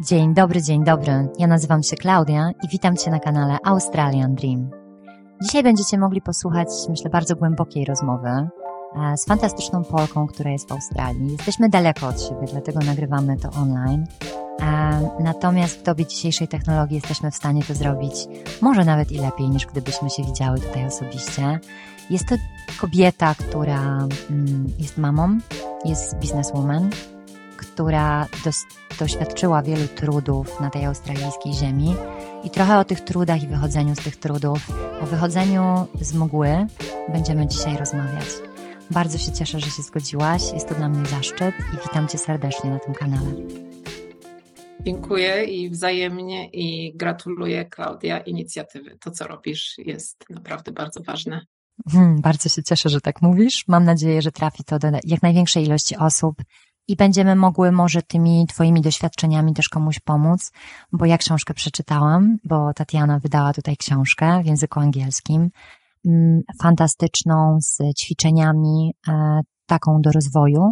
Dzień dobry, dzień dobry. Ja nazywam się Klaudia i witam Cię na kanale Australian Dream. Dzisiaj będziecie mogli posłuchać, myślę, bardzo głębokiej rozmowy e, z fantastyczną Polką, która jest w Australii. Jesteśmy daleko od siebie, dlatego nagrywamy to online. E, natomiast w dobie dzisiejszej technologii jesteśmy w stanie to zrobić może nawet i lepiej niż gdybyśmy się widziały tutaj osobiście. Jest to kobieta, która mm, jest mamą, jest bizneswoman, która dos- doświadczyła wielu trudów na tej australijskiej ziemi i trochę o tych trudach i wychodzeniu z tych trudów, o wychodzeniu z mgły będziemy dzisiaj rozmawiać. Bardzo się cieszę, że się zgodziłaś. Jest to dla mnie zaszczyt i witam Cię serdecznie na tym kanale. Dziękuję i wzajemnie i gratuluję Klaudia inicjatywy. To, co robisz, jest naprawdę bardzo ważne. Hmm, bardzo się cieszę, że tak mówisz. Mam nadzieję, że trafi to do jak największej ilości osób i będziemy mogły może tymi Twoimi doświadczeniami też komuś pomóc, bo ja książkę przeczytałam, bo Tatiana wydała tutaj książkę w języku angielskim, mm, fantastyczną, z ćwiczeniami, e, taką do rozwoju.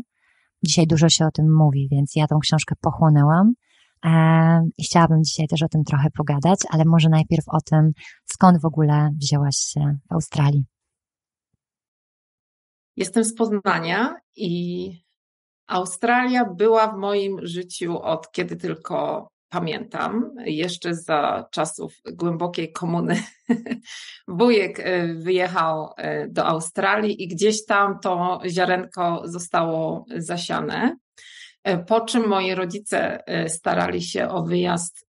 Dzisiaj dużo się o tym mówi, więc ja tą książkę pochłonęłam e, i chciałabym dzisiaj też o tym trochę pogadać, ale może najpierw o tym, skąd w ogóle wzięłaś się w Australii. Jestem z Poznania i Australia była w moim życiu od kiedy tylko pamiętam, jeszcze za czasów głębokiej komuny. Wujek e, wyjechał e, do Australii i gdzieś tam to ziarenko zostało zasiane. E, po czym moi rodzice starali się o wyjazd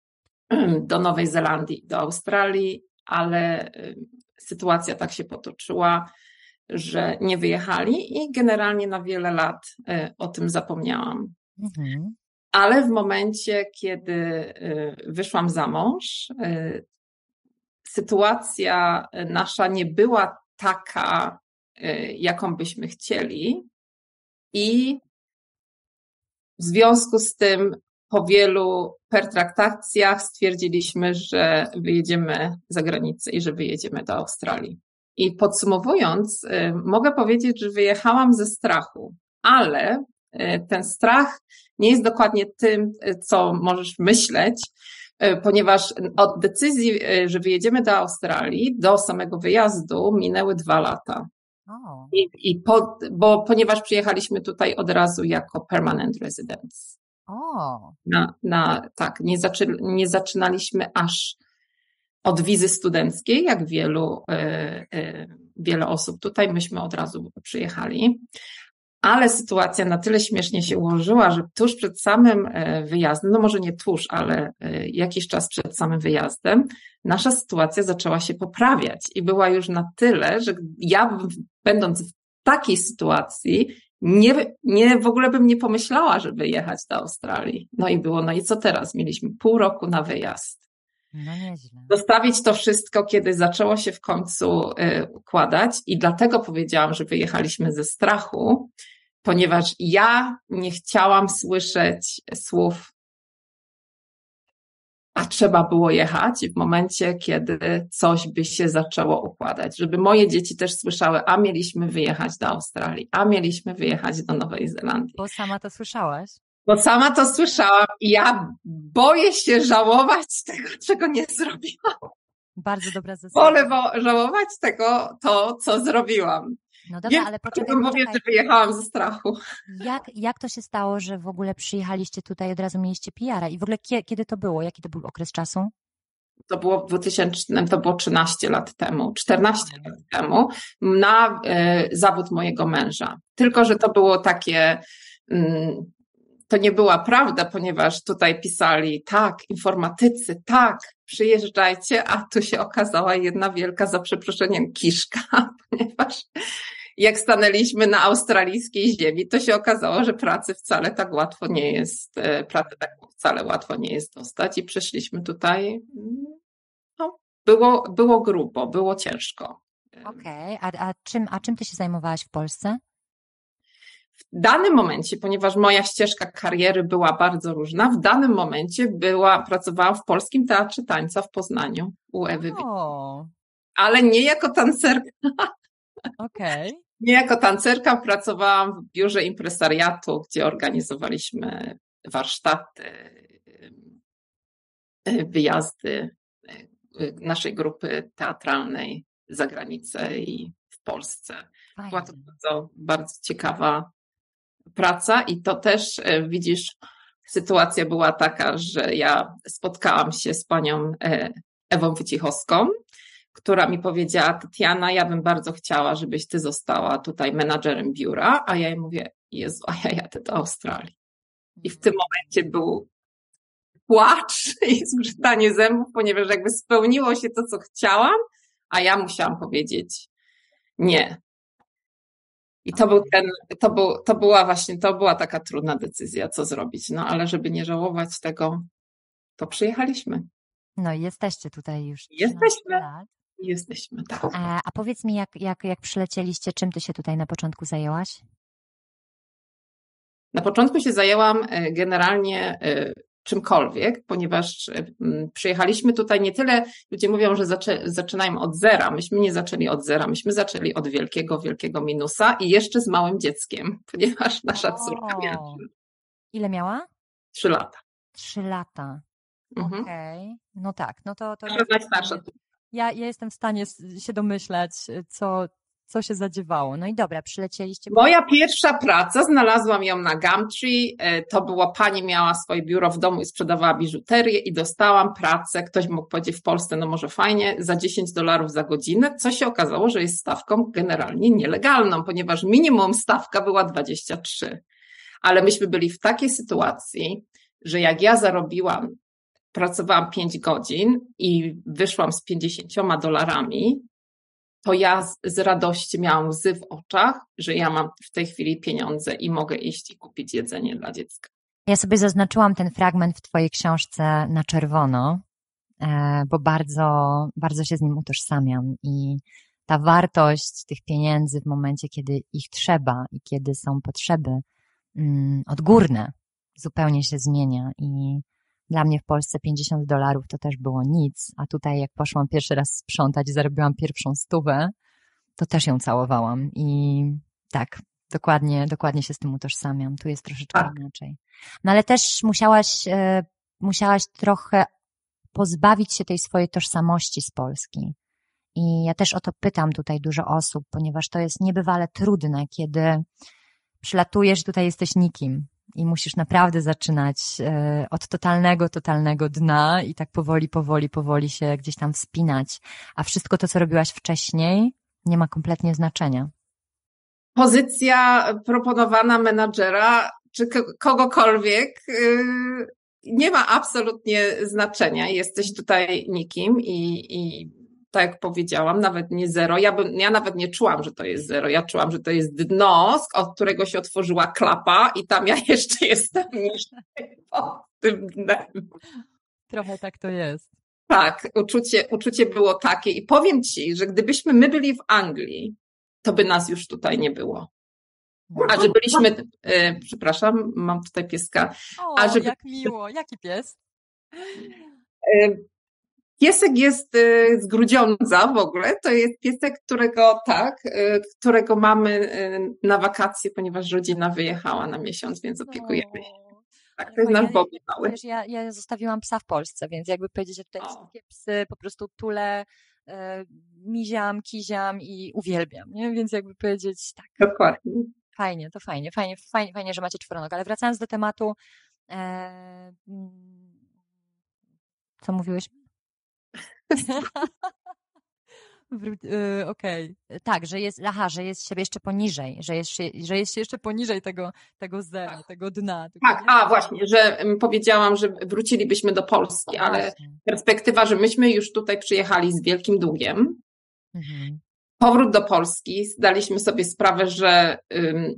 do Nowej Zelandii, do Australii, ale sytuacja tak się potoczyła, że nie wyjechali i generalnie na wiele lat e, o tym zapomniałam. Mhm. Ale w momencie, kiedy e, wyszłam za mąż, e, sytuacja nasza nie była taka, jaką byśmy chcieli. I w związku z tym po wielu pertraktacjach stwierdziliśmy, że wyjedziemy za granicę i że wyjedziemy do Australii. I podsumowując, y, mogę powiedzieć, że wyjechałam ze strachu, ale y, ten strach nie jest dokładnie tym, y, co możesz myśleć, ponieważ od decyzji, że wyjedziemy do Australii, do samego wyjazdu minęły dwa lata. I, i po, bo ponieważ przyjechaliśmy tutaj od razu jako permanent residents. Oh. Na, na, tak, nie, zaczy, nie zaczynaliśmy aż od wizy studenckiej, jak wielu, e, e, wiele osób tutaj, myśmy od razu przyjechali. Ale sytuacja na tyle śmiesznie się ułożyła, że tuż przed samym e, wyjazdem, no może nie tuż, ale jakiś czas przed samym wyjazdem, nasza sytuacja zaczęła się poprawiać i była już na tyle, że ja, będąc w takiej sytuacji, nie, nie, w ogóle bym nie pomyślała, żeby jechać do Australii. No i było, no i co teraz? Mieliśmy pół roku na wyjazd. No nieźle. Zostawić to wszystko, kiedy zaczęło się w końcu y, układać i dlatego powiedziałam, że wyjechaliśmy ze strachu, ponieważ ja nie chciałam słyszeć słów a trzeba było jechać w momencie, kiedy coś by się zaczęło układać, żeby moje dzieci też słyszały, a mieliśmy wyjechać do Australii, a mieliśmy wyjechać do Nowej Zelandii. Bo sama to słyszałaś? Bo sama to słyszałam i ja boję się żałować tego, czego nie zrobiłam. Bardzo dobra zasada. Wolę żałować tego, to, co zrobiłam. No dobra, ale poczekaj. Mówię, że wyjechałam ze strachu. Jak, jak to się stało, że w ogóle przyjechaliście tutaj, od razu mieliście PR-a? I w ogóle kiedy to było? Jaki to był okres czasu? To było w 2000, to było 13 lat temu, 14 lat temu, na y, zawód mojego męża. Tylko, że to było takie, y, to nie była prawda, ponieważ tutaj pisali, tak, informatycy, tak, przyjeżdżajcie, a tu się okazała jedna wielka, za przeproszeniem, kiszka, ponieważ jak stanęliśmy na australijskiej ziemi, to się okazało, że pracy wcale tak łatwo nie jest, e, pracy tak wcale łatwo nie jest dostać i przyszliśmy tutaj, no, było, było grubo, było ciężko. Okej, okay. a, a, czym, a czym ty się zajmowałaś w Polsce? W danym momencie, ponieważ moja ścieżka kariery była bardzo różna, w danym momencie była, pracowałam w Polskim Teatrze Tańca w Poznaniu u Ewy. O. Ale nie jako tancerka. Okej. Okay. Nie jako tancerka, pracowałam w biurze impresariatu, gdzie organizowaliśmy warsztaty, wyjazdy naszej grupy teatralnej za granicę i w Polsce. Fajnie. Była to bardzo, bardzo ciekawa praca i to też widzisz, sytuacja była taka, że ja spotkałam się z panią Ewą Wycichowską, która mi powiedziała, Tatiana, ja bym bardzo chciała, żebyś ty została tutaj menadżerem biura, a ja jej mówię, Jezu, a ja jadę do Australii. I w tym momencie był płacz i zgrzytanie zębów, ponieważ jakby spełniło się to, co chciałam, a ja musiałam powiedzieć nie. I to był ten, to, był, to była właśnie, to była taka trudna decyzja, co zrobić. No ale żeby nie żałować tego, to przyjechaliśmy. No i jesteście tutaj już. Jesteśmy. Lat. Jesteśmy, tak. A, a powiedz mi, jak, jak, jak przylecieliście, czym ty się tutaj na początku zajęłaś? Na początku się zajęłam generalnie czymkolwiek, ponieważ przyjechaliśmy tutaj nie tyle, ludzie mówią, że zaczę, zaczynają od zera. Myśmy nie zaczęli od zera, myśmy zaczęli od wielkiego, wielkiego minusa i jeszcze z małym dzieckiem, ponieważ nasza córka O. miała Ile miała? trzy lata. Trzy lata. Mhm. Okej. No tak, no to. to Nasza najstarsza. ja, ja jestem w stanie się domyślać, co, co się zadziewało. No i dobra, przylecieliście. Moja pierwsza praca, znalazłam ją na Gumtree. E, To była pani, miała swoje biuro w domu i sprzedawała biżuterię i dostałam pracę. Ktoś mógł powiedzieć w Polsce, no może fajnie, za 10 dolarów za godzinę, co się okazało, że jest stawką generalnie nielegalną, ponieważ minimum stawka była 23. Ale myśmy byli w takiej sytuacji, że jak ja zarobiłam, pracowałam 5 godzin i wyszłam z 50 dolarami, to ja z, radości miałam łzy w oczach, że ja mam w tej chwili pieniądze i mogę iść i kupić jedzenie dla dziecka. Ja sobie zaznaczyłam ten fragment w Twojej książce na czerwono, e, bo bardzo, bardzo się z nim utożsamiam i ta wartość tych pieniędzy w momencie, kiedy ich trzeba i kiedy są potrzeby mm, odgórne, zupełnie się zmienia i dla mnie w Polsce 50 dolarów to też było nic, a tutaj jak poszłam pierwszy raz sprzątać i zarobiłam pierwszą stówę, to też ją całowałam i tak, dokładnie, dokładnie się z tym utożsamiam. Tu jest troszeczkę Tak. inaczej. No ale też musiałaś, e, musiałaś trochę pozbawić się tej swojej tożsamości z Polski. I ja też o to pytam tutaj dużo osób, ponieważ to jest niebywale trudne, kiedy przylatujesz, tutaj jesteś nikim i musisz naprawdę zaczynać e, od totalnego, totalnego dna i tak powoli, powoli, powoli się gdzieś tam wspinać, a wszystko to, co robiłaś wcześniej, nie ma kompletnie znaczenia. Pozycja proponowana menadżera czy ko- kogokolwiek yy, nie ma absolutnie znaczenia. Jesteś tutaj nikim i, i tak jak powiedziałam, nawet nie zero. Ja, bym, ja nawet nie czułam, że to jest zero. Ja czułam, że to jest dno, od którego się otworzyła klapa i tam ja jeszcze jestem niżej pod tym dnem. Trochę tak to jest. Tak, uczucie, uczucie było takie i powiem Ci, że gdybyśmy my byli w Anglii, to by nas już tutaj nie było. A że byliśmy, e, przepraszam, mam tutaj pieska. O, A żeby- jak miło. Jaki pies? Piesek jest e, z Grudziądza w ogóle. To jest piesek, którego tak, e, którego mamy e, na wakacje, ponieważ rodzina wyjechała na miesiąc, więc opiekujemy się. Tak, to jest nasz Bobby mały. Wiesz, ja, ja zostawiłam psa w Polsce, więc jakby powiedzieć, że tutaj wszystkie psy po prostu tule, e, miziam, kiziam i uwielbiam, nie? Więc jakby powiedzieć, tak, Dokładnie. fajnie, to fajnie, fajnie, fajnie, fajnie że macie czworonoga. Ale wracając do tematu, e, mm, co mówiłeś? Y, Okej, tak, że jest, aha, że jest siebie jeszcze poniżej, że jest, się- że jest się jeszcze poniżej tego, tego zera, tego dna. Tak, nie- a właśnie, że mm, powiedziałam, że wrócilibyśmy do Polski, ale Właśnie. perspektywa, że myśmy już tutaj przyjechali z wielkim długiem. Mhm. Powrót do Polski, zdaliśmy sobie sprawę, że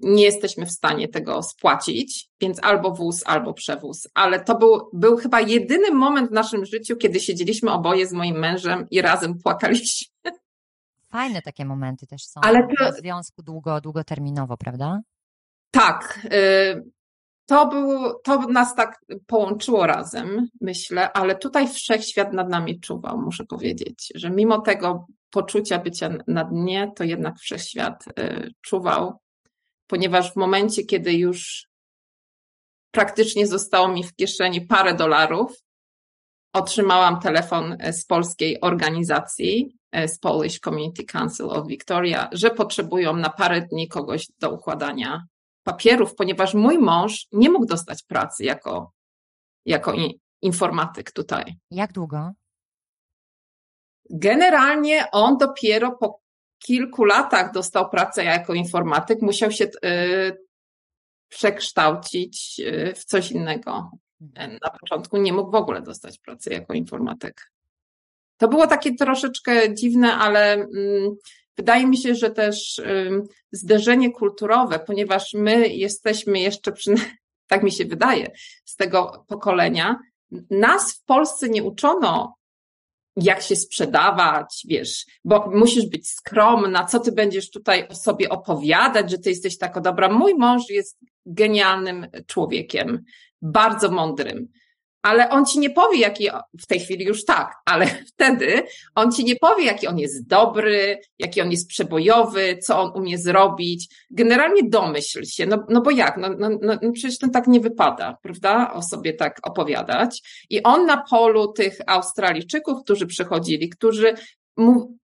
nie jesteśmy w stanie tego spłacić, więc albo wóz, albo przewóz. Ale to był, był chyba jedyny moment w naszym życiu, kiedy siedzieliśmy oboje z moim mężem i razem płakaliśmy. Fajne takie momenty też są Ale to- w związku długo, długoterminowo, prawda? Tak, y, to było, to nas tak połączyło razem, myślę, ale tutaj wszechświat nad nami czuwał, muszę powiedzieć, że mimo tego poczucia bycia na dnie, to jednak wszechświat y, czuwał, ponieważ w momencie, kiedy już praktycznie zostało mi w kieszeni parę dolarów. Otrzymałam telefon z polskiej organizacji, z Polish Community Council of Victoria, że potrzebują na parę dni kogoś do układania papierów, ponieważ mój mąż nie mógł dostać pracy jako, jako informatyk tutaj. Jak długo? Generalnie on dopiero po kilku latach dostał pracę jako informatyk, musiał się y, przekształcić y, w coś innego. Mhm. Na początku nie mógł w ogóle dostać pracy jako informatyk. To było takie troszeczkę dziwne, ale mm, wydaje mi się, że też zderzenie kulturowe, ponieważ my jesteśmy jeszcze, przy, tak mi się wydaje, z tego pokolenia, nas w Polsce nie uczono jak się sprzedawać, wiesz, bo musisz być skromna, co ty będziesz tutaj o sobie opowiadać, że ty jesteś taka dobra. Mój mąż jest genialnym człowiekiem, bardzo mądrym ale on ci nie powie, jaki, w tej chwili już tak, ale wtedy on ci nie powie, jaki on jest dobry, jaki on jest przebojowy, co on umie zrobić. Generalnie domyśl się, no, no bo jak, no, no, no, no przecież to tak nie wypada, prawda, o sobie tak opowiadać. I on na polu tych Australijczyków, którzy przychodzili, którzy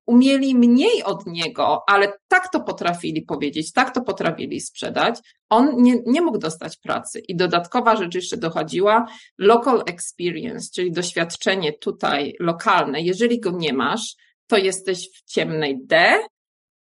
umieli mniej od niego, ale tak to potrafili powiedzieć, tak to potrafili sprzedać, on nie, nie mógł dostać pracy. I dodatkowa rzecz jeszcze dochodziła, local experience, czyli doświadczenie tutaj lokalne. Jeżeli go nie masz, to jesteś w ciemnej D,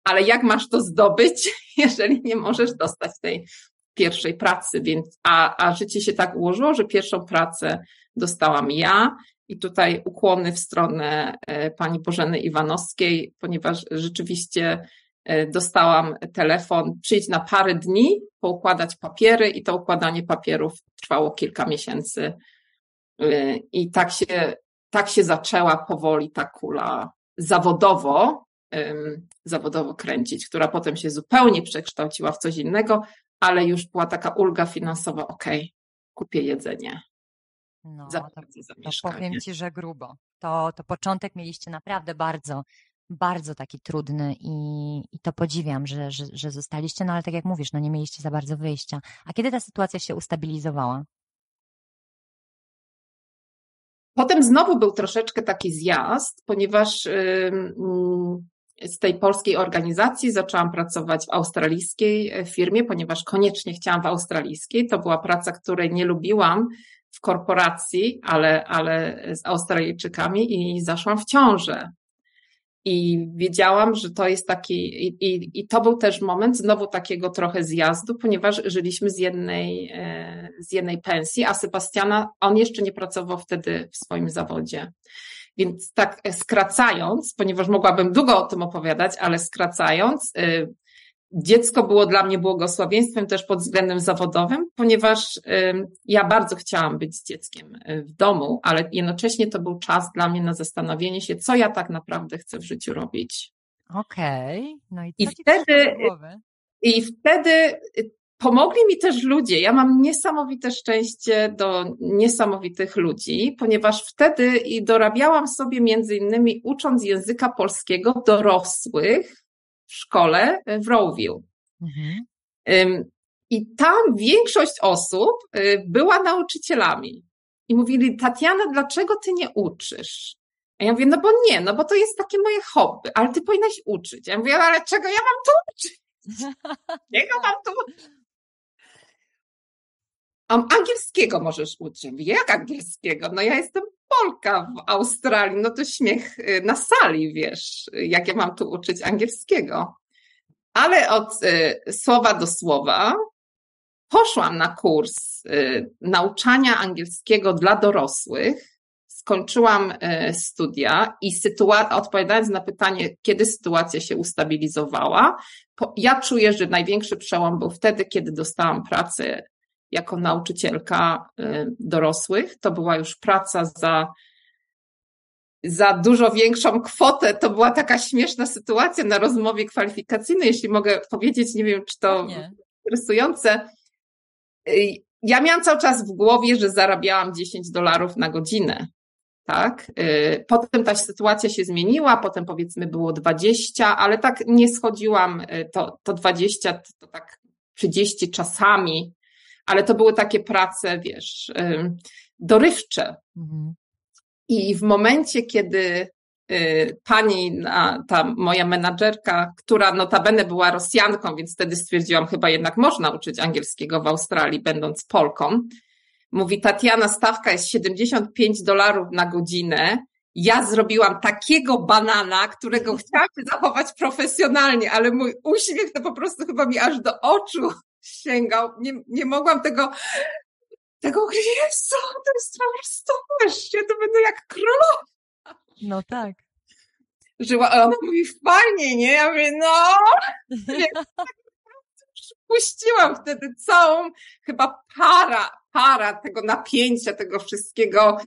ale jak masz to zdobyć, jeżeli nie możesz dostać tej pierwszej pracy, więc, a, a życie się tak ułożyło, że pierwszą pracę dostałam ja i tutaj ukłony w stronę e, pani Bożeny Iwanowskiej, ponieważ rzeczywiście e, dostałam telefon, przyjdź na parę dni, poukładać papiery i to układanie papierów trwało kilka miesięcy. E, I tak się, tak się zaczęła powoli ta kula zawodowo, zawodowo kręcić, która potem się zupełnie przekształciła w coś innego, ale już była taka ulga finansowa, okay, kupię jedzenie, no, to, to powiem Ci, że grubo. To, to początek mieliście naprawdę bardzo, bardzo taki trudny i, i to podziwiam, że, że, że zostaliście, no ale tak jak mówisz, no nie mieliście za bardzo wyjścia. A kiedy ta sytuacja się ustabilizowała? Potem znowu był troszeczkę taki zjazd, ponieważ yy, z tej polskiej organizacji zaczęłam pracować w australijskiej e, firmie, ponieważ koniecznie chciałam w australijskiej. To była praca, której nie lubiłam, w korporacji, ale, ale z Australijczykami i zaszłam w ciążę. I wiedziałam, że to jest taki, i, i, i to był też moment znowu takiego trochę zjazdu, ponieważ żyliśmy z jednej, e, z jednej pensji, a Sebastiana, on jeszcze nie pracował wtedy w swoim zawodzie. Więc tak skracając, ponieważ mogłabym długo o tym opowiadać, ale skracając, e, dziecko było dla mnie błogosławieństwem też pod względem zawodowym, ponieważ ja bardzo chciałam być z dzieckiem y, w domu, ale jednocześnie to był czas dla mnie na zastanowienie się, co ja tak naprawdę chcę w życiu robić. Okej, okay. no i, I wtedy, i wtedy pomogli mi też ludzie. Ja mam niesamowite szczęście do niesamowitych ludzi, ponieważ wtedy i dorabiałam sobie między innymi ucząc języka polskiego dorosłych, w szkole w Rowville. Mhm. I tam większość osób y, była nauczycielami. I mówili, Tatiana, dlaczego ty nie uczysz? A ja mówię, no bo nie, no bo to jest takie moje hobby, ale ty powinnaś uczyć. Ja mówię, ale czego ja mam tu uczyć? Czego mam tu um, angielskiego możesz uczyć. Mówię, jak angielskiego? No ja jestem Polka w Australii, no to śmiech y, na sali, wiesz, jak ja mam tu uczyć angielskiego. Ale od y, słowa do słowa poszłam na kurs y, nauczania angielskiego dla dorosłych. Skończyłam y, studia i sytua- odpowiadając na pytanie, kiedy sytuacja się ustabilizowała, po, ja czuję, że największy przełom był wtedy, kiedy dostałam pracę jako nauczycielka y, dorosłych. To była już praca za, za dużo większą kwotę. To była taka śmieszna sytuacja na rozmowie kwalifikacyjnej, jeśli mogę powiedzieć, nie wiem, czy to nie. interesujące. Y, ja miałam cały czas w głowie, że zarabiałam 10 dolarów na godzinę. Tak. Y, potem ta sytuacja się zmieniła, potem powiedzmy było 20, ale tak nie schodziłam, to, to 20 to tak 30 czasami ale to były takie prace, wiesz, dorywcze. Mhm. I w momencie, kiedy y, pani, ta moja menadżerka, która notabene była Rosjanką, więc wtedy stwierdziłam, chyba jednak można uczyć angielskiego w Australii, będąc Polką. Mówi, Tatiana, stawka jest 75 dolarów na godzinę. Ja zrobiłam takiego banana, którego chciałam zachować profesjonalnie, ale mój uśmiech to po prostu chyba mi aż do oczu sięgał. Nie, nie mogłam tego tego Jezu, to jest po prostu, ja to będę jak królowa. No tak. Żyła, a ona mówi fajnie, nie? Ja mówię, no. Puściłam wtedy całą chyba para, para tego napięcia, tego wszystkiego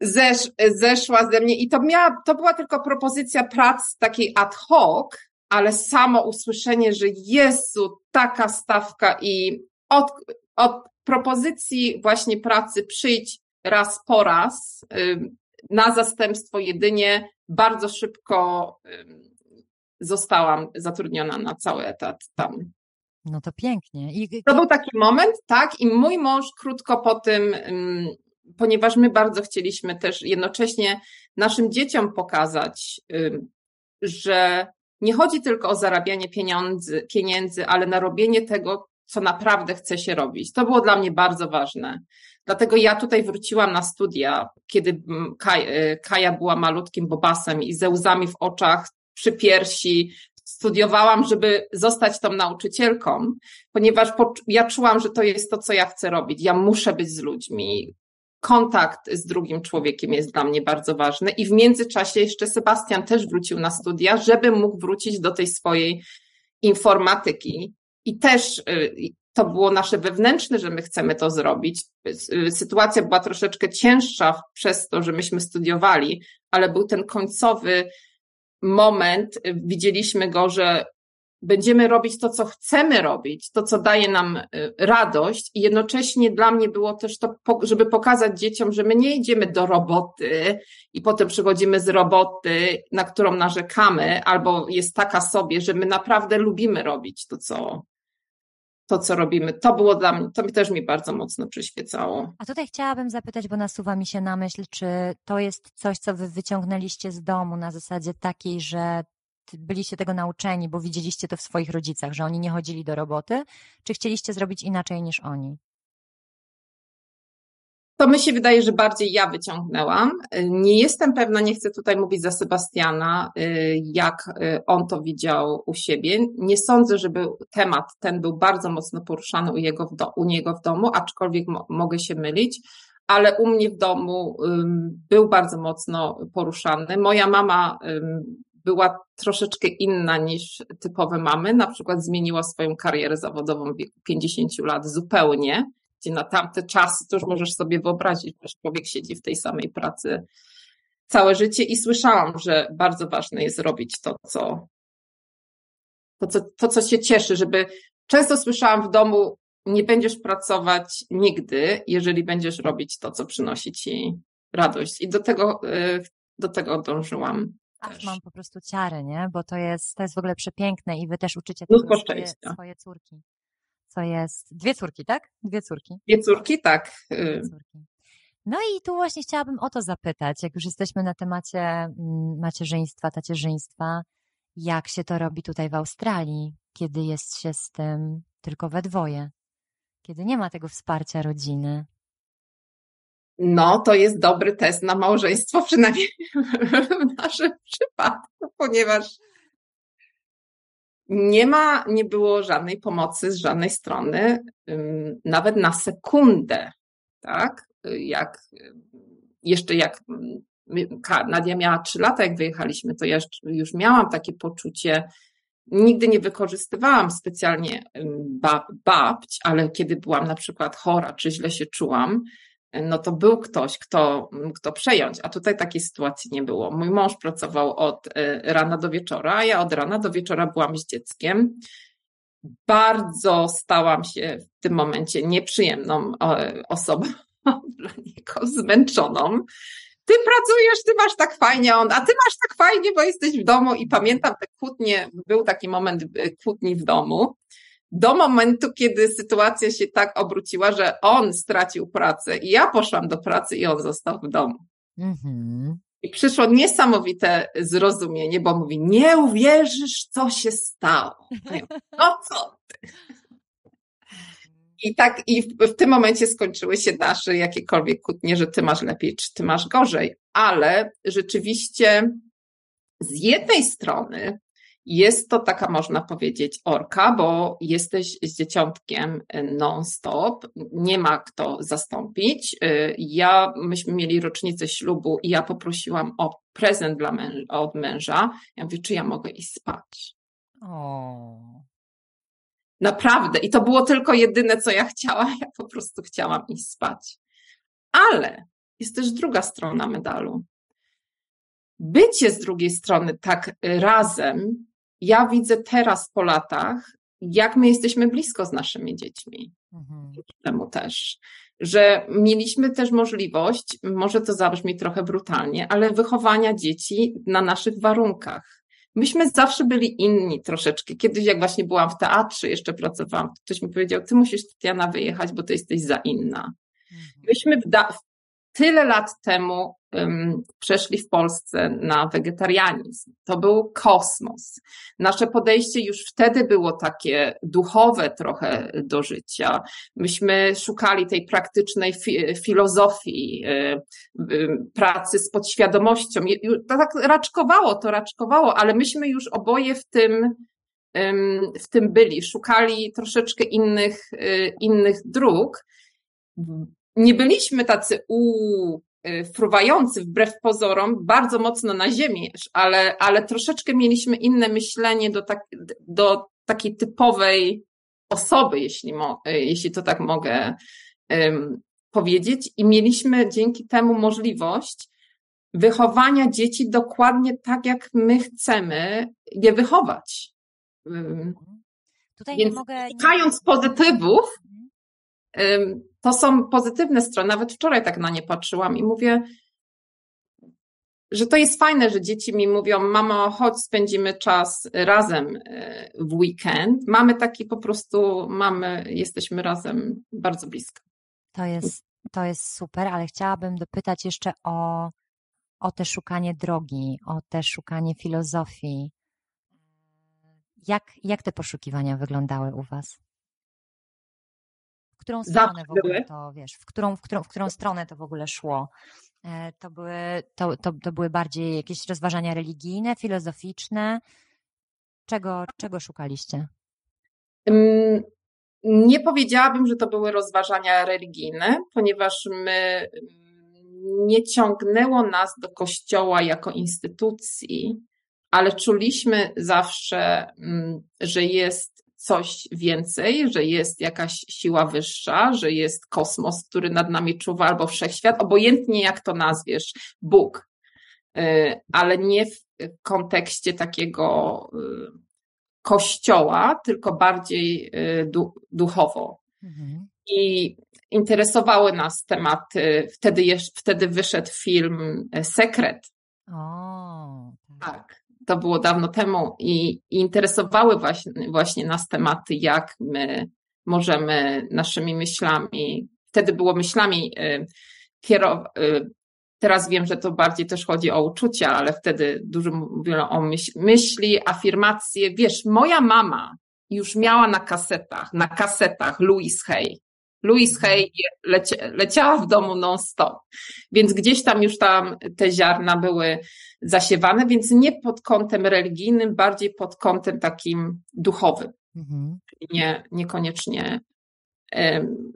zesz, zeszła ze mnie i to miała, to była tylko propozycja prac takiej ad hoc, ale samo usłyszenie, że Jezu, taka stawka i od, od propozycji właśnie pracy przyjdź raz po raz na zastępstwo jedynie bardzo szybko zostałam zatrudniona na cały etat tam. No to pięknie. I... To był taki moment, tak, i mój mąż krótko po tym, ponieważ my bardzo chcieliśmy też jednocześnie naszym dzieciom pokazać, że nie chodzi tylko o zarabianie pieniędzy, pieniędzy, ale na robienie tego, co naprawdę chce się robić. To było dla mnie bardzo ważne. Dlatego ja tutaj wróciłam na studia, kiedy y, Kaja była malutkim bobasem i ze łzami w oczach, przy piersi, studiowałam, żeby zostać tą nauczycielką, ponieważ ja czułam, że to jest to, co ja chcę robić. Ja muszę być z ludźmi. Kontakt z drugim człowiekiem jest dla mnie bardzo ważny. I w międzyczasie jeszcze Sebastian też wrócił na studia, żeby mógł wrócić do tej swojej informatyki, i też y, to było nasze wewnętrzne, że my chcemy to zrobić. Y, sytuacja była troszeczkę cięższa przez to, że myśmy studiowali, ale był ten końcowy moment, y, widzieliśmy go, że będziemy robić to, co chcemy robić, to, co daje nam radość i jednocześnie dla mnie było też to, żeby pokazać dzieciom, że my nie idziemy do roboty i potem przychodzimy z roboty, na którą narzekamy, albo jest taka sobie, że my naprawdę lubimy robić to, co, to, co robimy. To było dla mnie, to też mi bardzo mocno przyświecało. A tutaj chciałabym zapytać, bo nasuwa mi się na myśl, czy to jest coś, co wy wyciągnęliście z domu na zasadzie takiej, że byliście tego nauczeni, bo widzieliście to w swoich rodzicach, że oni nie chodzili do roboty, czy chcieliście zrobić inaczej niż oni? To mi się wydaje, że bardziej ja wyciągnęłam. Nie jestem pewna, nie chcę tutaj mówić za Sebastiana, y, jak y, on to widział u siebie. Nie sądzę, żeby temat ten był bardzo mocno poruszany u, jego u niego w domu, aczkolwiek mo mogę się mylić, ale u mnie w domu był bardzo mocno poruszany. Moja mama była troszeczkę inna niż typowe mamy, na przykład zmieniła swoją karierę zawodową w wieku 50 lat zupełnie gdzie na tamte czasy to już możesz sobie wyobrazić, że człowiek siedzi w tej samej pracy całe życie i słyszałam, że bardzo ważne jest robić to, co, to, co, to, co się cieszy, żeby często słyszałam w domu, nie będziesz pracować nigdy, jeżeli będziesz robić to, co przynosi ci radość. I do tego, y, do tego dążyłam. Aż mam po prostu ciary, nie? Bo to jest, to jest w ogóle przepiękne i wy też uczycie tego swoje, swoje córki co jest. Dwie córki, tak? Dwie córki. Dwie córki, tak. Dwie córki. No i tu właśnie chciałabym o to zapytać, jak już jesteśmy na temacie mm, macierzyństwa, tacierzyństwa, jak się to robi tutaj w Australii, kiedy jest się z tym tylko we dwoje, kiedy nie ma tego wsparcia rodziny? No, to jest dobry test na małżeństwo, przynajmniej w naszym przypadku, ponieważ nie ma, nie było żadnej pomocy z żadnej strony, nawet na sekundę, tak? Jak jeszcze jak Nadia miała trzy lata, jak wyjechaliśmy, to ja już miałam takie poczucie, nigdy nie wykorzystywałam specjalnie bab, babć, ale kiedy byłam na przykład chora, czy źle się czułam, no to był ktoś, kto, kto przejąć, a tutaj takiej sytuacji nie było. Mój mąż pracował od e, rana do wieczora, a ja od rana do wieczora byłam z dzieckiem. Bardzo stałam się w tym momencie nieprzyjemną osobą dla niego, zmęczoną. Ty pracujesz, ty masz tak fajnie, on, a ty masz tak fajnie, bo jesteś w domu i pamiętam te kłótnie, był taki moment e, kłótni w domu Do momentu, kiedy sytuacja się tak obróciła, że on stracił pracę i ja poszłam do pracy i on został w domu. Mhm. I przyszło niesamowite zrozumienie, bo mówi, nie uwierzysz, co się stało. Ja, No co ty? I tak, i w, w tym momencie skończyły się nasze jakiekolwiek kłótnie, że ty masz lepiej, czy ty masz gorzej. Ale rzeczywiście z jednej strony jest to taka, można powiedzieć, orka, bo jesteś z dzieciątkiem non-stop, nie ma kto zastąpić. Ja, myśmy mieli rocznicę ślubu i ja poprosiłam o prezent dla męża, od męża. Ja mówię, czy ja mogę iść spać? O. Naprawdę. I to było tylko jedyne, co ja chciałam. Ja po prostu chciałam iść spać. Ale jest też druga strona medalu. Bycie z drugiej strony tak razem, ja widzę teraz po latach, jak my jesteśmy blisko z naszymi dziećmi. Mhm. Temu też. Że mieliśmy też możliwość, może to zabrzmi trochę brutalnie, ale wychowania dzieci na naszych warunkach. Myśmy zawsze byli inni troszeczkę. Kiedyś, jak właśnie byłam w teatrze, jeszcze pracowałam, ktoś mi powiedział, ty musisz Tatiana wyjechać, bo ty jesteś za inna. Mhm. Myśmy w tyle lat temu przeszli w Polsce na wegetarianizm. To był kosmos. Nasze podejście już wtedy było takie duchowe trochę do życia. Myśmy szukali tej praktycznej fi- filozofii, y, y, pracy z podświadomością. Tak raczkowało, to raczkowało, ale myśmy już oboje w tym, ym, w tym byli. Szukali troszeczkę innych, y, innych dróg nie byliśmy tacy u fruwający wbrew pozorom bardzo mocno na ziemi, ale, ale troszeczkę mieliśmy inne myślenie do, tak, do takiej typowej osoby, jeśli, mo, jeśli to tak mogę um, powiedzieć. I mieliśmy dzięki temu możliwość wychowania dzieci dokładnie tak, jak my chcemy je wychować. Um, Tutaj Więc nie mogę. szukając pozytywów, Mhm. To są pozytywne strony. Nawet wczoraj tak na nie patrzyłam i mówię, że to jest fajne, że dzieci mi mówią, mamo, chodź, spędzimy czas razem y, w weekend. Mamy taki po prostu, mamy, jesteśmy razem bardzo blisko. To jest, to jest super, ale chciałabym dopytać jeszcze o, o te szukanie drogi, o te szukanie filozofii. Jak, jak te poszukiwania wyglądały u Was? W którą stronę w ogóle to, wiesz, w którą, w którą, w którą stronę to w ogóle szło? E, To były, to, to, to były bardziej jakieś rozważania religijne, filozoficzne? Czego, czego szukaliście? Nie powiedziałabym, że to były rozważania religijne, ponieważ my nie ciągnęło nas do kościoła jako instytucji, ale czuliśmy zawsze, ym, że jest coś więcej, że jest jakaś siła wyższa, że jest kosmos, który nad nami czuwa, albo wszechświat, obojętnie jak to nazwiesz, Bóg, Y, ale nie w kontekście takiego y, kościoła, tylko bardziej y, du- duchowo. Mhm. I interesowały nas tematy. Wtedy, jeszcze, wtedy wyszedł film Sekret. O, tak. To było dawno temu i, interesowały właśnie, właśnie nas tematy, jak my możemy naszymi myślami, wtedy było myślami kierować. Teraz wiem, że to bardziej też chodzi o uczucia, ale wtedy dużo mówiono o myśl, myśli, afirmacje. Wiesz, moja mama już miała na kasetach, na kasetach Louis Hay. Louis Hay leci, leciała w domu non-stop, więc gdzieś tam już tam te ziarna były zasiewane, więc nie pod kątem religijnym, bardziej pod kątem takim duchowym. Mhm. Nie, niekoniecznie. Um,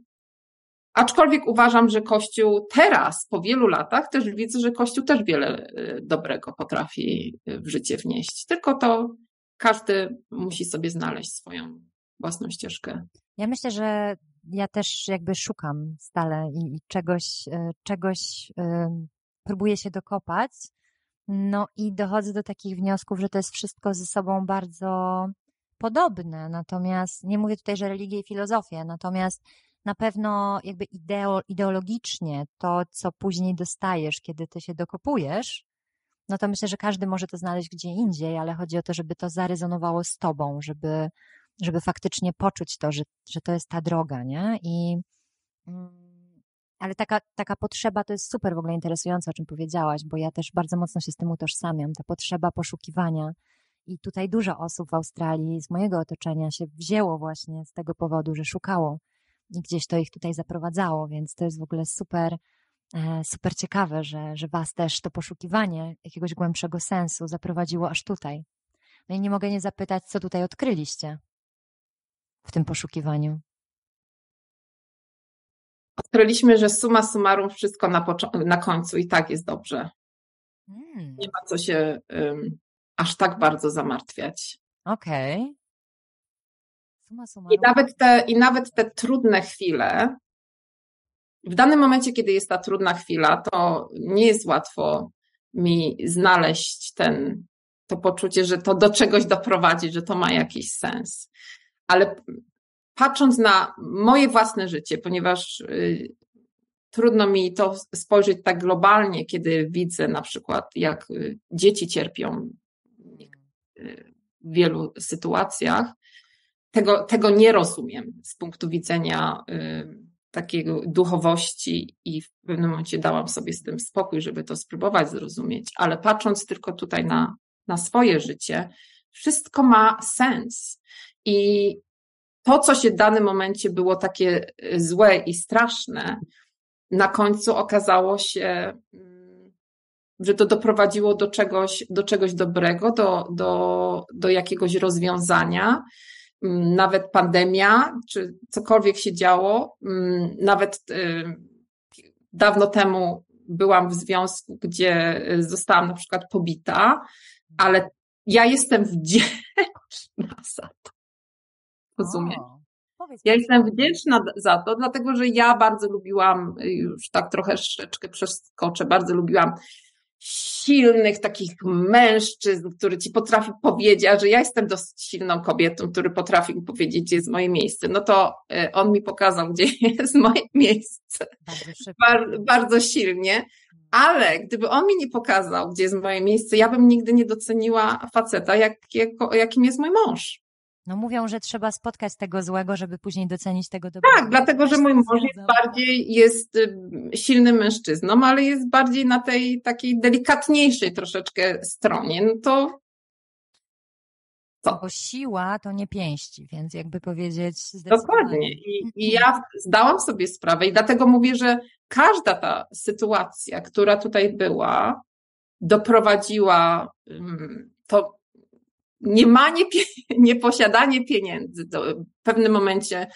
aczkolwiek uważam, że Kościół teraz, po wielu latach, też widzę, że Kościół też wiele dobrego potrafi w życie wnieść. Tylko to każdy musi sobie znaleźć swoją własną ścieżkę. Ja myślę, że ja też jakby szukam stale i, i czegoś, czegoś um, próbuję się dokopać. No i dochodzę do takich wniosków, że to jest wszystko ze sobą bardzo podobne. Natomiast nie mówię tutaj, że religię i filozofię, natomiast na pewno jakby ideo, ideologicznie to, co później dostajesz, kiedy ty się dokopujesz, no to myślę, że każdy może to znaleźć gdzie indziej, ale chodzi o to, żeby to zarezonowało z tobą, żeby żeby faktycznie poczuć to, że, że to jest ta droga, nie? I mm, ale taka, taka potrzeba to jest super w ogóle interesujące, o czym powiedziałaś, bo ja też bardzo mocno się z tym utożsamiam. Ta potrzeba poszukiwania. I tutaj dużo osób w Australii z mojego otoczenia się wzięło właśnie z tego powodu, że szukało i gdzieś to ich tutaj zaprowadzało, więc to jest w ogóle super, e, super ciekawe, że, że was też to poszukiwanie jakiegoś głębszego sensu zaprowadziło aż tutaj. No i nie mogę nie zapytać, co tutaj odkryliście w tym poszukiwaniu. Odkryliśmy, że suma summarum wszystko na, na końcu i tak jest dobrze. Hmm. Nie ma co się um, aż tak bardzo zamartwiać. Okej. Okay. I nawet, te, I nawet te trudne chwile, w danym momencie, kiedy jest ta trudna chwila, to nie jest łatwo mi znaleźć ten, to poczucie, że to do czegoś doprowadzi, że to ma jakiś sens. Ale patrząc na moje własne życie, ponieważ y, trudno mi to spojrzeć tak globalnie, kiedy widzę na przykład, jak y, dzieci cierpią y, w wielu sytuacjach, tego, tego nie rozumiem z punktu widzenia takiego duchowości i w pewnym momencie dałam sobie z tym spokój, żeby to spróbować zrozumieć, ale patrząc tylko tutaj na, na swoje życie, wszystko ma sens. I to, co się w danym momencie było takie y, złe i straszne, na końcu okazało się, mm, że to doprowadziło do czegoś, do czegoś dobrego, do, do, do jakiegoś rozwiązania. Mm, nawet pandemia, czy cokolwiek się działo, mm, nawet y, dawno temu byłam w związku, gdzie zostałam na przykład pobita, ale ja jestem wdzięczna za to. Rozumiem. Ja jestem wdzięczna za to, dlatego że ja bardzo lubiłam, już tak trochę szczeczkę przeskoczę, bardzo lubiłam silnych takich mężczyzn, który ci potrafi powiedzieć, że ja jestem dosyć silną kobietą, który potrafi mi powiedzieć, gdzie jest moje miejsce, no to e, on mi pokazał, gdzie jest moje miejsce. Bardzo, bardzo silnie. Ale gdyby on mi nie pokazał, gdzie jest moje miejsce, ja bym nigdy nie doceniła faceta, jak, jako, jakim jest mój mąż. No mówią, że trzeba spotkać tego złego, żeby później docenić tego dobrego. Tak, dlatego, że mój mąż jest bardziej, jest y, silnym mężczyzną, ale jest bardziej na tej takiej delikatniejszej troszeczkę stronie. No to co? Bo siła to nie pięści, więc jakby powiedzieć. Dokładnie. I, I ja zdałam sobie sprawę, i dlatego mówię, że każda ta sytuacja, która tutaj była, doprowadziła to niemanie, nieposiadanie pieniędzy do, w pewnym momencie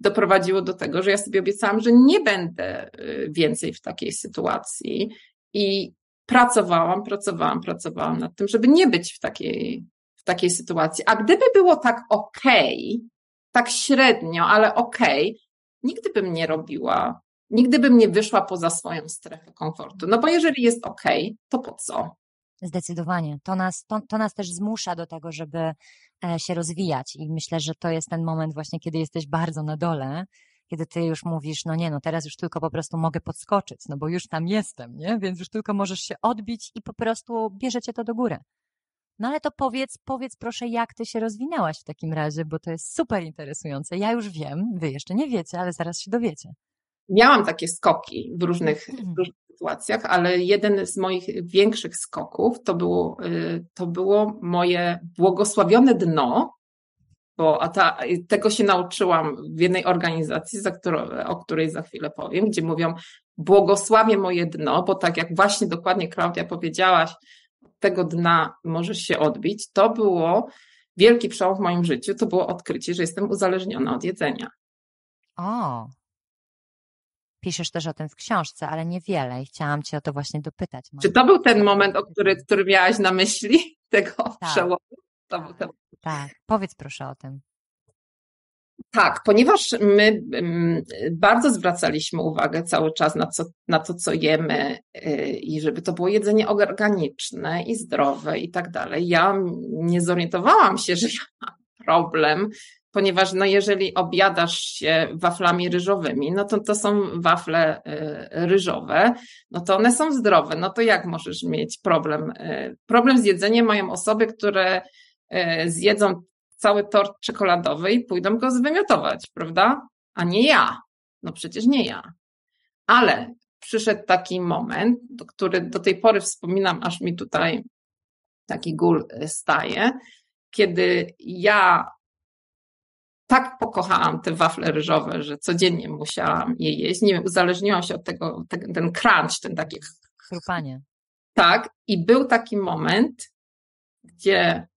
doprowadziło do tego, że ja sobie obiecałam, że nie będę y, więcej w takiej sytuacji i pracowałam, pracowałam, pracowałam nad tym, żeby nie być w takiej, w takiej sytuacji. A gdyby było tak okej, okay, tak średnio, ale okej, okay, nigdy bym nie robiła, nigdy bym nie wyszła poza swoją strefę komfortu. No bo jeżeli jest okej, okay, to po co? Zdecydowanie. To nas, to, to nas też zmusza do tego, żeby e, się rozwijać i myślę, że to jest ten moment właśnie, kiedy jesteś bardzo na dole, kiedy ty już mówisz, no nie, no teraz już tylko po prostu mogę podskoczyć, no bo już tam jestem, nie? Więc już tylko możesz się odbić i po prostu bierzecie to do góry. No ale to powiedz, powiedz proszę, jak ty się rozwinęłaś w takim razie, bo to jest super interesujące. Ja już wiem, wy jeszcze nie wiecie, ale zaraz się dowiecie. Miałam takie skoki w różnych, w mhm. różnych sytuacjach, ale jeden z moich większych skoków to było, y, to było moje błogosławione dno, bo ta, tego się nauczyłam w jednej organizacji, za którą, o której za chwilę powiem, gdzie mówią błogosławię moje dno, bo tak jak właśnie dokładnie Klaudia powiedziałaś, tego dna możesz się odbić. To było wielki przełom w moim życiu, to było odkrycie, że jestem uzależniona od jedzenia. O, Piszesz też o tym w książce, ale niewiele i chciałam Cię o to właśnie dopytać. Czy to był ten moment, o który, który miałaś na myśli, tego tak. przełomu? To był ten... Tak, powiedz proszę o tym. Tak, ponieważ my mm, bardzo zwracaliśmy uwagę cały czas na, co, na to, co jemy y, i żeby to było jedzenie organiczne i zdrowe i tak dalej. Ja nie zorientowałam się, że ja mam problem ponieważ no jeżeli objadasz się waflami ryżowymi, no to to są wafle y, ryżowe, no to one są zdrowe, no to jak możesz mieć problem? Y, problem z jedzeniem mają osoby, które y, zjedzą cały tort czekoladowy i pójdą go zwymiotować, prawda? A nie ja. No przecież nie ja. Ale przyszedł taki moment, który do tej pory wspominam, aż mi tutaj taki gól staje, kiedy ja tak pokochałam te wafle ryżowe, że codziennie musiałam je jeść. Nie wiem, uzależniłam się od tego, ten, ten crunch, ten taki Chrupanie. Tak, i był taki moment, gdzie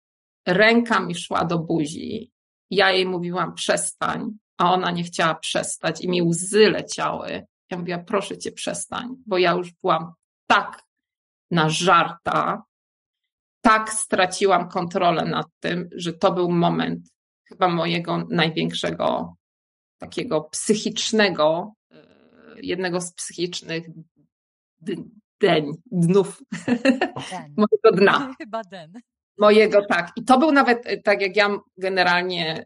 ręka mi szła do buzi. Ja jej mówiłam przestań, a ona nie chciała przestać i mi łzy leciały. Ja mówiłam, proszę cię, przestań, bo ja już byłam tak nażarta, tak straciłam kontrolę nad tym, że to był moment chyba mojego największego takiego psychicznego, e, jednego z psychicznych deń, dnów Den. mojego dna. Chyba den. Mojego, tak. I to był nawet, e, tak jak ja generalnie,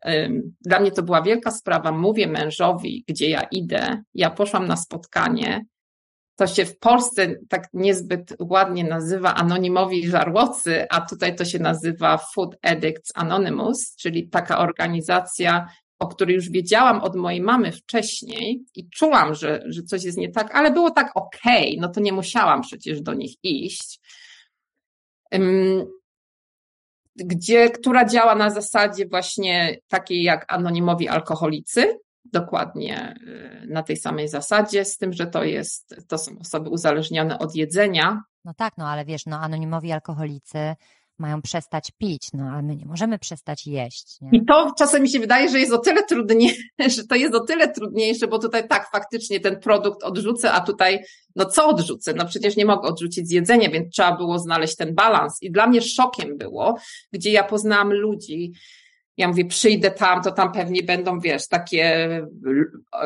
dla mnie to była wielka sprawa. Mówię mężowi, gdzie ja idę. Ja poszłam na spotkanie. To się w Polsce tak niezbyt ładnie nazywa anonimowi żarłocy, a tutaj to się nazywa Food Addicts Anonymous, czyli taka organizacja, o której już wiedziałam od mojej mamy wcześniej i czułam, że, że coś jest nie tak, ale było tak okej, no to nie musiałam przecież do nich iść. Gdzie, która działa na zasadzie właśnie takiej jak anonimowi alkoholicy, dokładnie y, na tej samej zasadzie, z tym, że to jest, to są osoby uzależnione od jedzenia. No tak, no ale wiesz, no anonimowi alkoholicy mają przestać pić, no ale my nie możemy przestać jeść, nie? I to czasem mi się wydaje, że jest o tyle trudniejsze, że to jest o tyle trudniejsze, bo tutaj tak faktycznie ten produkt odrzucę, a tutaj no co odrzucę? No przecież nie mogę odrzucić jedzenia, więc trzeba było znaleźć ten balans. I dla mnie szokiem było, gdzie ja poznałam ludzi, ja mówię, przyjdę tam, to tam pewnie będą, wiesz, takie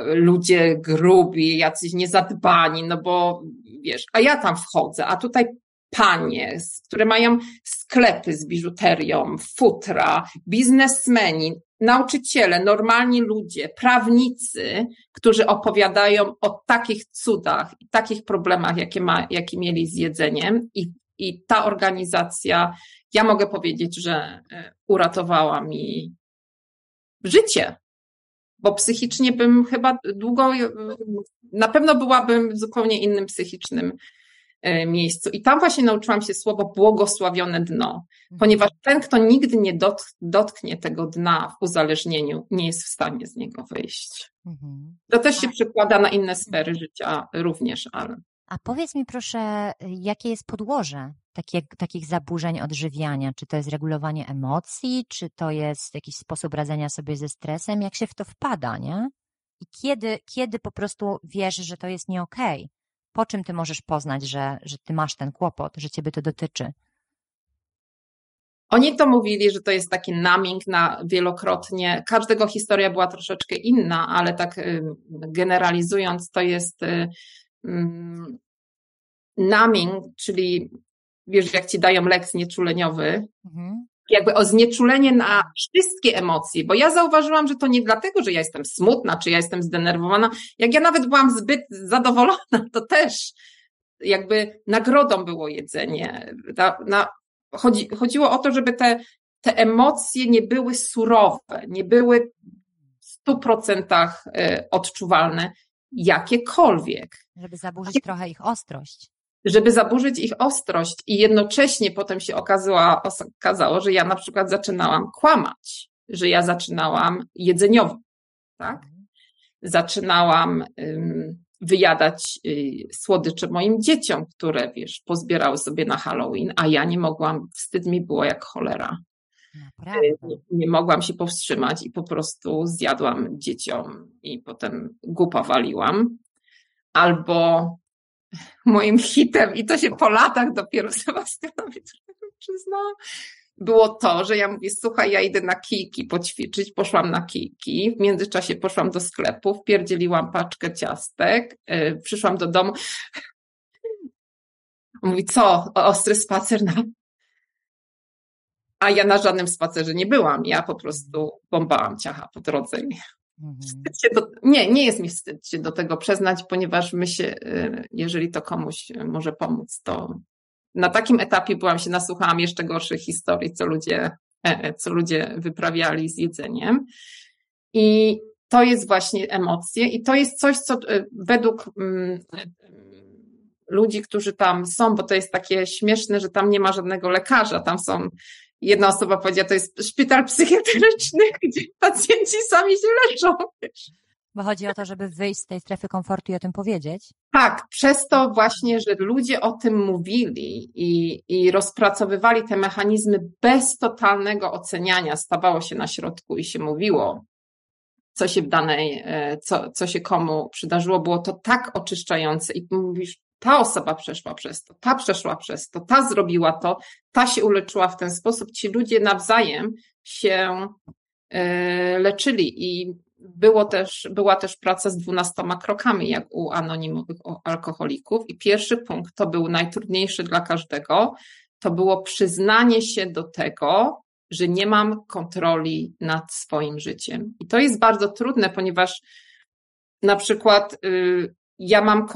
ludzie grubi, jacyś niezadbani, no bo wiesz, a ja tam wchodzę, a tutaj panie, które mają sklepy z biżuterią, futra, biznesmeni, nauczyciele, normalni ludzie, prawnicy, którzy opowiadają o takich cudach i takich problemach, jakie, ma, jakie mieli z jedzeniem i, i ta organizacja, ja mogę powiedzieć, że uratowała mi życie, bo psychicznie bym chyba długo, na pewno byłabym w zupełnie innym psychicznym miejscu. I tam właśnie nauczyłam się słowo błogosławione dno, ponieważ ten, kto nigdy nie dotknie tego dna w uzależnieniu, nie jest w stanie z niego wyjść. Mhm. To też się przekłada na inne sfery życia również, ale. A powiedz mi proszę, jakie jest podłoże takich zaburzeń odżywiania? Czy to jest regulowanie emocji, czy to jest jakiś sposób radzenia sobie ze stresem? Jak się w to wpada, nie? I kiedy, kiedy po prostu wiesz, że to jest nie okej? Okay? Po czym ty możesz poznać, że, że ty masz ten kłopot, że ciebie to dotyczy? Oni to mówili, że to jest taki numbing na wielokrotnie. Każdego historia była troszeczkę inna, ale tak generalizując, to jest numbing, czyli wiesz, jak ci dają lek znieczuleniowy, mhm. jakby o znieczulenie na wszystkie emocje, bo ja zauważyłam, że to nie dlatego, że ja jestem smutna, czy ja jestem zdenerwowana. Jak ja nawet byłam zbyt zadowolona, to też jakby nagrodą było jedzenie. Na, na, chodzi, chodziło o to, żeby te, te emocje nie były surowe, nie były w stu procentach e, odczuwalne, jakiekolwiek. Żeby zaburzyć trochę ich ostrość żeby zaburzyć ich ostrość i jednocześnie potem się okazało, okazało, że ja na przykład zaczynałam kłamać, że ja zaczynałam jedzeniowo, tak? Zaczynałam um, wyjadać y, słodycze moim dzieciom, które, wiesz, pozbierały sobie na Halloween, a ja nie mogłam, wstyd mi było jak cholera. Nie, nie mogłam się powstrzymać i po prostu zjadłam dzieciom i potem głupa waliłam. Albo moim hitem i to się po latach dopiero Sebastianowi przyznałam, było to, że ja mówię, słuchaj, ja idę na kijki poćwiczyć, poszłam na kijki, w międzyczasie poszłam do sklepu, wpierdzieliłam paczkę ciastek, yy, przyszłam do domu, mówi, co, ostry spacer na... A ja na żadnym spacerze nie byłam, ja po prostu bombałam ciacha po drodze. Mhm. Do, nie, nie jest mi wstyd się do tego przyznać, ponieważ my się, y, jeżeli to komuś może pomóc, to na takim etapie byłam się nasłuchałam jeszcze gorszych historii, co ludzie e, co ludzie wyprawiali z jedzeniem. I to jest właśnie emocje i to jest coś, co e, według mm, ludzi, którzy tam są, bo to jest takie śmieszne, że tam nie ma żadnego lekarza, tam są jedna osoba powiedziała, to jest szpital psychiatryczny, gdzie pacjenci sami się leczą. Bo chodzi o to, żeby wyjść z tej strefy komfortu i o tym powiedzieć? Tak, przez to właśnie, że ludzie o tym mówili i, i rozpracowywali te mechanizmy bez totalnego oceniania, stawało się na środku i się mówiło, co się w danej, e, co, co się komu przydarzyło, było to tak oczyszczające i mówisz, ta osoba przeszła przez to, ta przeszła przez to, ta zrobiła to, ta się uleczyła w ten sposób. Ci ludzie nawzajem się e, leczyli i było też, była też praca z dwunastoma krokami, jak u anonimowych alkoholików. I pierwszy punkt to był najtrudniejszy dla każdego. To było przyznanie się do tego, że nie mam kontroli nad swoim życiem. I to jest bardzo trudne, ponieważ na przykład y, ja mam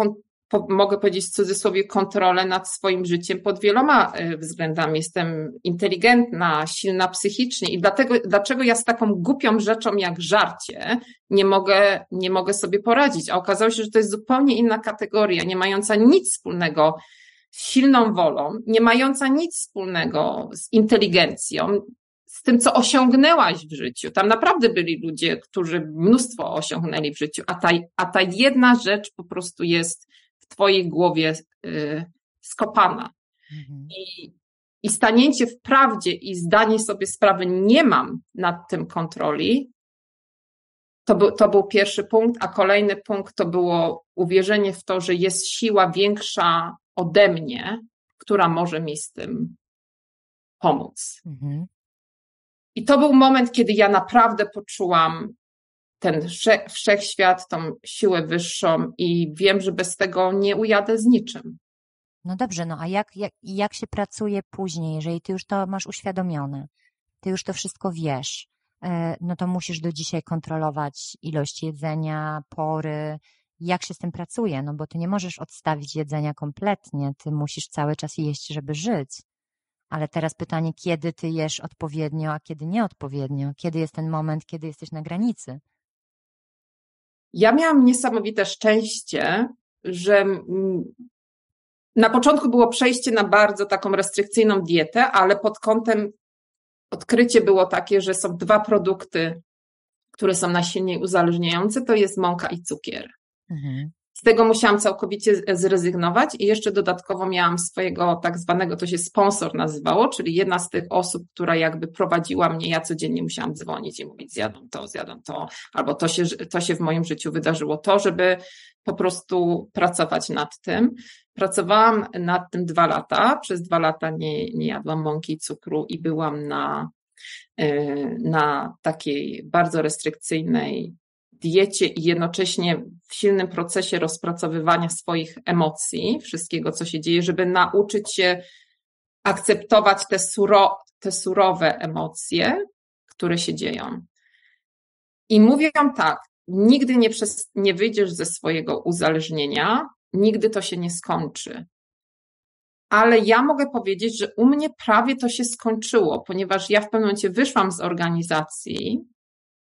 mogę powiedzieć w cudzysłowie, kontrolę nad swoim życiem pod wieloma e, względami. Jestem inteligentna, silna psychicznie i dlatego, dlaczego ja z taką głupią rzeczą jak żarcie nie mogę, nie mogę sobie poradzić? A okazało się, że to jest zupełnie inna kategoria, nie mająca nic wspólnego z silną wolą, nie mająca nic wspólnego z inteligencją, z tym, co osiągnęłaś w życiu. Tam naprawdę byli ludzie, którzy mnóstwo osiągnęli w życiu, a ta, a ta jedna rzecz po prostu jest w Twojej głowie y, skopana. Mhm. I, I stanięcie w prawdzie i zdanie sobie sprawy, nie mam nad tym kontroli, to był, to był pierwszy punkt, a kolejny punkt to było uwierzenie w to, że jest siła większa ode mnie, która może mi z tym pomóc. Mhm. I to był moment, kiedy ja naprawdę poczułam ten wszechświat, tą siłę wyższą i wiem, że bez tego nie ujadę z niczym. No dobrze, no a jak, jak, jak się pracuje później, jeżeli ty już to masz uświadomione, ty już to wszystko wiesz, e, no to musisz do dzisiaj kontrolować ilość jedzenia, pory, jak się z tym pracuje, no bo ty nie możesz odstawić jedzenia kompletnie, ty musisz cały czas jeść, żeby żyć. Ale teraz pytanie, kiedy ty jesz odpowiednio, a kiedy nieodpowiednio? Kiedy jest ten moment, kiedy jesteś na granicy? Ja miałam niesamowite szczęście, że na początku było przejście na bardzo taką restrykcyjną dietę, ale pod kątem odkrycie było takie, że są dwa produkty, które są najsilniej uzależniające, to jest mąka i cukier. Mhm. Z tego musiałam całkowicie zrezygnować i jeszcze dodatkowo miałam swojego tak zwanego, to się sponsor nazywało, czyli jedna z tych osób, która jakby prowadziła mnie, ja codziennie musiałam dzwonić i mówić zjadą to, zjadą to, albo to się, to się w moim życiu wydarzyło to, żeby po prostu pracować nad tym. Pracowałam nad tym dwa lata. Przez dwa lata nie, nie jadłam mąki i cukru i byłam na, y, na takiej bardzo restrykcyjnej diecie i jednocześnie w silnym procesie rozpracowywania swoich emocji, wszystkiego, co się dzieje, żeby nauczyć się akceptować te, suro, te surowe emocje, które się dzieją. I mówią tak, nigdy nie, przez, nie wyjdziesz ze swojego uzależnienia, nigdy to się nie skończy. Ale ja mogę powiedzieć, że u mnie prawie to się skończyło, ponieważ ja w pewnym momencie wyszłam z organizacji,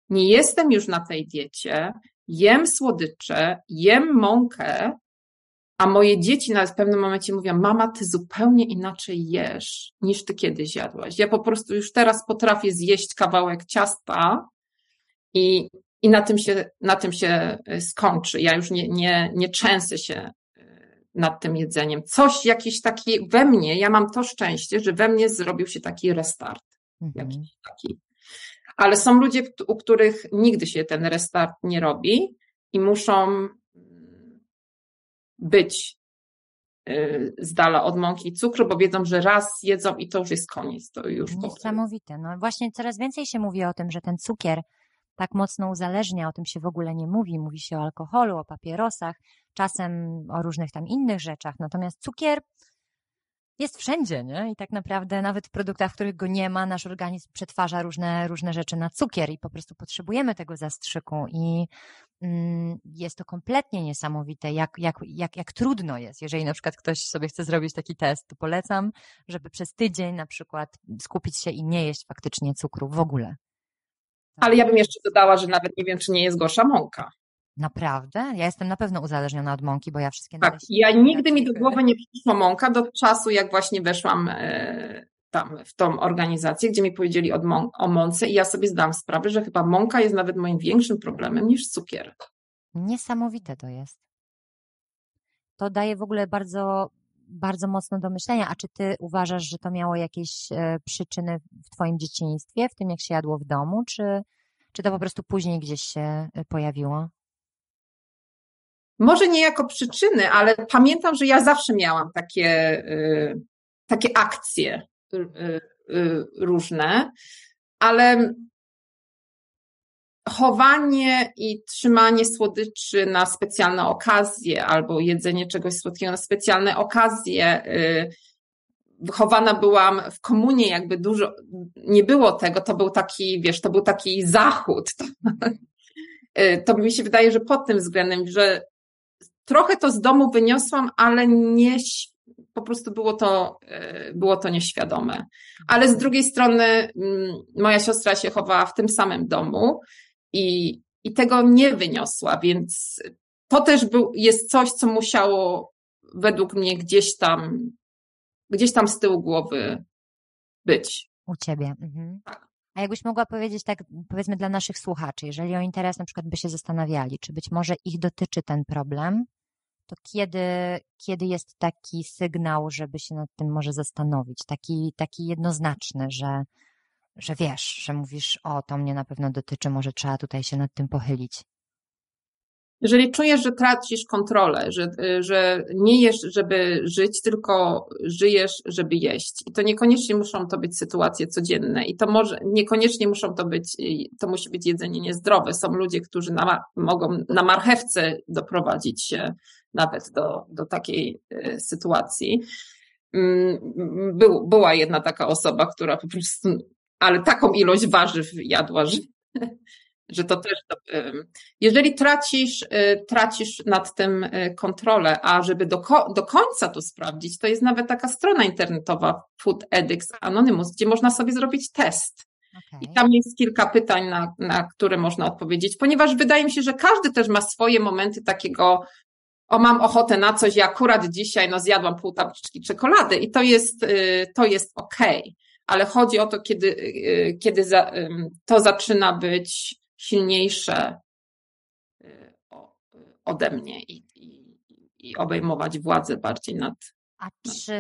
nie jestem już na tej diecie, jem słodycze, jem mąkę, a moje dzieci na pewnym momencie mówią, mama, ty zupełnie inaczej jesz niż ty kiedyś jadłaś. Ja po prostu już teraz potrafię zjeść kawałek ciasta i, i na, tym się, na tym się e, skończy. Ja już nie, nie, nie częsę się e, nad tym jedzeniem. Coś, jakiś taki we mnie, ja mam to szczęście, że we mnie zrobił się taki restart. Mhm. Jakiś taki ale są ludzie, u których nigdy się ten restart nie robi i muszą mm, być y, z dala od mąki i cukru, bo wiedzą, że raz jedzą i to już jest koniec. To już Niesamowite. No właśnie coraz więcej się mówi o tym, że ten cukier tak mocno uzależnia, o tym się w ogóle nie mówi. Mówi się o alkoholu, o papierosach, czasem o różnych tam innych rzeczach. Natomiast cukier jest wszędzie, nie? I tak naprawdę nawet w produktach, w których go nie ma, nasz organizm przetwarza różne, różne rzeczy na cukier i po prostu potrzebujemy tego zastrzyku i mm, jest to kompletnie niesamowite, jak, jak, jak, jak trudno jest. Jeżeli na przykład ktoś sobie chce zrobić taki test, to polecam, żeby przez tydzień na przykład skupić się i nie jeść faktycznie cukru w ogóle. Ale ja bym jeszcze dodała, że nawet nie wiem, czy nie jest gorsza mąka. Naprawdę? Ja jestem na pewno uzależniona od mąki, bo ja wszystkie Tak, ja nigdy mi do głowy nie przyszła mąka do czasu, jak właśnie weszłam e, tam w tą organizację, gdzie mi powiedzieli o, mą o mące i ja sobie zdałam sprawę, że chyba mąka jest nawet moim większym problemem niż cukier. Niesamowite to jest. To daje w ogóle bardzo, bardzo mocno do myślenia. A czy ty uważasz, że to miało jakieś e, przyczyny w twoim dzieciństwie, w tym jak się jadło w domu, czy, czy to po prostu później gdzieś się e, pojawiło? Może nie jako przyczyny, ale pamiętam, że ja zawsze miałam takie, y, takie akcje y, y, różne, ale chowanie i trzymanie słodyczy na specjalne okazje albo jedzenie czegoś słodkiego na specjalne okazje. Wychowana byłam w komunie, jakby dużo, nie było tego, to był taki, wiesz, to był taki zachód. To, to mi się wydaje, że pod tym względem, że trochę to z domu wyniosłam, ale nie, po prostu było to, e, było to nieświadome. Ale z drugiej strony mm, moja siostra się chowała w tym samym domu i, i tego nie wyniosła, więc to też był, jest coś, co musiało według mnie gdzieś tam, gdzieś tam z tyłu głowy być. U ciebie. Mhm. Tak. A jakbyś mogła powiedzieć tak, powiedzmy dla naszych słuchaczy, jeżeli o interes na przykład by się zastanawiali, czy być może ich dotyczy ten problem, to kiedy, kiedy jest taki sygnał, żeby się nad tym może zastanowić, taki, taki jednoznaczny, że, że wiesz, że mówisz, o, to mnie na pewno dotyczy, może trzeba tutaj się nad tym pochylić. Jeżeli czujesz, że tracisz kontrolę, że, że nie jesz, żeby żyć, tylko żyjesz, żeby jeść. I to niekoniecznie muszą to być sytuacje codzienne. I to może, niekoniecznie muszą to być, to musi być jedzenie niezdrowe. Są ludzie, którzy na, mogą na marchewce doprowadzić się nawet do, do takiej e, sytuacji. Mm, był, była jedna taka osoba, która po prostu, ale taką ilość warzyw jadła, że, że to też. Jeżeli tracisz, e, tracisz nad tym e, kontrolę, a żeby do, do końca to sprawdzić, to jest nawet taka strona internetowa Food Addicts Anonymous, gdzie można sobie zrobić test. Okay. I tam jest kilka pytań, na, na które można odpowiedzieć, ponieważ wydaje mi się, że każdy też ma swoje momenty takiego o mam ochotę na coś, ja akurat dzisiaj no zjadłam pół tabliczki czekolady i to jest, y, to jest okej. Okay. Ale chodzi o to, kiedy, y, kiedy za, to zaczyna być silniejsze y, ode mnie i, i, i obejmować władzę bardziej nad. A czy,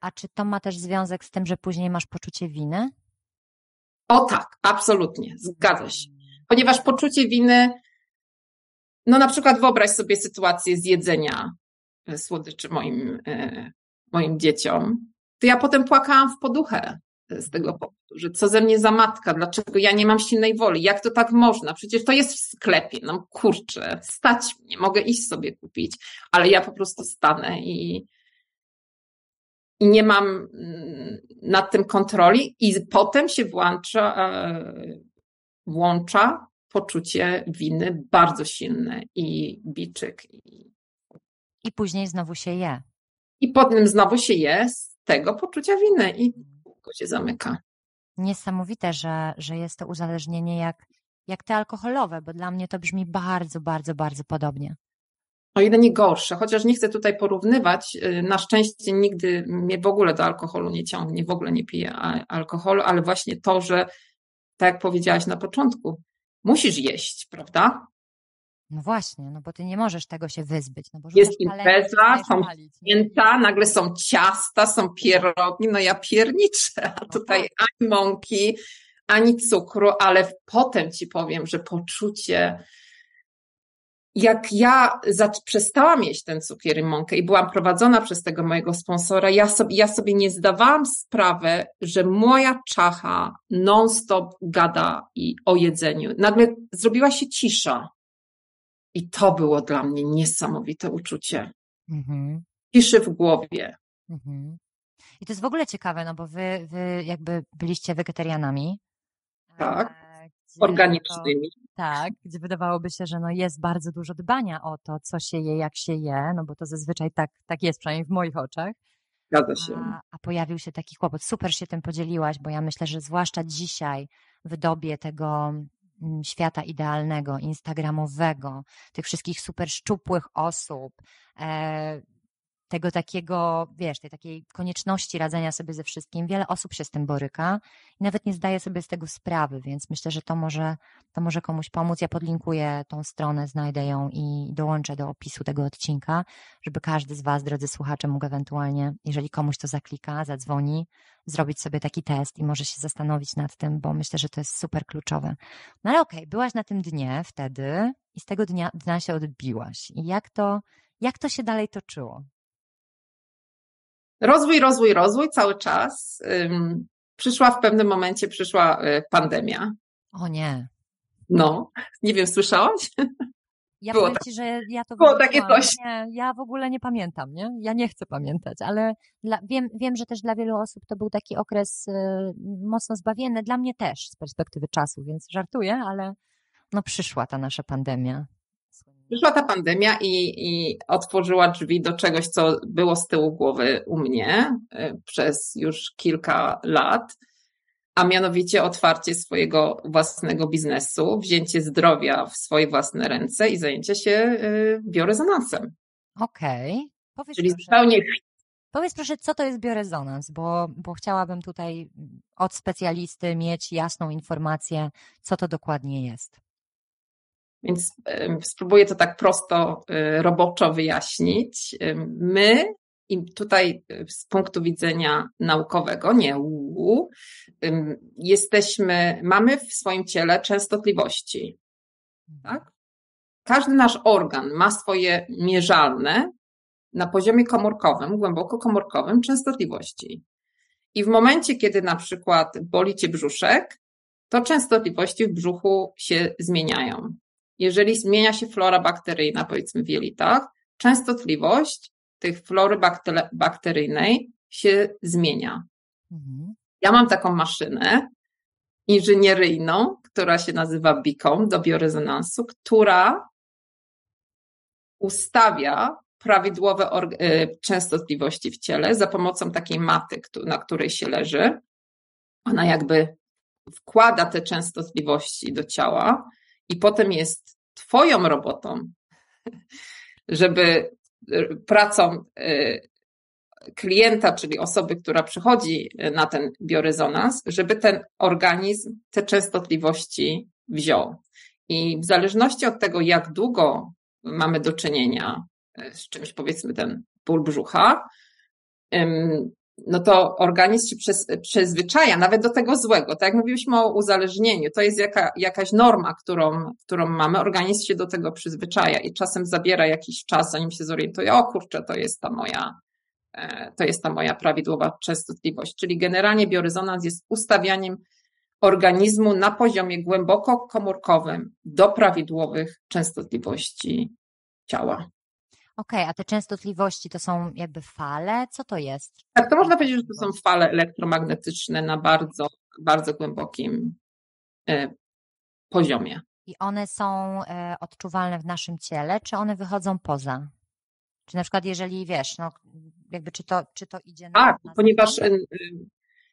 a czy to ma też związek z tym, że później masz poczucie winy? O tak, absolutnie, zgadza się. Mm. Ponieważ poczucie winy no na przykład wyobraź sobie sytuację z jedzenia e, słodyczy moim, moim dzieciom. To ja potem płakałam w poduchę z tego powodu, że co ze mnie za matka, dlaczego ja nie mam silnej woli, jak to tak można, przecież to jest w sklepie, no kurczę, stać mnie, mogę iść sobie kupić, ale ja po prostu stanę i, i nie mam mm, nad tym kontroli i potem się włącza, e, włącza poczucie winy bardzo silne i biczyk. I, I później znowu się je. I potem znowu się je z tego poczucia winy i kółko się zamyka. Niesamowite, że, że jest to uzależnienie jak, jak te alkoholowe, bo dla mnie to brzmi bardzo, bardzo, bardzo podobnie. O ile nie gorsze, chociaż nie chcę tutaj porównywać. Y, na szczęście nigdy mnie w ogóle do alkoholu nie ciągnie, w ogóle nie piję alkoholu, ale właśnie to, że tak jak powiedziałaś na początku, musisz jeść, prawda? No właśnie, no bo ty nie możesz tego się wyzbyć. No bo jest impreza, są święta, nagle są ciasta, są pierogi, no ja pierniczę, a no tutaj tak. ani mąki, ani cukru, ale potem ci powiem, że poczucie jak ja przestałam jeść ten cukier i mąkę i byłam prowadzona przez tego mojego sponsora, ja sobie, ja sobie nie zdawałam sprawy, że moja czacha non-stop gada i o jedzeniu. Nagle zrobiła się cisza. I to było dla mnie niesamowite uczucie. Mhm. Ciszy w głowie. Mhm. I to jest w ogóle ciekawe, no bo wy, wy jakby byliście wegetarianami. Tak. Organicznymi. To, tak, gdzie wydawałoby się, że no jest bardzo dużo dbania o to, co się je, jak się je, no bo to zazwyczaj tak, tak jest, przynajmniej w moich oczach. Zgadza się. A, a pojawił się taki kłopot. Super się tym podzieliłaś, bo ja myślę, że zwłaszcza dzisiaj w dobie tego świata idealnego, instagramowego, tych wszystkich super szczupłych osób, e, tego takiego, wiesz, tej takiej konieczności radzenia sobie ze wszystkim. Wiele osób się z tym boryka i nawet nie zdaje sobie z tego sprawy, więc myślę, że to może, to może komuś pomóc. Ja podlinkuję tą stronę, znajdę ją i dołączę do opisu tego odcinka, żeby każdy z Was, drodzy słuchacze, mógł ewentualnie, jeżeli komuś to zaklika, zadzwoni, zrobić sobie taki test i może się zastanowić nad tym, bo myślę, że to jest super kluczowe. No ale okej, okay, byłaś na tym dnie wtedy i z tego dnia, dnia się odbiłaś. I jak to, jak to się dalej toczyło? Rozwój, rozwój, rozwój cały czas. Przyszła w pewnym momencie, przyszła y, pandemia. O nie. No, nie wiem, słyszałaś? Ja było tak. Ci, że ja to było takie coś. Nie, ja w ogóle nie pamiętam, nie? Ja nie chcę pamiętać, ale dla, wiem, wiem, że też dla wielu osób to był taki okres y, mocno zbawienny, dla mnie też z perspektywy czasu, więc żartuję, ale no przyszła ta nasza pandemia. Przyszła ta pandemia i, i otworzyła drzwi do czegoś, co było z tyłu głowy u mnie y, przez już kilka lat, a mianowicie otwarcie swojego własnego biznesu, wzięcie zdrowia w swoje własne ręce i zajęcie się y, biorezonansem. Okej. Okay. Czyli proszę, zupełnie. Powiedz proszę, co to jest biorezonans, bo, bo chciałabym tutaj od specjalisty mieć jasną informację, co to dokładnie jest. Więc spróbuję to tak prosto, y, roboczo wyjaśnić. My, i tutaj y, z punktu widzenia naukowego, nie UU, jesteśmy, mamy w swoim ciele częstotliwości. Tak? Każdy nasz organ ma swoje mierzalne na poziomie komórkowym, głęboko komórkowym częstotliwości. I w momencie, kiedy na przykład boli cię brzuszek, to częstotliwości w brzuchu się zmieniają jeżeli zmienia się flora bakteryjna, powiedzmy w jelitach, częstotliwość tych flory bakteryjnej się zmienia. Mhm. Ja mam taką maszynę inżynieryjną, która się nazywa Beacon do biorezonansu, która ustawia prawidłowe y, częstotliwości w ciele za pomocą takiej maty, na której się leży. Ona jakby wkłada te częstotliwości do ciała i potem jest Twoją robotą, żeby e, pracą e, klienta, czyli osoby, która przychodzi na ten biorezonans, żeby ten organizm te częstotliwości wziął. I w zależności od tego, jak długo mamy do czynienia e, z czymś, powiedzmy ten ból brzucha, no to organizm się przyzwyczaja nawet do tego złego. Tak jak mówiliśmy o uzależnieniu, to jest jaka, jakaś norma, którą, którą mamy. Organizm się do tego przyzwyczaja i czasem zabiera jakiś czas, zanim się zorientuje, o kurczę, to jest ta moja, e, to jest ta moja prawidłowa częstotliwość. Czyli generalnie biorezonans jest ustawianiem organizmu na poziomie głęboko komórkowym do prawidłowych częstotliwości ciała. Okej, okay, a te częstotliwości to są jakby fale? Co to jest? Tak, to można powiedzieć, że to są fale elektromagnetyczne na bardzo, bardzo głębokim e, poziomie. I one są e, odczuwalne w naszym ciele, czy one wychodzą poza? Czy na przykład, jeżeli wiesz, no jakby czy to, czy to idzie na. Tak, ponieważ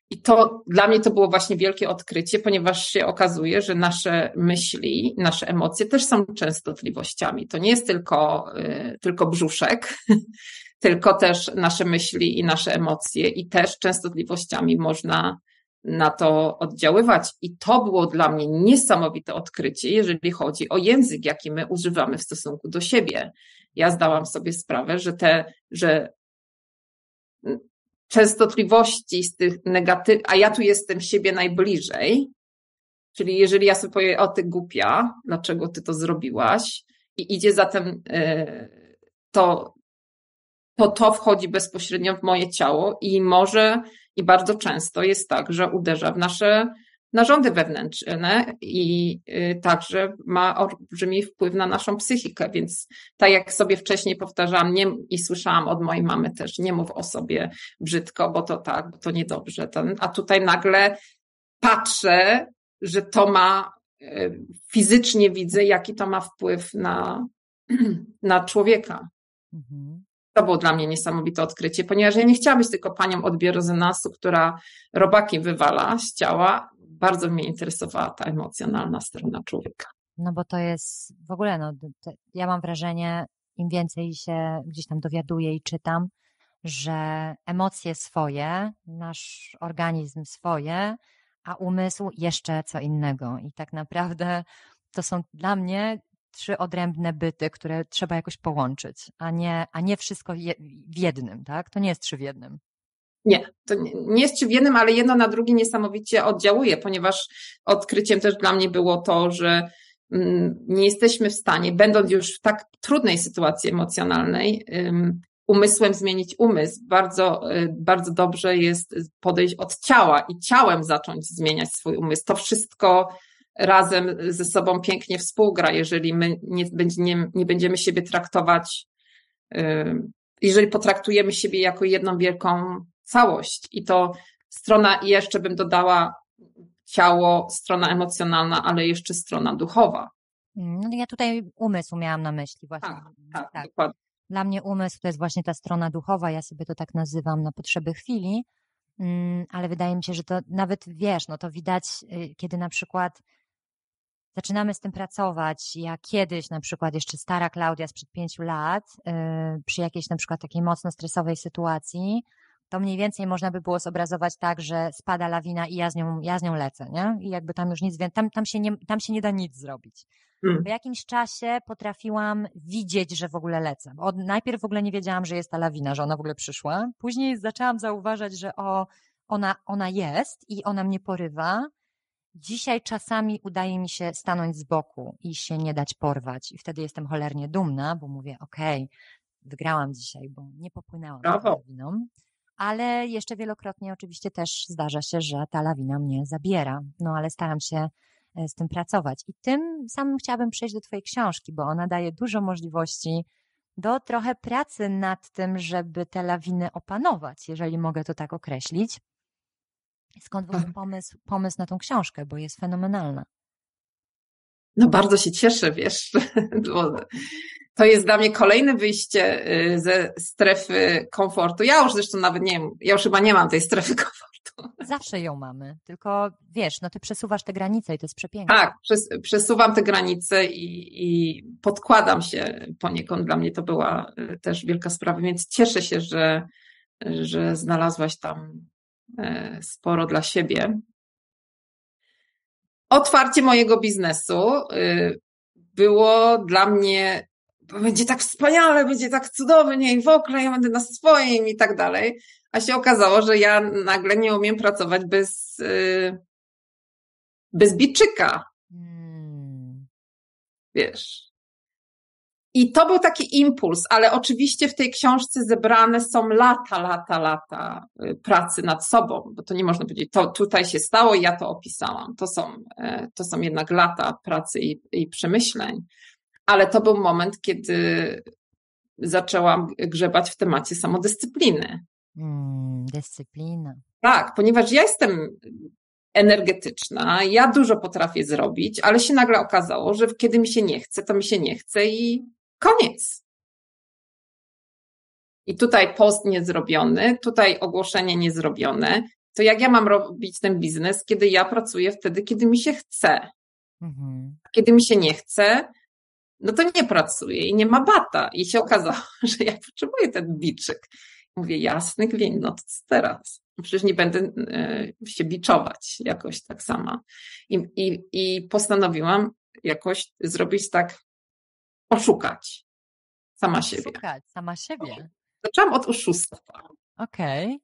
i to dla mnie to było właśnie wielkie odkrycie, ponieważ się okazuje, że nasze myśli, nasze emocje też są częstotliwościami. To nie jest tylko, y, tylko brzuszek, tylko też nasze myśli i nasze emocje, i też częstotliwościami można na to oddziaływać. I to było dla mnie niesamowite odkrycie, jeżeli chodzi o język, jaki my używamy w stosunku do siebie. Ja zdałam sobie sprawę, że te, że częstotliwości z tych negatywnych, a ja tu jestem siebie najbliżej, czyli jeżeli ja sobie powiem, o ty głupia, dlaczego ty to zrobiłaś? I idzie zatem e, to, to to wchodzi bezpośrednio w moje ciało i może i bardzo często jest tak, że uderza w nasze narządy wewnętrzne i y, także ma olbrzymi wpływ na naszą psychikę, więc tak jak sobie wcześniej powtarzałam nie, i słyszałam od mojej mamy też, nie mów o sobie brzydko, bo to tak, bo to niedobrze. Ten, a tutaj nagle patrzę, że to ma, y, fizycznie widzę, jaki to ma wpływ na, na człowieka. Mhm. To było dla mnie niesamowite odkrycie, ponieważ ja nie chciałam być tylko panią od biorezonansu, która robaki wywala z ciała. Bardzo mnie interesowała ta emocjonalna strona człowieka. No bo to jest w ogóle, no, ja mam wrażenie, im więcej się gdzieś tam dowiaduję i czytam, że emocje swoje, nasz organizm swoje, a umysł jeszcze co innego. I tak naprawdę to są dla mnie trzy odrębne byty, które trzeba jakoś połączyć, a nie, a nie wszystko je, w jednym, tak? To nie jest trzy w jednym. Nie, to nie jest trzy w jednym, ale jedno na drugie niesamowicie oddziałuje, ponieważ odkryciem też dla mnie było to, że mm, nie jesteśmy w stanie, będąc już w tak trudnej sytuacji emocjonalnej, umysłem zmienić umysł. Bardzo, y, bardzo dobrze jest podejść od ciała i ciałem zacząć zmieniać swój umysł. To wszystko razem ze sobą pięknie współgra, jeżeli my nie, nie, nie będziemy siebie traktować, jeżeli potraktujemy siebie jako jedną wielką całość. I to strona, jeszcze bym dodała ciało, strona emocjonalna, ale jeszcze strona duchowa. Mm, no ja tutaj umysł miałam na myśli właśnie. Tak, tak, tak. dokładnie. Dla mnie umysł to jest właśnie ta strona duchowa, ja sobie to tak nazywam na potrzeby chwili, mm, ale wydaje mi się, że to nawet wiesz, no to widać, y, kiedy na przykład zaczynamy z tym pracować. Ja kiedyś, na przykład jeszcze stara Klaudia sprzed pięciu lat, yy, przy jakiejś na przykład takiej mocno stresowej sytuacji, to mniej więcej można by było zobrazować tak, że spada lawina i ja z nią, ja z nią lecę, nie? I jakby tam już nic, tam, tam, się, nie, tam się nie da nic zrobić. Hmm. Po jakimś czasie potrafiłam widzieć, że w ogóle lecę. Od, najpierw w ogóle nie wiedziałam, że jest ta lawina, że ona w ogóle przyszła. Później zaczęłam zauważać, że o, ona, ona jest i ona mnie porywa Dzisiaj czasami udaje mi się stanąć z boku i się nie dać porwać. I wtedy jestem cholernie dumna, bo mówię, okej, okay, wygrałam dzisiaj, bo nie popłynęłam Brawo. lawiną. Ale jeszcze wielokrotnie oczywiście też zdarza się, że ta lawina mnie zabiera. No ale staram się e, z tym pracować. I tym samym chciałabym przejść do Twojej książki, bo ona daje dużo możliwości do trochę pracy nad tym, żeby te lawiny opanować, jeżeli mogę to tak określić. Skąd w ogóle tak. pomysł, pomysł na tą książkę, bo jest fenomenalna? No bardzo się cieszę, wiesz, to jest dla mnie kolejne wyjście y, ze strefy komfortu. Ja już zresztą nawet nie wiem, ja już chyba nie mam tej strefy komfortu. Zawsze ją mamy, tylko wiesz, no ty przesuwasz te granice i to jest przepiękne. Tak, przes przesuwam te granice i, i podkładam się poniekąd. Dla mnie to była y, też wielka sprawa, więc cieszę się, że, że znalazłaś tam E, sporo dla siebie. Otwarcie mojego biznesu y, było dla mnie, będzie tak wspaniale, będzie tak cudownie i w ogóle ja będę na swoim i tak dalej. A się okazało, że ja nagle nie umiem pracować bez, y, bez biczyka. Hmm. Wiesz, i to był taki impuls, ale oczywiście w tej książce zebrane są lata, lata, lata y, pracy nad sobą, bo to nie można powiedzieć, to tutaj się stało i ja to opisałam. To są, e, to są jednak lata pracy i, i przemyśleń. Ale to był moment, kiedy zaczęłam grzebać w temacie samodyscypliny. Hmm, dyscyplina. Tak, ponieważ ja jestem energetyczna, ja dużo potrafię zrobić, ale się nagle okazało, że kiedy mi się nie chce, to mi się nie chce i Koniec. I tutaj post niezrobiony, tutaj ogłoszenie niezrobione. To jak ja mam robić ten biznes, kiedy ja pracuję wtedy, kiedy mi się chce? Mhm. Kiedy mi się nie chce, no to nie pracuję i nie ma bata. I się okazało, że ja potrzebuję ten biczyk. Mówię, jasny gwint, no to co teraz? Przecież nie będę y, się biczować jakoś tak sama. I, i, I postanowiłam jakoś zrobić tak oszukać sama siebie. Oszukać sama siebie. Zaczęłam od oszustwa. Okej. Okay.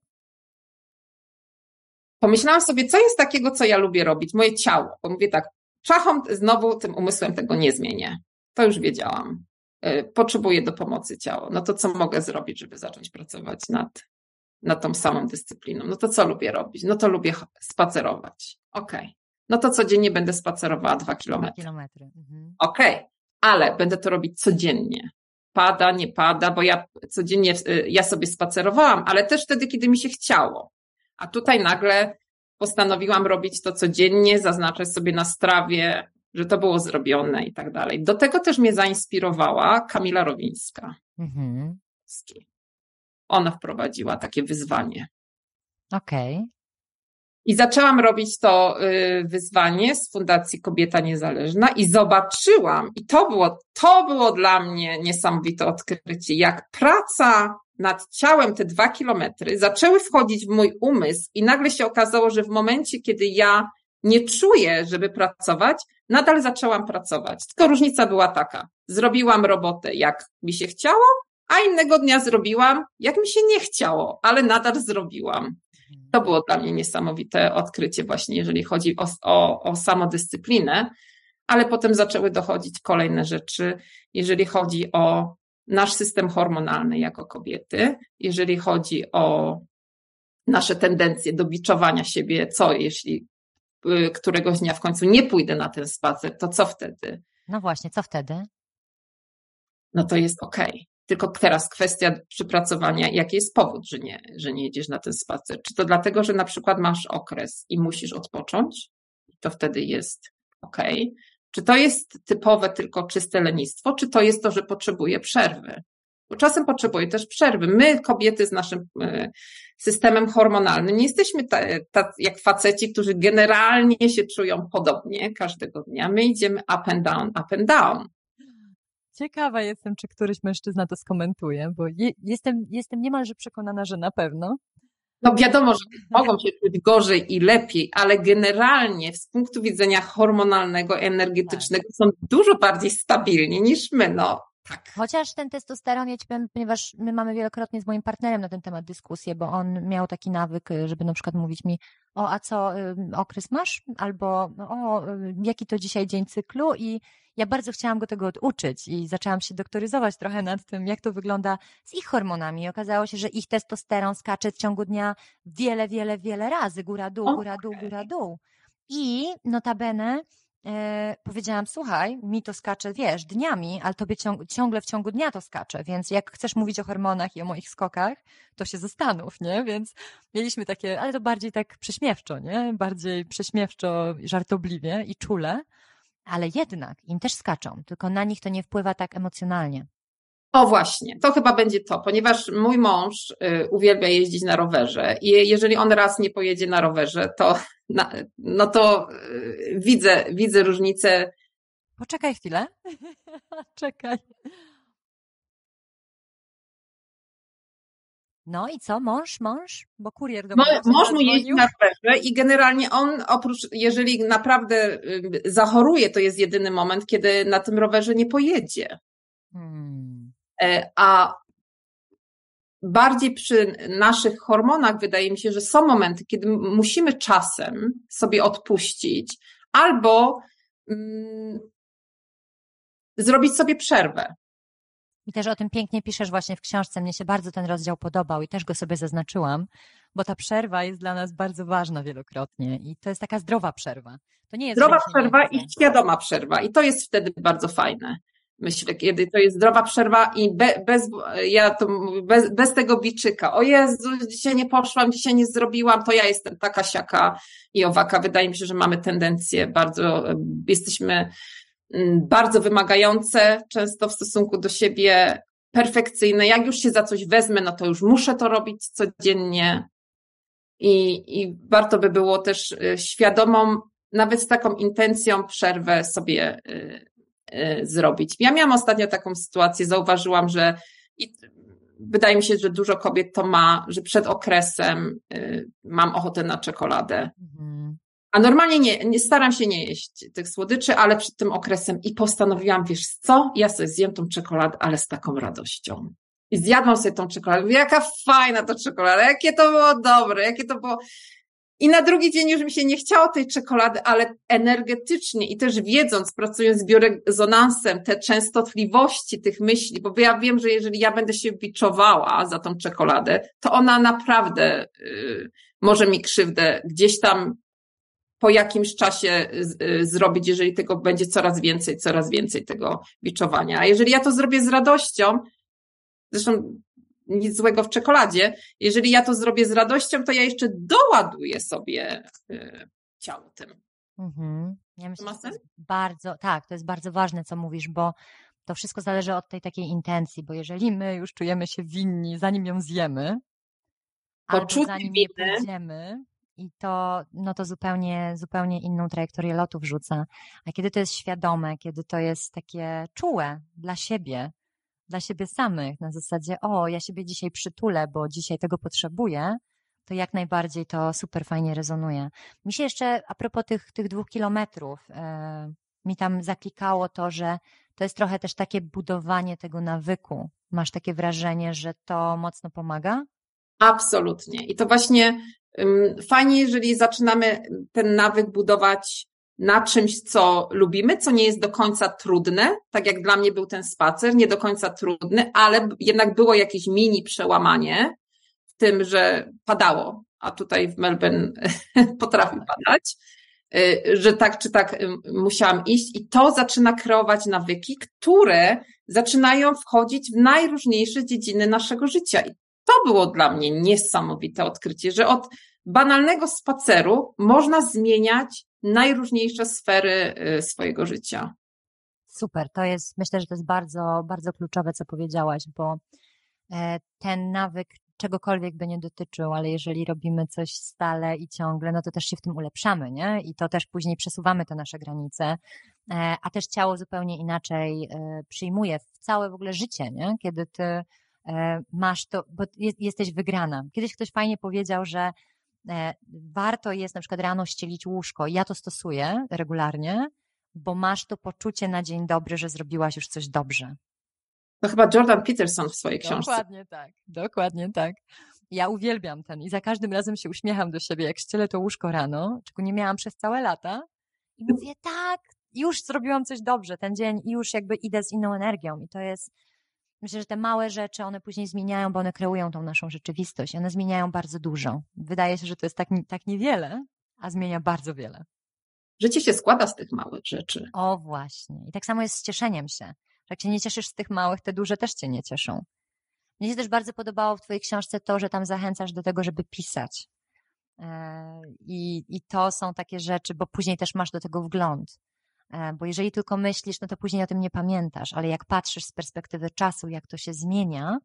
Pomyślałam sobie, co jest takiego, co ja lubię robić, moje ciało. Bo mówię tak, czachą znowu tym umysłem tego nie zmienię. To już wiedziałam. E, potrzebuję do pomocy ciało. No to co mogę zrobić, żeby zacząć pracować nad, nad tą samą dyscypliną? No to co lubię robić? No to lubię spacerować. Okej. Okay. no to codziennie będę spacerowała dwa kilometry. kilometry. Mhm. Okej, okay. Ale będę to robić codziennie. Pada, nie pada, bo ja codziennie, y, ja sobie spacerowałam, ale też wtedy, kiedy mi się chciało. A tutaj nagle postanowiłam robić to codziennie, zaznaczać sobie na strawie, że to było zrobione i tak dalej. Do tego też mnie zainspirowała Kamila Rowińska. Mhm. Ona wprowadziła takie wyzwanie. Okej. Okay. I zaczęłam robić to y, wyzwanie z Fundacji Kobieta Niezależna i zobaczyłam, i to było, to było dla mnie niesamowite odkrycie, jak praca nad ciałem te dwa kilometry zaczęły wchodzić w mój umysł i nagle się okazało, że w momencie, kiedy ja nie czuję, żeby pracować, nadal zaczęłam pracować. Tylko różnica była taka. Zrobiłam robotę, jak mi się chciało, a innego dnia zrobiłam, jak mi się nie chciało, ale nadal zrobiłam. To było dla mnie niesamowite odkrycie, właśnie jeżeli chodzi o, o, o samodyscyplinę, ale potem zaczęły dochodzić kolejne rzeczy, jeżeli chodzi o nasz system hormonalny jako kobiety, jeżeli chodzi o nasze tendencje do biczowania siebie, co jeśli y, któregoś dnia w końcu nie pójdę na ten spacer, to co wtedy? No właśnie, co wtedy? No to jest okej. Okay. Tylko teraz kwestia przypracowania, jaki jest powód, że nie, że nie jedziesz na ten spacer. Czy to dlatego, że na przykład masz okres i musisz odpocząć? To wtedy jest ok. Czy to jest typowe tylko czyste lenistwo, czy to jest to, że potrzebuje przerwy? Bo czasem potrzebuje też przerwy. My, kobiety z naszym e, systemem hormonalnym, nie jesteśmy tak jak faceci, którzy generalnie się czują podobnie każdego dnia. My idziemy up and down, up and down. Ciekawa jestem, czy któryś mężczyzna to skomentuje, bo je, jestem, jestem niemalże przekonana, że na pewno. No wiadomo, że mogą się czuć gorzej i lepiej, ale generalnie z punktu widzenia hormonalnego, energetycznego tak. są dużo bardziej stabilni niż my. No, tak. Chociaż ten testosteron, ja ci powiem, ponieważ my mamy wielokrotnie z moim partnerem na ten temat dyskusję, bo on miał taki nawyk, żeby na przykład mówić mi, o, a co, y, okres masz? Albo, o, y, jaki to dzisiaj dzień cyklu? I ja bardzo chciałam go tego uczyć i zaczęłam się doktoryzować trochę nad tym, jak to wygląda z ich hormonami. I okazało się, że ich testosteron skacze w ciągu dnia wiele, wiele, wiele razy, góra-dół, góra-dół, góra-dół. I notabene e, powiedziałam, słuchaj, mi to skacze, wiesz, dniami, ale tobie ciąg, ciągle w ciągu dnia to skacze, więc jak chcesz mówić o hormonach i o moich skokach, to się zastanów, nie? Więc mieliśmy takie, ale to bardziej tak prześmiewczo, nie? Bardziej prześmiewczo, żartobliwie i czule ale jednak im też skaczą, tylko na nich to nie wpływa tak emocjonalnie. O właśnie, to chyba będzie to, ponieważ mój mąż y, uwielbia jeździć na rowerze i jeżeli on raz nie pojedzie na rowerze, to na, no to y, widzę, widzę różnicę. Poczekaj chwilę. Czekaj. No i co, mąż, mąż? Bo kurier do no, Mąż mu jeździ na rowerze i generalnie on oprócz, jeżeli naprawdę y, zachoruje, to jest jedyny moment, kiedy na tym rowerze nie pojedzie. Hmm. E, a bardziej przy naszych hormonach wydaje mi się, że są momenty, kiedy musimy czasem sobie odpuścić albo mm, zrobić sobie przerwę. I też o tym pięknie piszesz właśnie w książce. Mnie się bardzo ten rozdział podobał i też go sobie zaznaczyłam, bo ta przerwa jest dla nas bardzo ważna wielokrotnie i to jest taka zdrowa przerwa. To nie jest zdrowa przerwa i świadoma przerwa i to jest wtedy bardzo fajne. Myślę, kiedy to jest zdrowa przerwa i be, bez, ja to bez, bez tego biczyka. O Jezu, dzisiaj nie poszłam, dzisiaj nie zrobiłam, to ja jestem taka siaka i owaka. Wydaje mi się, że mamy tendencję bardzo, jesteśmy Mm, bardzo wymagające, często w stosunku do siebie, perfekcyjne. Jak już się za coś wezmę, no to już muszę to robić codziennie. I, i warto by było też y, świadomą, nawet z taką intencją, przerwę sobie y, zrobić. Ja miałam ostatnio taką sytuację, zauważyłam, że i wydaje mi się, że dużo kobiet to ma, że przed okresem mam ochotę na czekoladę. Mhm. A normalnie nie, nie, staram się nie jeść tych słodyczy, ale przed tym okresem i postanowiłam, wiesz co, ja sobie zjem tą czekoladę, ale z taką radością. I zjadłam sobie tą czekoladę. Jaka fajna to czekolada, jakie to było dobre, jakie to było. I na drugi dzień już mi się nie chciało tej czekolady, ale energetycznie i też wiedząc, pracując z biorezonansem, te częstotliwości tych myśli, bo ja wiem, że jeżeli ja będę się biczowała za tą czekoladę, to ona naprawdę y, może mi krzywdę gdzieś tam po jakimś czasie y, zrobić, jeżeli tego będzie coraz więcej, coraz więcej tego biczowania. A jeżeli ja to zrobię z radością, zresztą nic złego w czekoladzie, jeżeli ja to zrobię z radością, to ja jeszcze doładuję sobie y, ciało tym. Mhm. Ja myślę, to jest sens? bardzo, tak, to jest bardzo ważne, co mówisz, bo to wszystko zależy od tej takiej intencji, bo jeżeli my już czujemy się winni, zanim ją zjemy, albo Poczucie zanim nie winy. pójdziemy, i to, no to zupełnie, zupełnie inną trajektorię lotu wrzuca. A kiedy to jest świadome, kiedy to jest takie czułe dla siebie, dla siebie samych, na zasadzie, o, ja siebie dzisiaj przytulę, bo dzisiaj tego potrzebuję, to jak najbardziej to super fajnie rezonuje. Mi się jeszcze, a propos tych, tych dwóch kilometrów, e, mi tam zaklikało to, że to jest trochę też takie budowanie tego nawyku. Masz takie wrażenie, że to mocno pomaga? Absolutnie. I to właśnie fajnie, jeżeli zaczynamy ten nawyk budować na czymś, co lubimy, co nie jest do końca trudne, tak jak dla mnie był ten spacer, nie do końca trudny, ale jednak było jakieś mini przełamanie w tym, że padało, a tutaj w Melbourne potrafi padać, y, że tak czy tak y, musiałam iść i to zaczyna kreować nawyki, które zaczynają wchodzić w najróżniejsze dziedziny naszego życia. I to było dla mnie niesamowite odkrycie, że od banalnego spaceru można zmieniać najróżniejsze sfery y, swojego życia. Super, to jest, myślę, że to jest bardzo, bardzo kluczowe, co powiedziałaś, bo e, ten nawyk czegokolwiek by nie dotyczył, ale jeżeli robimy coś stale i ciągle, no to też się w tym ulepszamy, nie? I to też później przesuwamy te nasze granice, e, a też ciało zupełnie inaczej e, przyjmuje w całe w ogóle życie, nie? Kiedy ty masz to, bo jesteś wygrana. Kiedyś ktoś fajnie powiedział, że warto jest na przykład rano ścielić łóżko. Ja to stosuję regularnie, bo masz to poczucie na dzień dobry, że zrobiłaś już coś dobrze. To chyba Jordan Peterson w swojej książce. Dokładnie tak, dokładnie tak. Ja uwielbiam ten i za każdym razem się uśmiecham do siebie, jak ścielę to łóżko rano, czego nie miałam przez całe lata i mówię, tak, już zrobiłam coś dobrze ten dzień i już jakby idę z inną energią i to jest, myślę, że te małe rzeczy, one później zmieniają, bo one kreują tą naszą rzeczywistość, one zmieniają bardzo dużo. Wydaje się, że to jest tak, tak niewiele, a zmienia bardzo wiele. Życie się składa z tych małych rzeczy. O właśnie. I tak samo jest z cieszeniem się. Jak się nie cieszysz z tych małych, te duże też cię nie cieszą. Mnie się też bardzo podobało w twojej książce to, że tam zachęcasz do tego, żeby pisać. I, I to są takie rzeczy, bo później też masz do tego wgląd. Bo jeżeli tylko myślisz, no to później o tym nie pamiętasz, ale jak patrzysz z perspektywy czasu, jak to się zmienia,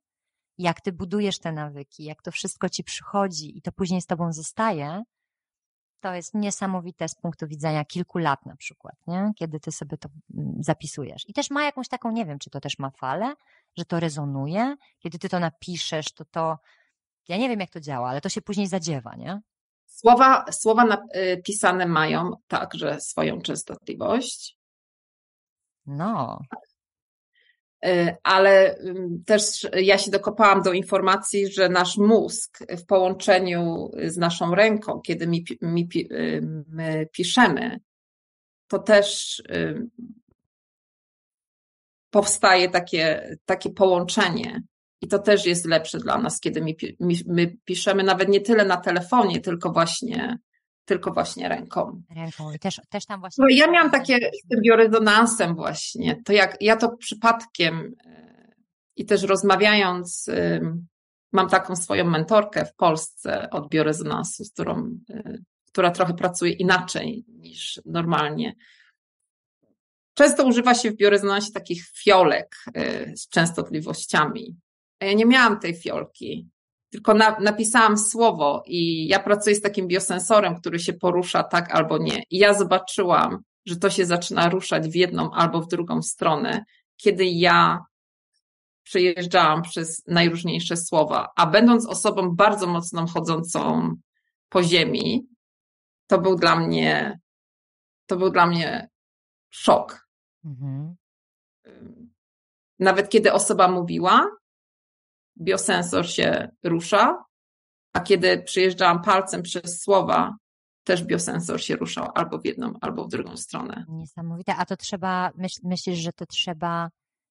jak ty budujesz te nawyki, jak to wszystko ci przychodzi i to później z tobą zostaje, to jest niesamowite z punktu widzenia kilku lat na przykład, nie? kiedy ty sobie to mm, zapisujesz. I też ma jakąś taką, nie wiem, czy to też ma falę, że to rezonuje. Kiedy ty to napiszesz, to to, ja nie wiem jak to działa, ale to się później zadziewa, nie? Słowa, słowa napisane mają także swoją częstotliwość. No. Y, ale też ja się dokopałam do informacji, że nasz mózg w połączeniu z naszą ręką, kiedy my, my, y, my piszemy, to też y, powstaje takie, takie połączenie. I to też jest lepsze dla nas, kiedy my, my piszemy nawet nie tyle na telefonie, tylko właśnie tylko właśnie ręką. Ręką i też, też tam właśnie. No, ja miałam takie z tym biorezonansem właśnie. To jak ja to przypadkiem e, i też rozmawiając, mam taką swoją mentorkę w Polsce od biorezonansu, z którą, e, która trochę pracuje inaczej niż normalnie. Często używa się w biorezonansie takich fiolek e, z częstotliwościami. A ja nie miałam tej fiolki tylko na, napisałam słowo i ja pracuję z takim biosensorem, który się porusza tak albo nie. I ja zobaczyłam, że to się zaczyna ruszać w jedną albo w drugą stronę, kiedy ja przejeżdżałam przez najróżniejsze słowa, a będąc osobą bardzo mocno chodzącą po ziemi, to był dla mnie, to był dla mnie szok. Mhm. Nawet kiedy osoba mówiła, biosensor się rusza, a kiedy przyjeżdżałam palcem przez słowa, też biosensor się ruszał albo w jedną, albo w drugą stronę. Niesamowite. A to trzeba, myśl, myślisz, że to trzeba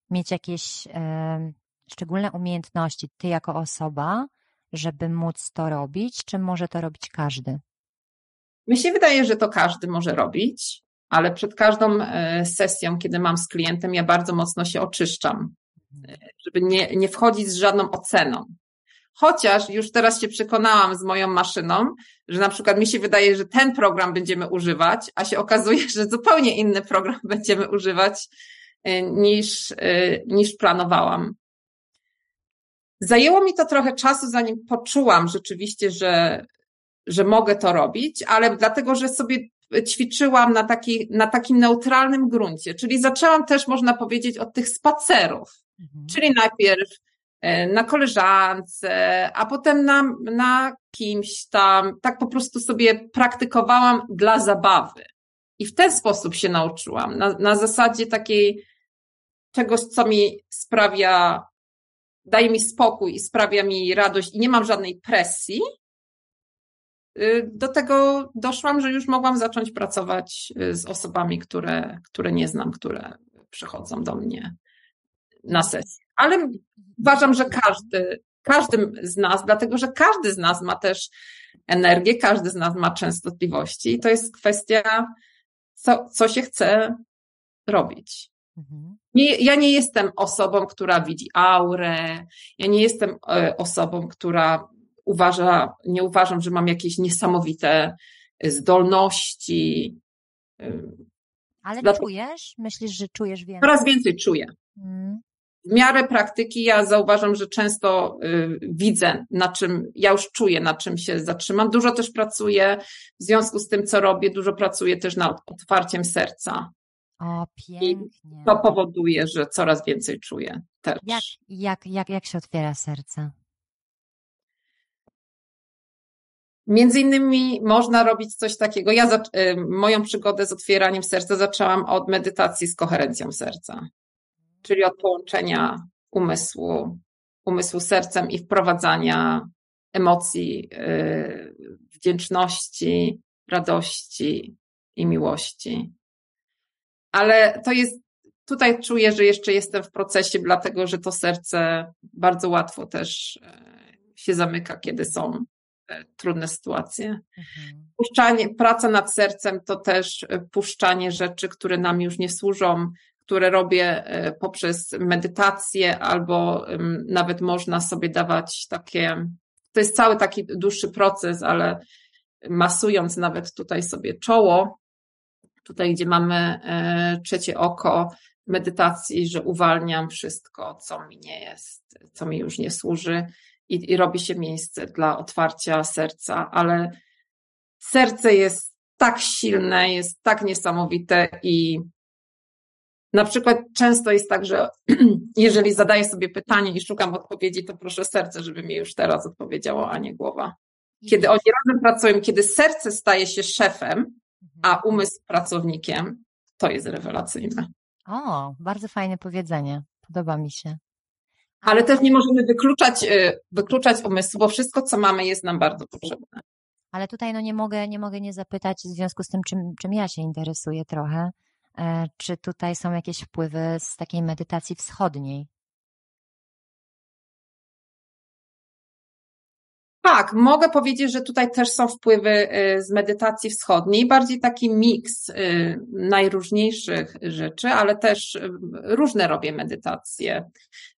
mieć jakieś szczególne umiejętności, ty jako osoba, żeby móc to robić, czy może to robić każdy? Mi się wydaje, że to każdy może robić, ale przed każdą e, sesją, kiedy mam z klientem, ja bardzo mocno się oczyszczam, żeby nie, nie wchodzić z żadną oceną. Chociaż już teraz się przekonałam z moją maszyną, że na przykład mi się wydaje, że ten program będziemy używać, a się okazuje, że zupełnie inny program będziemy używać e, niż, niż planowałam. Zajęło mi to trochę czasu, zanim poczułam rzeczywiście, że, że mogę to robić, ale dlatego, że sobie ćwiczyłam na, taki, na takim neutralnym gruncie, czyli zaczęłam też, można powiedzieć, od tych spacerów, mhm. czyli najpierw e, na koleżance, a potem na, na kimś tam, tak po prostu sobie praktykowałam dla zabawy. I w ten sposób się nauczyłam, na, na zasadzie takiej czegoś, co mi sprawia, daje mi spokój i sprawia mi radość i nie mam żadnej presji, do tego doszłam, że już mogłam zacząć pracować y, z osobami, które, które nie znam, które przychodzą do mnie na sesję. Ale uważam, że każdy, każdy z nas, dlatego że każdy z nas ma też energię, każdy z nas ma częstotliwości i to jest kwestia, co, co się chce robić. Mhm. Nie, ja nie jestem osobą, która widzi aurę, ja nie jestem e, osobą, która uważa, nie uważam, że mam jakieś niesamowite zdolności. Ale Dlatego czujesz? Myślisz, że czujesz więcej? Coraz więcej czuję. Hmm. W miarę praktyki ja zauważam, że często y, widzę, na czym, ja już czuję, na czym się zatrzymam. Dużo też pracuję w związku z tym, co robię, dużo pracuję też nad otwarciem serca. O, pięknie. I to powoduje, że coraz więcej czuję też. Jak, jak, jak, jak się otwiera serce? Między innymi można robić coś takiego. Ja za, y, moją przygodę z otwieraniem serca zaczęłam od medytacji z koherencją serca, czyli od połączenia umysłu, umysłu sercem i wprowadzania emocji, yy, wdzięczności, radości i miłości. Ale to jest, tutaj czuję, że jeszcze jestem w procesie, dlatego że to serce bardzo łatwo też y, się zamyka, kiedy są trudne sytuacje. Mhm. Puszczanie, praca nad sercem to też e, puszczanie rzeczy, które nam już nie służą, które robię e, poprzez medytację, albo nawet można sobie dawać takie, to jest cały taki dłuższy proces, ale masując nawet tutaj sobie czoło, tutaj gdzie mamy e, trzecie oko medytacji, że uwalniam wszystko, co mi nie jest, co mi już nie służy i, i robi się miejsce dla otwarcia serca, ale serce jest tak silne, jest tak niesamowite i na przykład często jest tak, że jeżeli zadaję sobie pytanie i szukam odpowiedzi, to proszę serce, żeby mi już teraz odpowiedziało, a nie głowa. Kiedy oni razem pracują, kiedy serce staje się szefem, a mhm. umysł pracownikiem, to jest rewelacyjne. O, bardzo fajne powiedzenie. Podoba mi się. Ale też nie możemy wykluczać, y, wykluczać umysłu, bo wszystko, co mamy, jest nam bardzo potrzebne. Ale tutaj no nie mogę, nie mogę nie zapytać w związku z tym, czym, czym ja się interesuję trochę, e, czy tutaj są jakieś wpływy z takiej medytacji wschodniej? Tak, mogę powiedzieć, że tutaj też są wpływy y, z medytacji wschodniej, bardziej taki miks y, najróżniejszych rzeczy, ale też y, różne robię medytacje.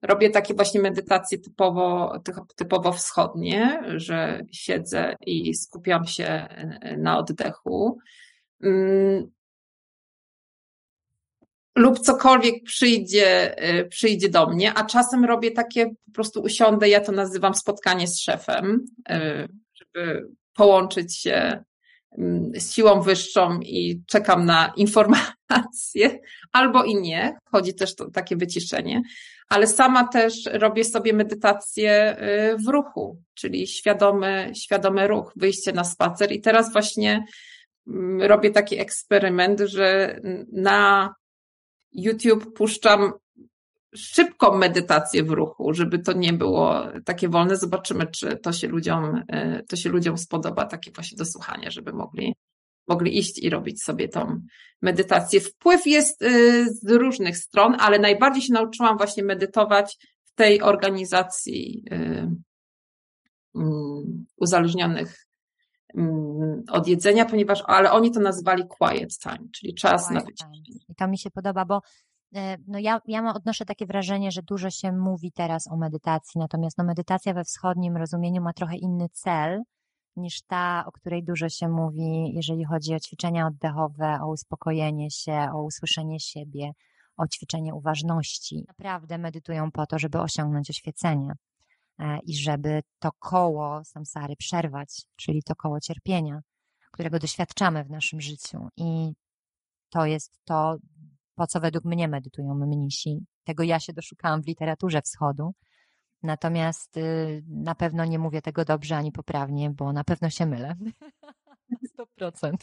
Robię takie właśnie medytacje typowo, typowo wschodnie, że siedzę i skupiam się na oddechu. Lub cokolwiek przyjdzie, y, przyjdzie do mnie, a czasem robię takie, po prostu usiądę, ja to nazywam spotkanie z szefem, y, żeby połączyć się mm, z siłą wyższą i czekam na informacje, albo i nie, chodzi też to takie wyciszenie, ale sama też robię sobie medytację y, w ruchu, czyli świadomy, świadomy ruch, wyjście na spacer. I teraz właśnie mm, robię taki eksperyment, że na YouTube puszczam szybką medytację w ruchu, żeby to nie było takie wolne. Zobaczymy, czy to się ludziom, e, to się ludziom spodoba, takie właśnie do słuchania, żeby mogli, mogli iść i robić sobie tą medytację. Wpływ jest e, z różnych stron, ale najbardziej się nauczyłam właśnie medytować w tej organizacji e, mm, uzależnionych od jedzenia, ponieważ, ale oni to nazywali quiet time, czyli czas quiet na wyciszenie. I to mi się podoba, bo e, no ja, ja odnoszę takie wrażenie, że dużo się mówi teraz o medytacji, natomiast no medytacja we wschodnim rozumieniu ma trochę inny cel niż ta, o której dużo się mówi, jeżeli chodzi o ćwiczenia oddechowe, o uspokojenie się, o usłyszenie siebie, o ćwiczenie uważności. Naprawdę medytują po to, żeby osiągnąć oświecenie i żeby to koło samsary przerwać, czyli to koło cierpienia, którego doświadczamy w naszym życiu. I to jest to, po co według mnie medytują mnisi. Tego ja się doszukałam w literaturze wschodu. Natomiast y, na pewno nie mówię tego dobrze ani poprawnie, bo na pewno się mylę. 100%.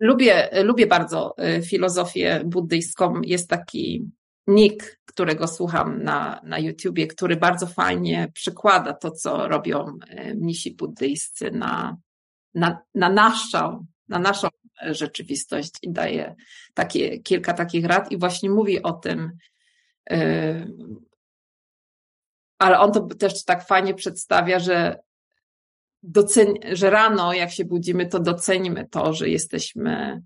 Lubię, lubię bardzo y, filozofię buddyjską. Jest taki Nick, którego słucham na, na YouTubie, który bardzo fajnie przykłada to, co robią y, mnisi buddyjscy na, na, na, naszą, na naszą rzeczywistość i daje takie, kilka takich rad i właśnie mówi o tym, yy, ale on to też tak fajnie przedstawia, że docen, że rano, jak się budzimy, to docenimy to, że jesteśmy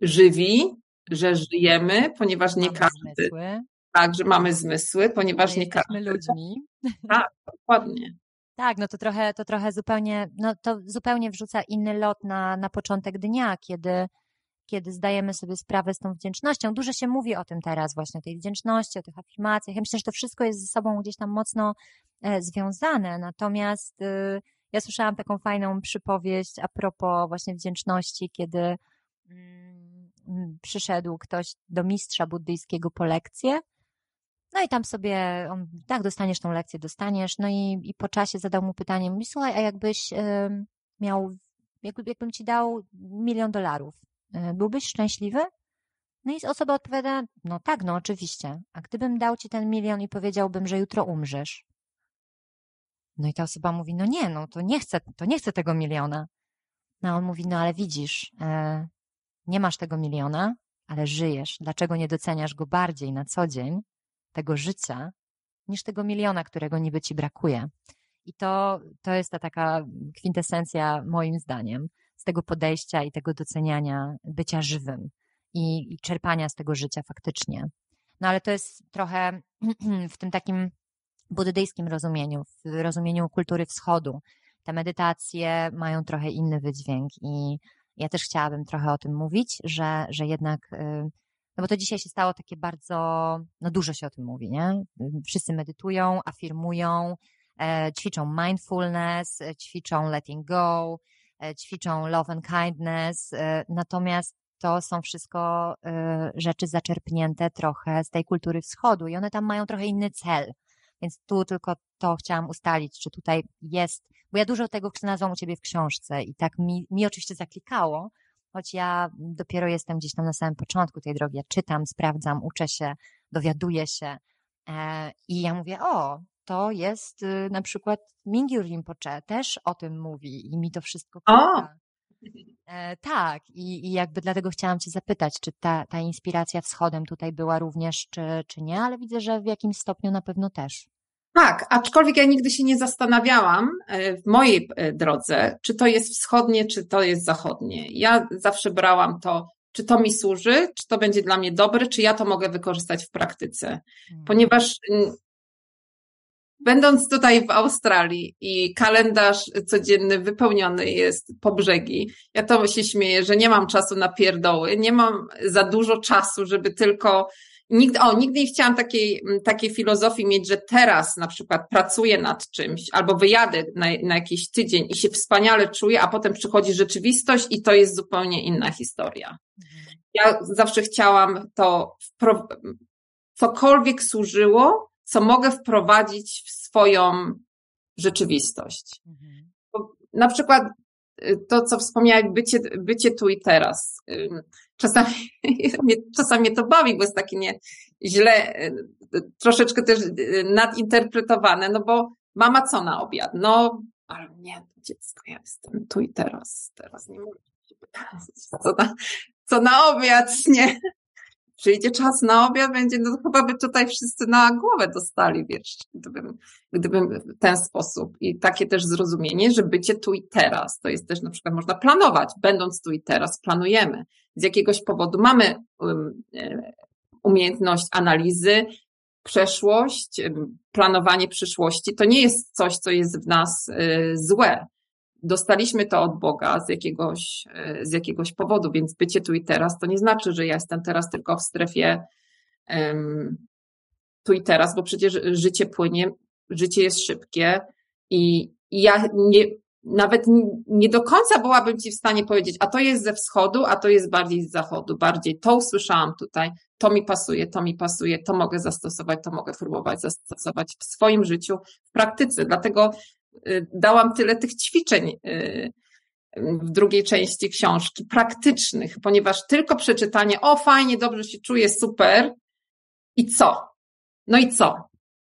żywi, że żyjemy, ponieważ nie mamy każdy. Zmysły. Tak, że mamy zmysły, ponieważ że nie każdy. ludźmi. Tak, dokładnie. Tak, no to trochę, to trochę zupełnie, no to zupełnie wrzuca inny lot na, na początek dnia, kiedy, kiedy zdajemy sobie sprawę z tą wdzięcznością. Dużo się mówi o tym teraz, właśnie o tej wdzięczności, o tych afirmacjach. Ja myślę, że to wszystko jest ze sobą gdzieś tam mocno e, związane. Natomiast y, ja słyszałam taką fajną przypowieść a propos właśnie wdzięczności, kiedy mm, przyszedł ktoś do mistrza buddyjskiego po lekcję. No i tam sobie, on, tak, dostaniesz tą lekcję, dostaniesz. No i, i po czasie zadał mu pytanie, mówi, słuchaj, a jakbyś y, miał, jakby, jakbym ci dał milion dolarów, y, byłbyś szczęśliwy? No i osoba odpowiada, no tak, no oczywiście. A gdybym dał ci ten milion i powiedziałbym, że jutro umrzesz, no i ta osoba mówi, no nie, no to nie chcę, to nie chcę tego miliona. No on mówi, no ale widzisz, e, nie masz tego miliona, ale żyjesz. Dlaczego nie doceniasz go bardziej na co dzień, tego życia, niż tego miliona, którego niby ci brakuje? I to, to jest ta taka kwintesencja, moim zdaniem, z tego podejścia i tego doceniania bycia żywym i, i czerpania z tego życia faktycznie. No ale to jest trochę w tym takim buddyjskim rozumieniu, w rozumieniu kultury wschodu. Te medytacje mają trochę inny wydźwięk i ja też chciałabym trochę o tym mówić, że, że jednak, y, no bo to dzisiaj się stało takie bardzo, no dużo się o tym mówi, nie? Wszyscy medytują, afirmują, e, ćwiczą mindfulness, e, ćwiczą letting go, e, ćwiczą love and kindness, natomiast to są wszystko rzeczy zaczerpnięte trochę z tej kultury wschodu i one tam mają trochę inny cel. Więc tu tylko to chciałam ustalić, czy tutaj jest, bo ja dużo tego znalazłam u Ciebie w książce i tak mi, mi oczywiście zaklikało, choć ja dopiero jestem gdzieś tam na samym początku tej drogi. Ja czytam, sprawdzam, uczę się, dowiaduję się e, i ja mówię, o, to jest y, na przykład Mingyur Rinpoche też o tym mówi i mi to wszystko klika. E, tak, i, i jakby dlatego chciałam Cię zapytać, czy ta, ta inspiracja wschodem tutaj była również, czy, czy nie, ale widzę, że w jakimś stopniu na pewno też. Tak, aczkolwiek ja nigdy się nie zastanawiałam e, w mojej e, drodze, czy to jest wschodnie, czy to jest zachodnie. Ja zawsze brałam to, czy to mi służy, czy to będzie dla mnie dobre, czy ja to mogę wykorzystać w praktyce. Hmm. Ponieważ Będąc tutaj w Australii i kalendarz codzienny wypełniony jest po brzegi, ja to się śmieję, że nie mam czasu na pierdoły, nie mam za dużo czasu, żeby tylko Nigdy, o, nigdy nie chciałam takiej, takiej filozofii mieć, że teraz na przykład pracuję nad czymś albo wyjadę na, na jakiś tydzień i się wspaniale czuję, a potem przychodzi rzeczywistość i to jest zupełnie inna historia. Mhm. Ja zawsze chciałam to, cokolwiek służyło, co mogę wprowadzić w swoją rzeczywistość. Mhm. Na przykład to, co wspomniałeś, bycie, bycie tu i teraz. Czasami, czasami to bawi, bo jest takie nie, źle, y, troszeczkę też y, nadinterpretowane, no bo mama co na obiad? No, ale nie, dziecko, ja jestem tu i teraz, teraz nie mogę co na, co na obiad, nie? Przyjdzie czas na obiad, będzie, no chyba by tutaj wszyscy na głowę dostali, wiesz, gdybym, gdybym w ten sposób. I takie też zrozumienie, że bycie tu i teraz, to jest też na przykład można planować, będąc tu i teraz, planujemy. Z jakiegoś powodu mamy e, umiejętność analizy, przeszłość, planowanie przyszłości, to nie jest coś, co jest w nas e, złe dostaliśmy to od Boga z jakiegoś, z jakiegoś powodu, więc bycie tu i teraz to nie znaczy, że ja jestem teraz tylko w strefie um, tu i teraz, bo przecież życie płynie, życie jest szybkie i, i ja nie, nawet nie do końca byłabym Ci w stanie powiedzieć, a to jest ze wschodu, a to jest bardziej z zachodu, bardziej to usłyszałam tutaj, to mi pasuje, to mi pasuje, to mogę zastosować, to mogę próbować zastosować w swoim życiu, w praktyce. Dlatego dałam tyle tych ćwiczeń y, w drugiej części książki, praktycznych, ponieważ tylko przeczytanie, o fajnie, dobrze się czuję, super. I co? No i co?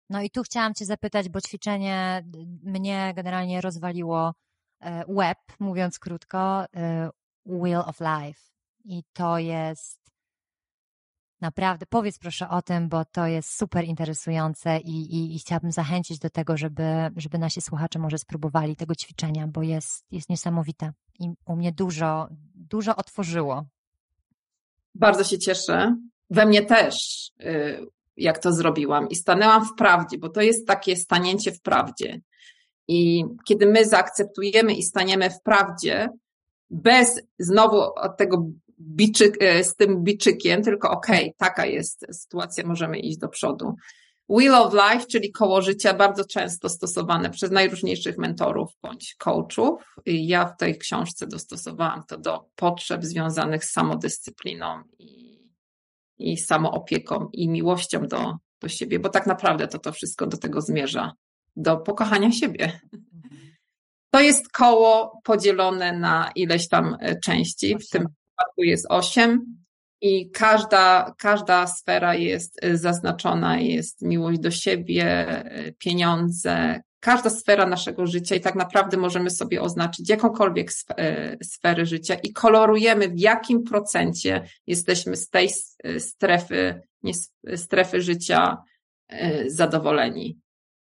No i tu chciałam Cię zapytać, bo ćwiczenie mnie generalnie rozwaliło web, mówiąc krótko, Wheel of Life. I to jest Naprawdę, powiedz proszę o tym, bo to jest super interesujące i, i, i, chciałabym zachęcić do tego, żeby, żeby nasi słuchacze może spróbowali tego ćwiczenia, bo jest, jest niesamowite i u mnie dużo, dużo otworzyło. Bardzo się cieszę. We mnie też, y, jak to zrobiłam i stanęłam w prawdzie, bo to jest takie stanięcie w prawdzie. I kiedy my zaakceptujemy i staniemy w prawdzie, bez znowu od tego biczyk, e, z tym biczykiem, tylko okej, okay, taka jest sytuacja, możemy iść do przodu. Wheel of Life, czyli koło życia, bardzo często stosowane przez najróżniejszych mentorów bądź coachów. Ja w tej książce dostosowałam to do potrzeb związanych z samodyscypliną i, i samoopieką i miłością do, do siebie, bo tak naprawdę to to wszystko do tego zmierza, do pokochania siebie. To jest koło podzielone na ileś tam e, części. W tym przypadku jest osiem i każda, każda sfera jest y, zaznaczona, jest miłość do siebie, y, pieniądze, każda sfera naszego życia i tak naprawdę możemy sobie oznaczyć jakąkolwiek y, sfery życia i kolorujemy w jakim procencie jesteśmy z tej strefy, nie, strefy życia zadowoleni.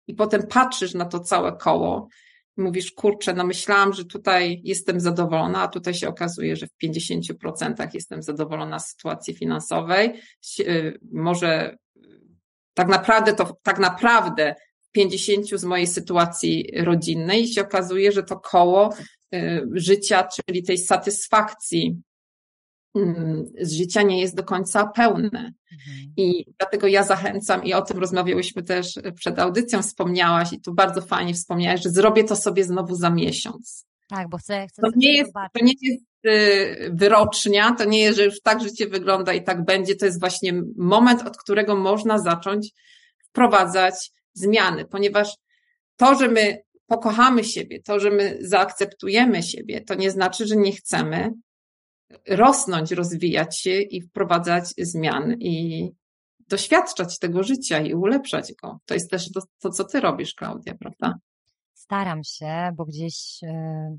I potem patrzysz na to całe koło mówisz, kurczę, no myślałam, że tutaj jestem zadowolona, a tutaj się okazuje, że w 50% jestem zadowolona z sytuacji finansowej. Y, może tak naprawdę to tak naprawdę w 50 z mojej sytuacji rodzinnej się okazuje, że to koło y, życia, czyli tej satysfakcji z życia nie jest do końca pełne. Mhm. I dlatego ja zachęcam, i o tym rozmawiałyśmy też przed audycją, wspomniałaś, i tu bardzo fajnie wspomniałaś, że zrobię to sobie znowu za miesiąc. Tak, bo chcę, chcę to nie jest, To nie jest y, wyrocznia, to nie jest, że już tak życie wygląda i tak będzie. To jest właśnie moment, od którego można zacząć wprowadzać zmiany, ponieważ to, że my pokochamy siebie, to, że my zaakceptujemy siebie, to nie znaczy, że nie chcemy rosnąć, rozwijać się i wprowadzać zmian i doświadczać tego życia i ulepszać go. To jest też to, to co ty robisz, Klaudia, prawda? Staram się, bo gdzieś y,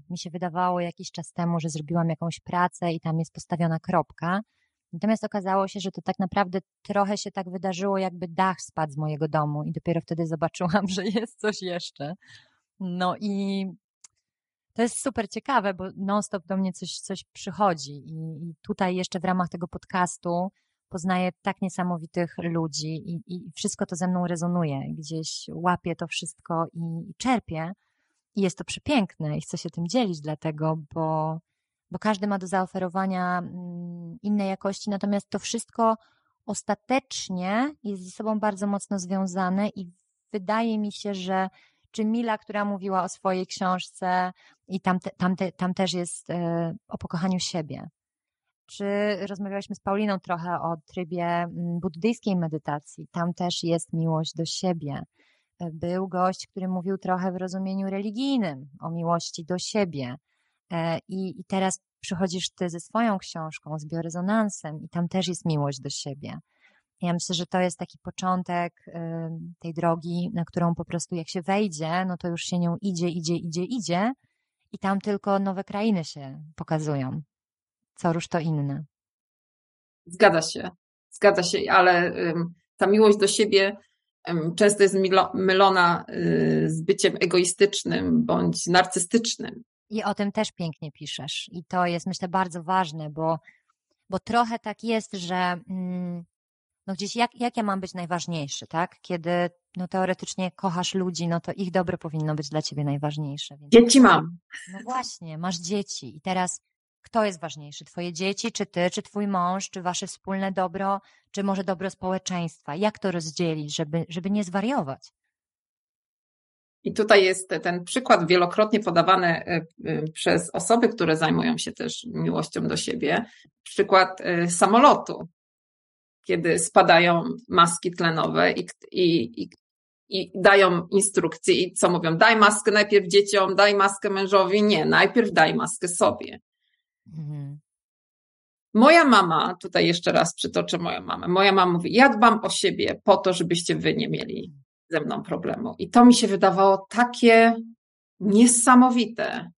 mi się wydawało jakiś czas temu, że zrobiłam jakąś pracę i tam jest postawiona kropka. Natomiast okazało się, że to tak naprawdę trochę się tak wydarzyło, jakby dach spadł z mojego domu i dopiero wtedy zobaczyłam, że jest coś jeszcze. No i to jest super ciekawe, bo non-stop do mnie coś, coś przychodzi i, i tutaj jeszcze w ramach tego podcastu poznaję tak niesamowitych ludzi i, i wszystko to ze mną rezonuje. Gdzieś łapię to wszystko i, i czerpię. I jest to przepiękne i chcę się tym dzielić, dlatego, bo, bo każdy ma do zaoferowania mm, innej jakości, natomiast to wszystko ostatecznie jest ze sobą bardzo mocno związane i wydaje mi się, że czy Mila, która mówiła o swojej książce i tam, te, tam, te, tam też jest e, o pokochaniu siebie. Czy rozmawialiśmy z Pauliną trochę o trybie mm, buddyjskiej medytacji, tam też jest miłość do siebie. E, był gość, który mówił trochę w rozumieniu religijnym o miłości do siebie. E, I, I teraz przychodzisz ty ze swoją książką, z biorezonansem, i tam też jest miłość do siebie. Ja myślę, że to jest taki początek tej drogi, na którą po prostu jak się wejdzie, no to już się nią idzie, idzie, idzie, idzie i tam tylko nowe krainy się pokazują. Co róż to inne. Zgadza się. zgadza się, ale ta miłość do siebie często jest mylona y, z byciem egoistycznym bądź narcystycznym. I o tym też pięknie piszesz. I to jest, myślę, bardzo ważne, bo, bo trochę tak jest, że mm, no gdzieś jak, jak ja mam być najważniejszy, tak? Kiedy no teoretycznie kochasz ludzi, no to ich dobro powinno być dla ciebie najważniejsze. Więc... Dzieci mam. No właśnie, masz dzieci i teraz kto jest ważniejszy? Twoje dzieci, czy ty, czy twój mąż, czy wasze wspólne dobro, czy może dobro społeczeństwa? Jak to rozdzielić, żeby, żeby nie zwariować? I tutaj jest ten przykład wielokrotnie podawany e, e, przez osoby, które zajmują się też miłością do siebie. Przykład e, samolotu, kiedy spadają maski tlenowe i, i, i, i dają instrukcje i co mówią, daj maskę najpierw dzieciom, daj maskę mężowi. Nie, najpierw daj maskę sobie. Mhm. Moja mama, tutaj jeszcze raz przytoczę moją mamę. Moja mama mówi: Ja dbam o siebie po to, żebyście wy nie mieli ze mną problemu. I to mi się wydawało takie niesamowite,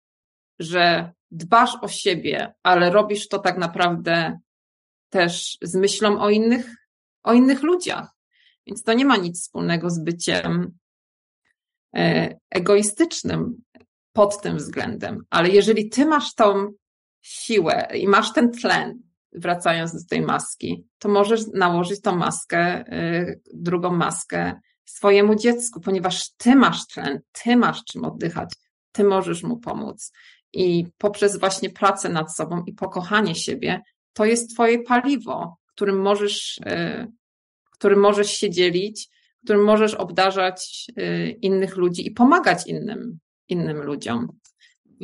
że dbasz o siebie, ale robisz to tak naprawdę też z myślą o innych, o innych ludziach. Więc to nie ma nic wspólnego z byciem e, egoistycznym pod tym względem. Ale jeżeli ty masz tą siłę i masz ten tlen, wracając do tej maski, to możesz nałożyć tą maskę, y, drugą maskę swojemu dziecku, ponieważ ty masz tlen, ty masz czym oddychać, ty możesz mu pomóc. I poprzez właśnie pracę nad sobą i pokochanie siebie, to jest twoje paliwo, którym możesz, y, którym możesz się dzielić, którym możesz obdarzać y, innych ludzi i pomagać innym, innym ludziom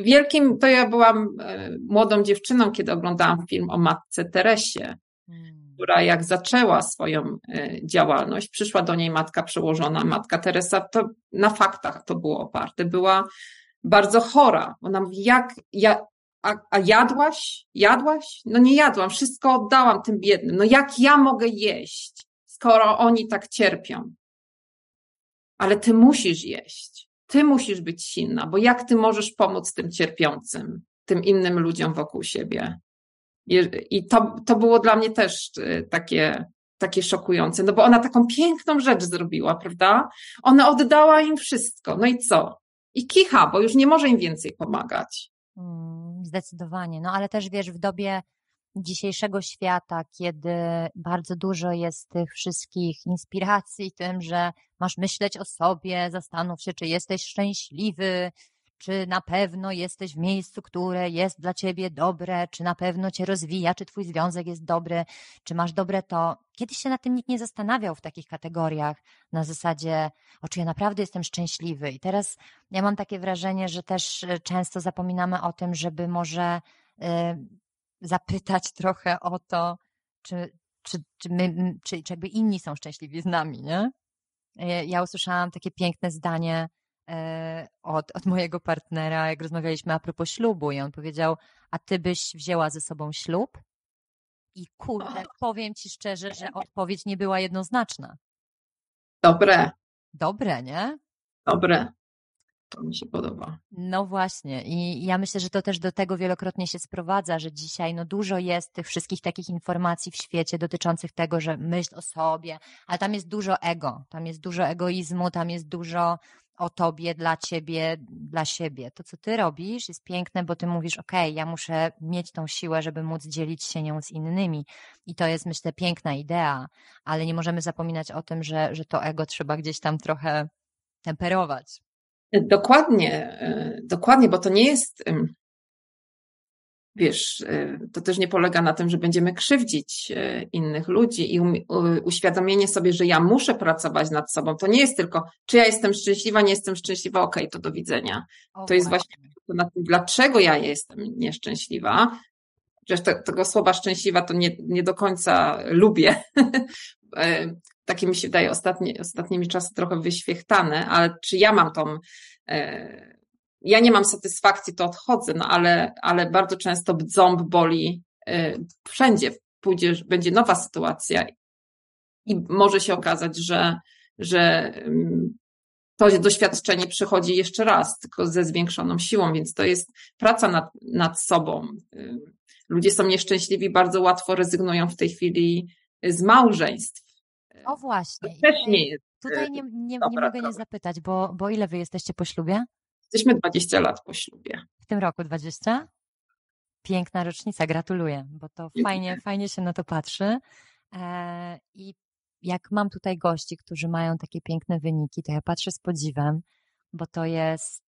wielkim, to ja byłam e, młodą dziewczyną, kiedy oglądałam film o matce Teresie, hmm. która jak zaczęła swoją e, działalność, przyszła do niej matka przełożona, matka Teresa, to na faktach to było oparte, była bardzo chora. Ona mówi, jak, ja, a, a jadłaś? Jadłaś? No nie jadłam, wszystko oddałam tym biednym. No jak ja mogę jeść, skoro oni tak cierpią? Ale ty musisz jeść ty musisz być silna, bo jak ty możesz pomóc tym cierpiącym, tym innym ludziom wokół siebie? I to, to było dla mnie też y, takie, takie szokujące, no bo ona taką piękną rzecz zrobiła, prawda? Ona oddała im wszystko. No i co? I kicha, bo już nie może im więcej pomagać. Zdecydowanie. No ale też wiesz, w dobie dzisiejszego świata, kiedy bardzo dużo jest tych wszystkich inspiracji tym, że masz myśleć o sobie, zastanów się, czy jesteś szczęśliwy, czy na pewno jesteś w miejscu, które jest dla ciebie dobre, czy na pewno cię rozwija, czy twój związek jest dobry, czy masz dobre to. Kiedyś się nad tym nikt nie zastanawiał w takich kategoriach, na zasadzie, o czy ja naprawdę jestem szczęśliwy. I teraz ja mam takie wrażenie, że też e, często zapominamy o tym, żeby może y, zapytać trochę o to, czy, czy, czy, my, czy, czy jakby inni są szczęśliwi z nami, nie? Ja usłyszałam takie piękne zdanie od, od mojego partnera, jak rozmawialiśmy a propos ślubu i on powiedział, a ty byś wzięła ze sobą ślub? I kurde, powiem ci szczerze, że odpowiedź nie była jednoznaczna. Dobre. Dobre, nie? Dobre. To mi się podoba. No właśnie i ja myślę, że to też do tego wielokrotnie się sprowadza, że dzisiaj no dużo jest tych wszystkich takich informacji w świecie dotyczących tego, że myśl o sobie, ale tam jest dużo ego, tam jest dużo egoizmu, tam jest dużo o tobie, dla ciebie, dla siebie. To, co ty robisz, jest piękne, bo ty mówisz, ok, ja muszę mieć tą siłę, żeby móc dzielić się nią z innymi. I to jest, myślę, piękna idea, ale nie możemy zapominać o tym, że, że to ego trzeba gdzieś tam trochę temperować. Dokładnie, e, dokładnie, bo to nie jest, wiesz, e, to też nie polega na tym, że będziemy krzywdzić e, innych ludzi i uświadomienie sobie, że ja muszę pracować nad sobą. To nie jest tylko, czy ja jestem szczęśliwa, nie jestem szczęśliwa, okej, okay, to do widzenia. O, to jest właśnie na tym, dlaczego ja jestem nieszczęśliwa. Przecież te, tego słowa szczęśliwa to nie, nie do końca lubię, takie mi się wydaje ostatnie, ostatnimi czasy trochę wyświechtane, ale czy ja mam tą, e, ja nie mam satysfakcji, to odchodzę, no ale, ale bardzo często ząb boli e, wszędzie. Pójdziesz, będzie nowa sytuacja i może się okazać, że, że mm, to doświadczenie przychodzi jeszcze raz, tylko ze zwiększoną siłą, więc to jest praca nad, nad sobą. Ludzie są nieszczęśliwi, bardzo łatwo rezygnują w tej chwili z małżeństw. O właśnie. To też nie jest. Tutaj nie, nie, nie Dobra, mogę nie zapytać, bo, bo ile wy jesteście po ślubie? Jesteśmy 20 lat po ślubie. W tym roku 20? Piękna rocznica, gratuluję, bo to Dziękuję. fajnie, fajnie się na to patrzy. E, I jak mam tutaj gości, którzy mają takie piękne wyniki, to ja patrzę z podziwem, bo to jest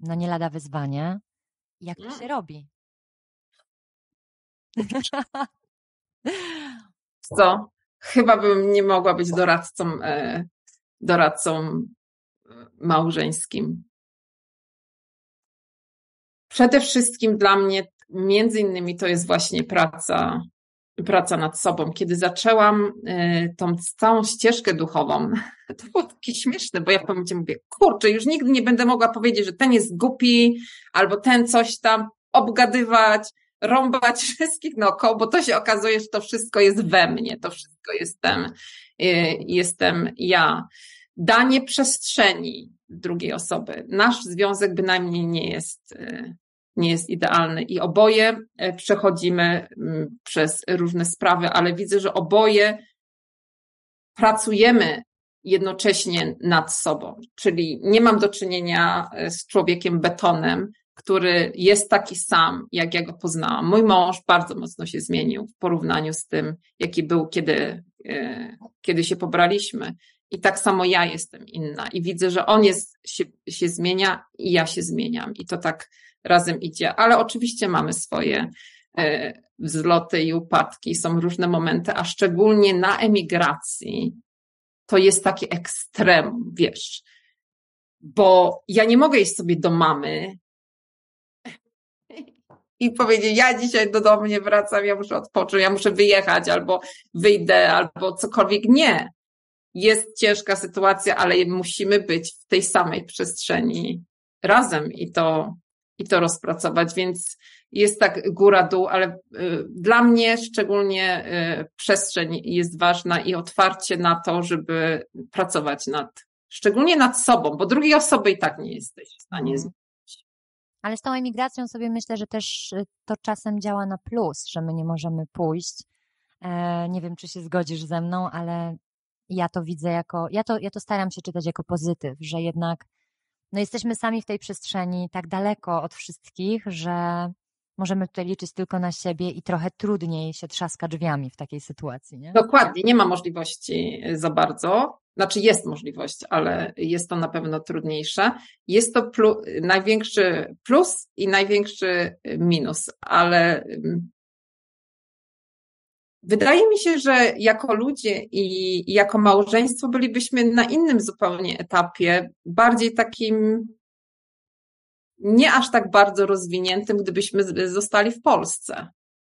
no nie lada wyzwanie. Jak to Mm. się robi? Co? Chyba bym nie mogła być doradcą, e, doradcą e, małżeńskim. Przede wszystkim dla mnie, między innymi, to jest właśnie praca, praca nad sobą. Kiedy zaczęłam e, tą całą ścieżkę duchową, to było takie śmieszne, bo ja w pewnym momencie mówię, kurczę, już nigdy nie będę mogła powiedzieć, że ten jest głupi, albo ten coś tam obgadywać, rąbać wszystkich naokoło, bo to się okazuje, że to wszystko jest we mnie, to wszystko jestem, y, jestem ja. Danie przestrzeni drugiej osoby. Nasz związek bynajmniej nie jest, y, nie jest idealny i oboje y, przechodzimy mm, przez różne sprawy, ale widzę, że oboje pracujemy jednocześnie nad sobą. Czyli nie mam do czynienia y, z człowiekiem betonem, który jest taki sam, jak ja go poznałam. Mój mąż bardzo mocno się zmienił w porównaniu z tym, jaki był, kiedy, e, kiedy się pobraliśmy. I tak samo ja jestem inna. I widzę, że on jest, się, się zmienia i ja się zmieniam. I to tak razem idzie. Ale oczywiście mamy swoje e, wzloty i upadki. Są różne momenty, a szczególnie na emigracji to jest taki ekstremum, wiesz. Bo ja nie mogę iść sobie do mamy i powiedzieć, ja dzisiaj do domu nie wracam, ja muszę odpocząć, ja muszę wyjechać, albo wyjdę, albo cokolwiek. Nie. Jest ciężka sytuacja, ale musimy być w tej samej przestrzeni razem i to, i to rozpracować, więc jest tak góra-dół, ale y, dla mnie szczególnie y, przestrzeń jest ważna i otwarcie na to, żeby pracować nad, szczególnie nad sobą, bo drugiej osoby i tak nie jesteś w stanie Mhm. zmienić. Ale z tą emigracją sobie myślę, że też y, to czasem działa na plus, że my nie możemy pójść. E, nie wiem, czy się zgodzisz ze mną, ale ja to widzę jako, ja to, ja to staram się czytać jako pozytyw, że jednak no jesteśmy sami w tej przestrzeni tak daleko od wszystkich, że możemy tutaj liczyć tylko na siebie i trochę trudniej się trzaska drzwiami w takiej sytuacji, nie? Dokładnie, nie ma możliwości za bardzo. Znaczy jest możliwość, ale jest to na pewno trudniejsze. Jest to plu, największy plus i największy minus, ale wydaje mi się, że jako ludzie i jako małżeństwo bylibyśmy na innym zupełnie etapie, bardziej takim nie aż tak bardzo rozwiniętym, gdybyśmy zostali w Polsce.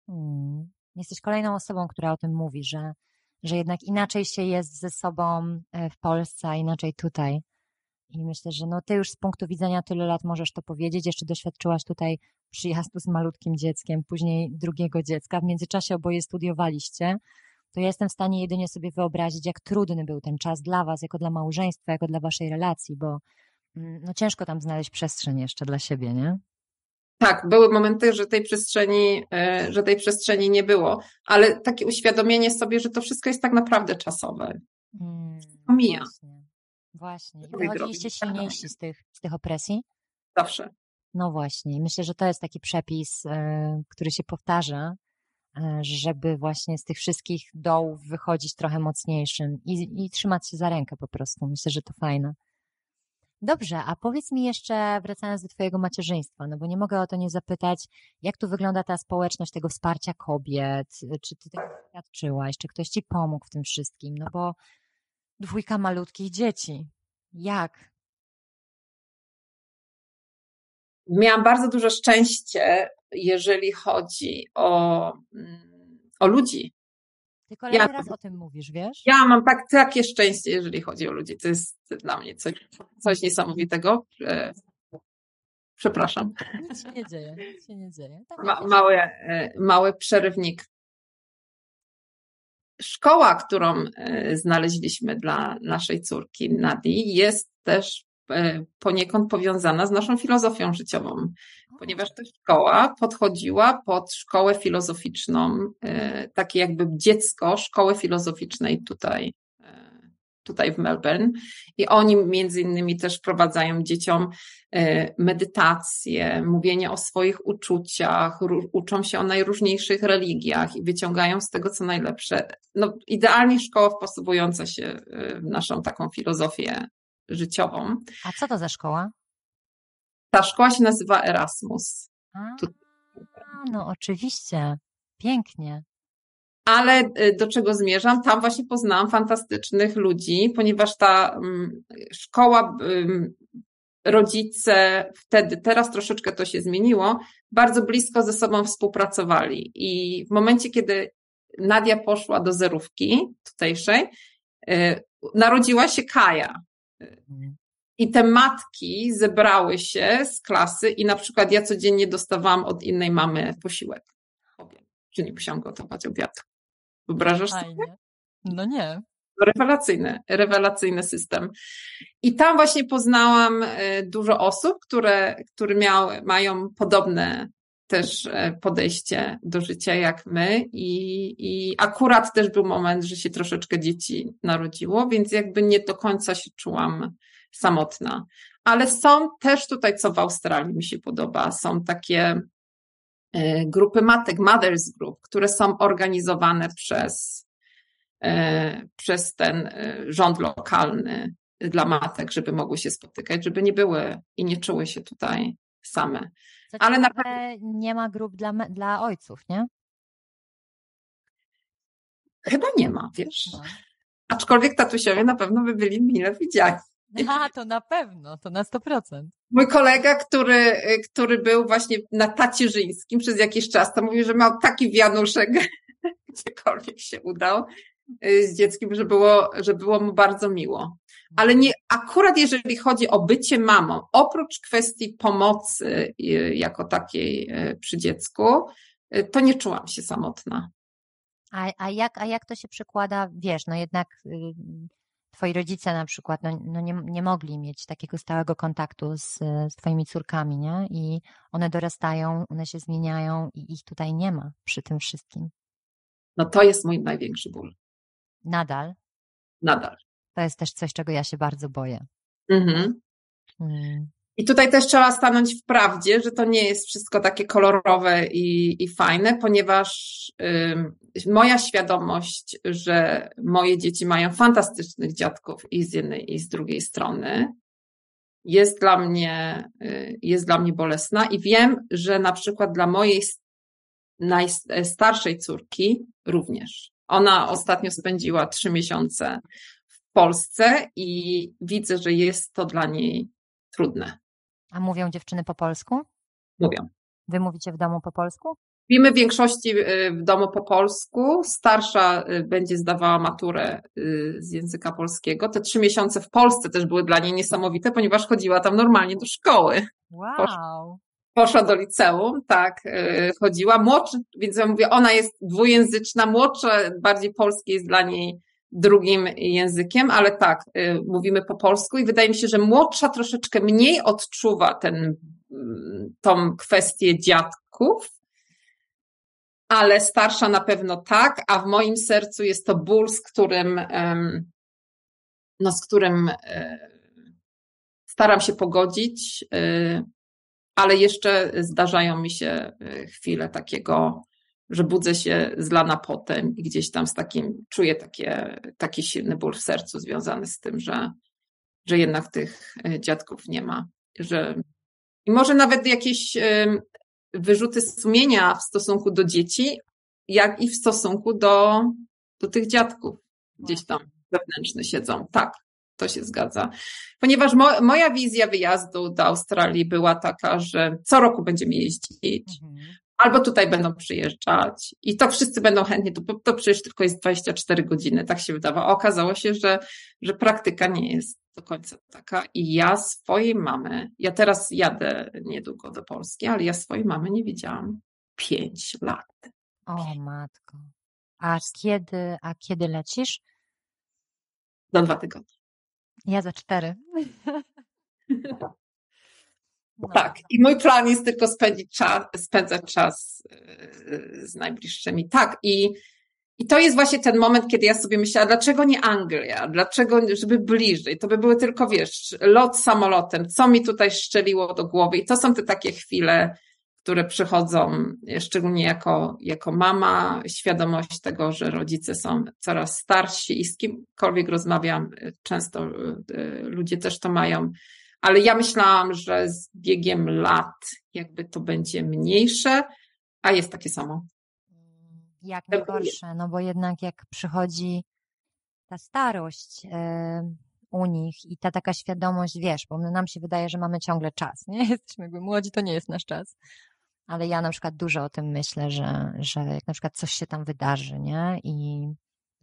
Hmm. Jesteś kolejną osobą, która o tym mówi, że, że jednak inaczej się jest ze sobą e, w Polsce, a inaczej tutaj. I myślę, że no ty już z punktu widzenia tylu lat możesz to powiedzieć. Jeszcze doświadczyłaś tutaj przyjazdu z malutkim dzieckiem, później drugiego dziecka. W międzyczasie oboje studiowaliście. To ja jestem w stanie jedynie sobie wyobrazić, jak trudny był ten czas dla was, jako dla małżeństwa, jako dla waszej relacji, bo mm, no ciężko tam znaleźć przestrzeń jeszcze dla siebie, nie? Tak, były momenty, że tej przestrzeni, e, że tej przestrzeni nie było, ale takie uświadomienie sobie, że to wszystko jest tak naprawdę czasowe. Mm, Mija. Właśnie. Właśnie. I wychodziliście silniejsi z tych, z tych opresji? Zawsze. No właśnie, myślę, że to jest taki przepis, e, który się powtarza, e, żeby właśnie z tych wszystkich dołów wychodzić trochę mocniejszym i, i trzymać się za rękę po prostu. Myślę, że to fajne. Dobrze, a powiedz mi jeszcze, wracając do Twojego macierzyństwa, no bo nie mogę o to nie zapytać, jak tu wygląda ta społeczność tego wsparcia kobiet? Czy Ty tego doświadczyłaś? Czy ktoś Ci pomógł w tym wszystkim? No bo dwójka malutkich dzieci. Jak? Miałam bardzo duże szczęście, jeżeli chodzi o, mm, o ludzi. Ty kolejny Ja- raz o tym mówisz, wiesz? Ja mam tak, takie szczęście, jeżeli chodzi o ludzi. To jest dla mnie coś, coś niesamowitego. E, Przepraszam. Nic się nie dzieje, nic się nie dzieje. Tak Ma, mały, e, mały przerywnik. Szkoła, którą e, znaleźliśmy dla naszej córki Nadi, jest też e, poniekąd powiązana z naszą filozofią życiową, ponieważ ta szkoła podchodziła pod szkołę filozoficzną, e, takie jakby dziecko szkoły filozoficznej tutaj, tutaj w Melbourne. I oni między innymi też wprowadzają dzieciom e, medytację, mówienie o swoich uczuciach, uczą się o najróżniejszych religiach i wyciągają z tego co najlepsze. No, idealnie szkoła wpasowująca się w naszą taką filozofię życiową. A co to za szkoła? Ta szkoła się nazywa Erasmus. A, no oczywiście, pięknie. Ale y, do czego zmierzam? Tam właśnie poznałam fantastycznych ludzi, ponieważ ta mm, szkoła, rodzice wtedy, teraz troszeczkę to się zmieniło, bardzo blisko ze sobą współpracowali. I w momencie, kiedy Nadia poszła do zerówki tutejszej, y, narodziła się Kaja. Mhm. I te matki zebrały się z klasy i na przykład ja codziennie dostawałam od innej mamy posiłek. Że nie musiałam gotować obiadu. Wyobrażasz sobie? No nie. Rewelacyjny, rewelacyjny system. I tam właśnie poznałam e, dużo osób, które, które miały, mają podobne też e, podejście do życia jak my i, i akurat też był moment, że się troszeczkę dzieci narodziło, więc jakby nie do końca się czułam samotna. Ale są też tutaj, co w Australii mi się podoba, są takie grupy matek, mothers group, które są organizowane przez, e, przez ten e, rząd lokalny dla matek, żeby mogły się spotykać, żeby nie były i nie czuły się tutaj same. Ale na nie ma grup dla, dla ojców, nie? Chyba nie ma, wiesz. No. Aczkolwiek tatusiowie na pewno by byli mile widziani. A, to na pewno, to na 100%. Mój kolega, który, który był właśnie na tacierzyńskim przez jakiś czas, to mówił, że miał taki wianuszek, gdziekolwiek się udał y, z dzieckiem, że było, że było mu bardzo miło. Ale nie, akurat jeżeli chodzi o bycie mamą, oprócz kwestii pomocy y, jako takiej y, przy dziecku, to nie czułam się samotna. A, a, jak, a jak to się przekłada, wiesz, no jednak twoi rodzice na przykład no, no nie, nie mogli mieć takiego stałego kontaktu z, z twoimi córkami, nie? I one dorastają, one się zmieniają i ich tutaj nie ma przy tym wszystkim. No to jest mój największy ból. Nadal? Nadal. To jest też coś, czego ja się bardzo boję. Mhm. Hmm. I tutaj też trzeba stanąć w prawdzie, że to nie jest wszystko takie kolorowe i, i fajne, ponieważ y, moja świadomość, że moje dzieci mają fantastycznych dziadków i z jednej i z drugiej strony, jest dla mnie, y, jest dla mnie bolesna i wiem, że na przykład dla mojej najstarszej córki również. Ona ostatnio spędziła trzy miesiące w Polsce i widzę, że jest to dla niej trudne. A mówią dziewczyny po polsku? Mówią. Wy mówicie w domu po polsku? Mówimy w większości y, w domu po polsku. Starsza y, będzie zdawała maturę y, z języka polskiego. Te trzy miesiące w Polsce też były dla niej niesamowite, ponieważ chodziła tam normalnie do szkoły. Wow. Poszła, poszła do liceum, tak, chodziła. Młodsza, więc ja mówię, ona jest dwujęzyczna, młodsza, bardziej polski jest dla niej drugim językiem, ale tak, y, mówimy po polsku i wydaje mi się, że młodsza troszeczkę mniej odczuwa ten, mm, tą kwestię dziadków, ale starsza na pewno tak, a w moim sercu jest to ból, z którym, no, z którym e, staram się pogodzić, y, ale jeszcze zdarzają mi się y, chwile takiego że budzę się zlana potem i gdzieś tam z takim, czuję takie, taki silny ból w sercu związany z tym, że, że jednak tych e, dziadków nie ma. Że, I może nawet jakieś wyrzuty sumienia w stosunku do dzieci, jak i w stosunku do, do tych dziadków gdzieś tam wewnętrzne siedzą. Tak, to się zgadza. Ponieważ mo, moja wizja wyjazdu do Australii była taka, że co roku będziemy jeździć. Mhm albo tutaj będą przyjeżdżać i to wszyscy będą chętnie, to, to przecież tylko jest 24 godziny, tak się wydawało. Okazało się, że, że praktyka nie jest do końca taka i ja swojej mamy, ja teraz jadę niedługo do Polski, ale ja swojej mamy nie widziałam 5 lat. O matko. A kiedy, a kiedy lecisz? Za dwa tygodnie. Ja za cztery. No. Tak, i mój plan jest tylko spędzić czas, spędzać czas yy, z najbliższymi. Tak, i, i to jest właśnie ten moment, kiedy ja sobie myślałam, dlaczego nie Anglia? Dlaczego, żeby bliżej? To by były tylko, wiesz, lot samolotem, co mi tutaj szczeliło do głowy. I to są te takie chwile, które przychodzą, szczególnie jako, jako mama, świadomość tego, że rodzice są coraz starsi i z kimkolwiek rozmawiam, często y, ludzie też to mają, ale ja myślałam, że z biegiem lat jakby to będzie mniejsze, a jest takie samo. Jak najgorsze, no bo jednak jak przychodzi ta starość yy, u nich i ta taka świadomość, wiesz, bo nam się wydaje, że mamy ciągle czas, nie? Jesteśmy jakby młodzi, to nie jest nasz czas ale ja na przykład dużo o tym myślę, że, że jak na przykład coś się tam wydarzy, nie? I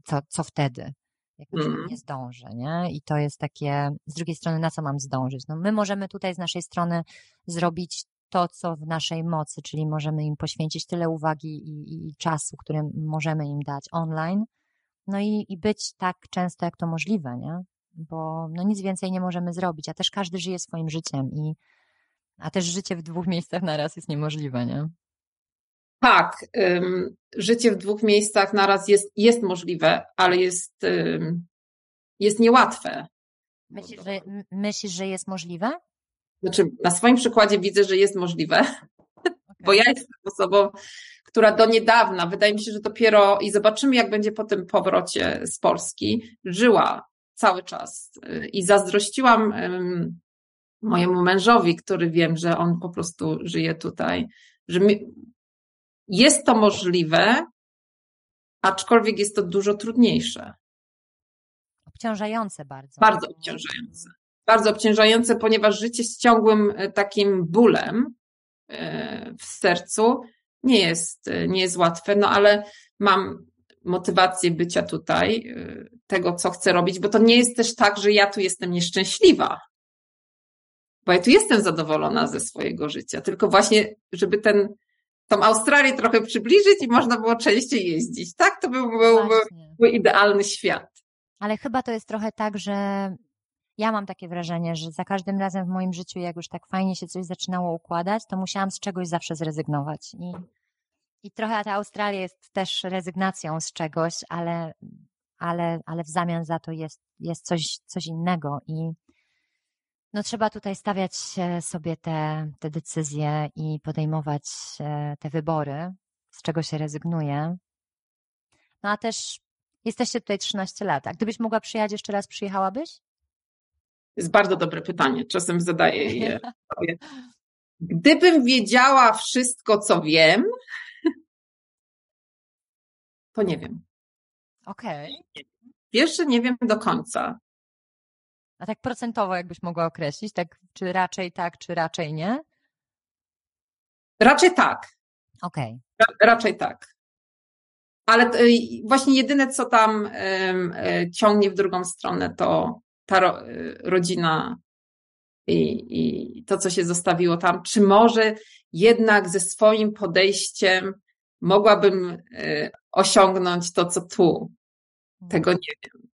co, co wtedy? Jak mm. nie zdążę, nie? I to jest takie, z drugiej strony, na co mam zdążyć? No my możemy tutaj z naszej strony zrobić to, co w naszej mocy, czyli możemy im poświęcić tyle uwagi i, i czasu, który możemy im dać online, no i, i być tak często, jak to możliwe, nie? Bo no nic więcej nie możemy zrobić, a też każdy żyje swoim życiem i a też życie w dwóch miejscach na raz jest niemożliwe, nie? Tak, um, życie w dwóch miejscach na raz jest, jest możliwe, ale jest, um, jest niełatwe. Myślisz że, myślisz, że jest możliwe? Znaczy, na swoim przykładzie widzę, że jest możliwe, okay. bo ja jestem osobą, która do niedawna, wydaje mi się, że dopiero i zobaczymy, jak będzie po tym powrocie z Polski, żyła cały czas i zazdrościłam um, mojemu mężowi, który wiem, że on po prostu żyje tutaj, że mi, jest to możliwe, aczkolwiek jest to dużo trudniejsze. Obciążające bardzo. Bardzo obciążające. Bardzo obciążające, ponieważ życie z ciągłym e, takim bólem e, w sercu nie jest, e, nie jest łatwe, no ale mam motywację bycia tutaj, tego, co chcę robić, bo to nie jest też tak, że ja tu jestem nieszczęśliwa bo ja tu jestem zadowolona ze swojego życia, tylko właśnie, żeby ten, tą Australię trochę przybliżyć i można było częściej jeździć, tak? To by był, był idealny świat. Ale chyba to jest trochę tak, że ja mam takie wrażenie, że za każdym razem w moim życiu, jak już tak fajnie się coś zaczynało układać, to musiałam z czegoś zawsze zrezygnować. I, i trochę ta Australia jest też rezygnacją z czegoś, ale, ale, ale w zamian za to jest, jest coś, coś innego. I no trzeba tutaj stawiać sobie te, te decyzje i podejmować e, te wybory, z czego się rezygnuje. No a też jesteście tutaj 13 lat. A gdybyś mogła przyjechać jeszcze raz, przyjechałabyś? Jest bardzo dobre pytanie. Czasem zadaję je sobie. Gdybym wiedziała wszystko, co wiem, to nie wiem. Okej. Okay. Wiesz, że nie wiem do końca. A tak procentowo jakbyś mogła określić, tak, czy raczej tak, czy raczej nie? Raczej tak. Okej. Okay. Raczej tak. Ale właśnie jedyne, co tam e, ciągnie w drugą stronę, to ta e, rodzina i, i to, co się zostawiło tam. Czy może jednak ze swoim podejściem mogłabym e, osiągnąć to, co tu? Tego nie wiem.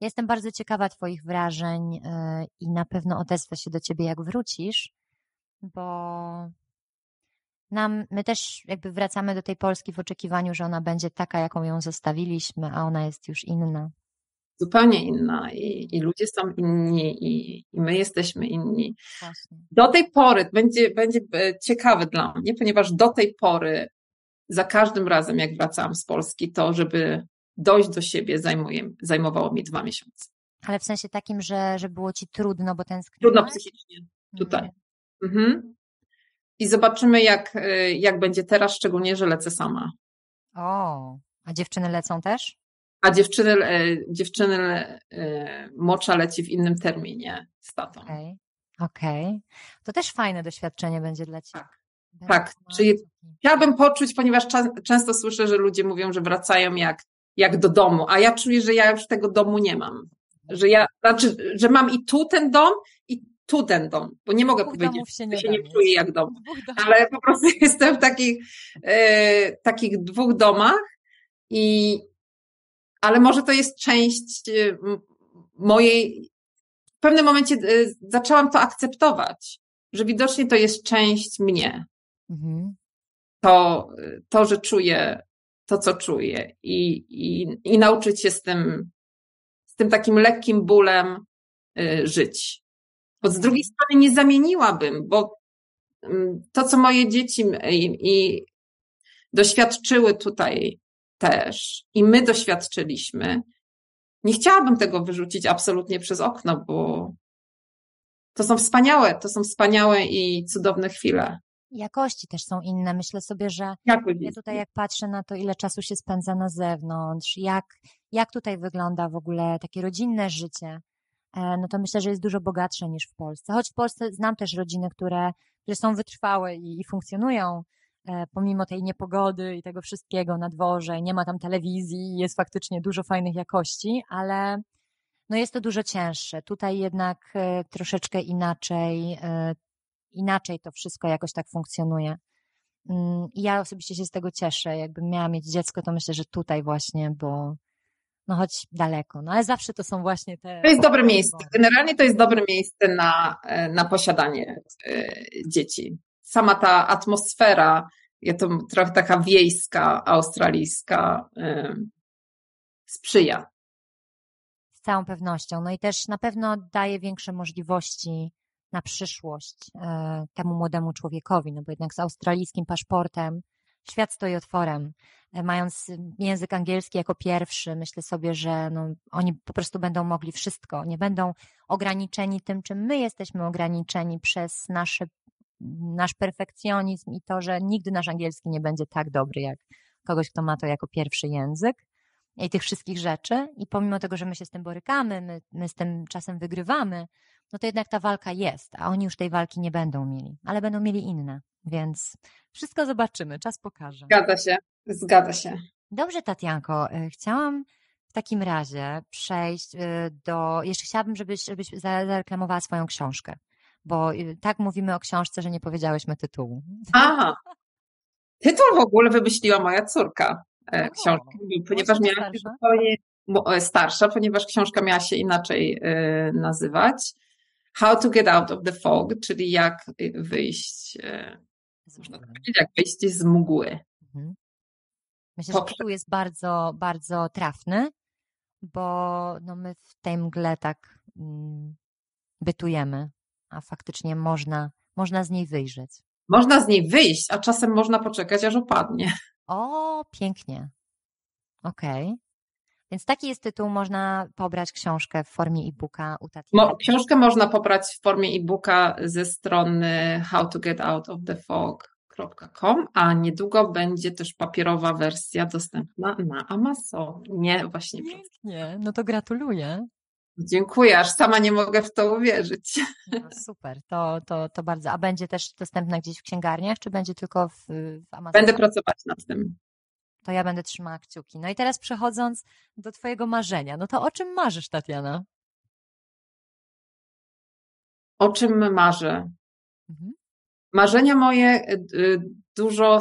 Jestem bardzo ciekawa Twoich wrażeń e, i na pewno odezwę się do Ciebie, jak wrócisz, bo nam, my też jakby wracamy do tej Polski w oczekiwaniu, że ona będzie taka, jaką ją zostawiliśmy, a ona jest już inna. Zupełnie inna i, i ludzie są inni i, i my jesteśmy inni. Właśnie. Do tej pory będzie, będzie e, ciekawe dla mnie, ponieważ do tej pory za każdym razem, jak wracałam z Polski, to żeby dojść do siebie zajmuje, zajmowało mi dwa miesiące. Ale w sensie takim, że, że było ci trudno, bo ten Trudno psychicznie tutaj. Mhm. Mhm. I zobaczymy, jak, y, jak będzie teraz, szczególnie, że lecę sama. O, a dziewczyny lecą też? A dziewczyny, y, dziewczyny y, mocza leci w innym terminie z tatą. Okej, okay. okay. To też fajne doświadczenie będzie dla Ciebie. Tak. Tak, czyli chciałabym poczuć, ponieważ często słyszę, że ludzie mówią, że wracają jak jak do domu, a ja czuję, że ja już tego domu nie mam. Że ja, znaczy, że mam i tu ten dom, i tu ten dom, bo nie mogę Dwóch powiedzieć, się nie, że się nie czuję jak dom, ale po prostu jestem w takich, e, takich dwóch domach i, ale może to jest część e, mojej, w pewnym momencie e, zaczęłam to akceptować, że widocznie to jest część mnie. Mhm. To, to że czuję to, co czuję i, i, i nauczyć się z tym, z tym takim lekkim bólem y, żyć. Bo z drugiej strony nie zamieniłabym, bo mm, to, co moje dzieci i, i doświadczyły tutaj też i my doświadczyliśmy, nie chciałabym tego wyrzucić absolutnie przez okno, bo to są wspaniałe, to są wspaniałe i cudowne chwile. Jakości też są inne. Myślę sobie, że ja tutaj jak patrzę na to, ile czasu się spędza na zewnątrz, jak, jak tutaj wygląda w ogóle takie rodzinne życie, e, no to myślę, że jest dużo bogatsze niż w Polsce. Choć w Polsce znam też rodziny, które, które są wytrwałe i, i funkcjonują e, pomimo tej niepogody i tego wszystkiego na dworze, nie ma tam telewizji, jest faktycznie dużo fajnych jakości, ale no jest to dużo cięższe. Tutaj jednak e, troszeczkę inaczej, inaczej to wszystko jakoś tak funkcjonuje. Mm, I ja osobiście się z tego cieszę. Jakbym miała mieć dziecko, to myślę, że tutaj właśnie, bo no choć daleko, no ale zawsze to są właśnie te. To jest dobre miejsce. Generalnie to jest dobre miejsce na, na posiadanie dzieci. Sama ta atmosfera, ja to trochę taka wiejska, australijska, sprzyja. Z całą pewnością. No i też na pewno daje większe możliwości na przyszłość e, temu młodemu człowiekowi, no bo jednak z australijskim paszportem świat stoi otworem. E, mając język angielski jako pierwszy, myślę sobie, że no, oni po prostu będą mogli wszystko. Nie będą ograniczeni tym, czym my jesteśmy ograniczeni przez nasze, nasz perfekcjonizm i to, że nigdy nasz angielski nie będzie tak dobry jak kogoś, kto ma to jako pierwszy język i tych wszystkich rzeczy. I pomimo tego, że my się z tym borykamy, my, my z tym czasem wygrywamy, no to jednak ta walka jest, a oni już tej walki nie będą mieli, ale będą mieli inne, więc wszystko zobaczymy, czas pokaże. Zgadza się, zgadza się. Dobrze, Tatianko, e, chciałam w takim razie przejść e, do, jeszcze chciałabym, żebyś, żebyś zareklamowała swoją książkę, bo e, tak mówimy o książce, że nie powiedziałyśmy tytułu. Aha, tytuł w ogóle wymyśliła moja córka książki, ponieważ miała się zupełnie starsza, ponieważ książka miała się inaczej nazywać. How to get out of the fog, czyli jak wyjść, e, można tak powiedzieć, jak wyjść z mgły. Mhm. Myślę, że tytuł jest bardzo, bardzo trafny, bo no my w tej mgle tak mm, bytujemy, a faktycznie można, można z niej wyjrzeć. Można z niej wyjść, a czasem można poczekać, aż opadnie. O, pięknie. Okej. Okay. Więc taki jest tytuł, można pobrać książkę w formie e-booka u Mo, książkę można pobrać w formie e-booka ze strony howtogetoutofthefog.com, a niedługo będzie też papierowa wersja dostępna na Amazonie. Właśnie Pięknie, no to gratuluję. Dziękuję, aż sama nie mogę w to uwierzyć. No super, to, to, to bardzo. A będzie też dostępna gdzieś w księgarniach, czy będzie tylko w, w Amazonie? Będę pracować nad tym to ja będę trzymała kciuki. No i teraz przechodząc do Twojego marzenia, no to o czym marzysz, Tatiana? O czym marzę? Mhm. Marzenia moje y, y, dużo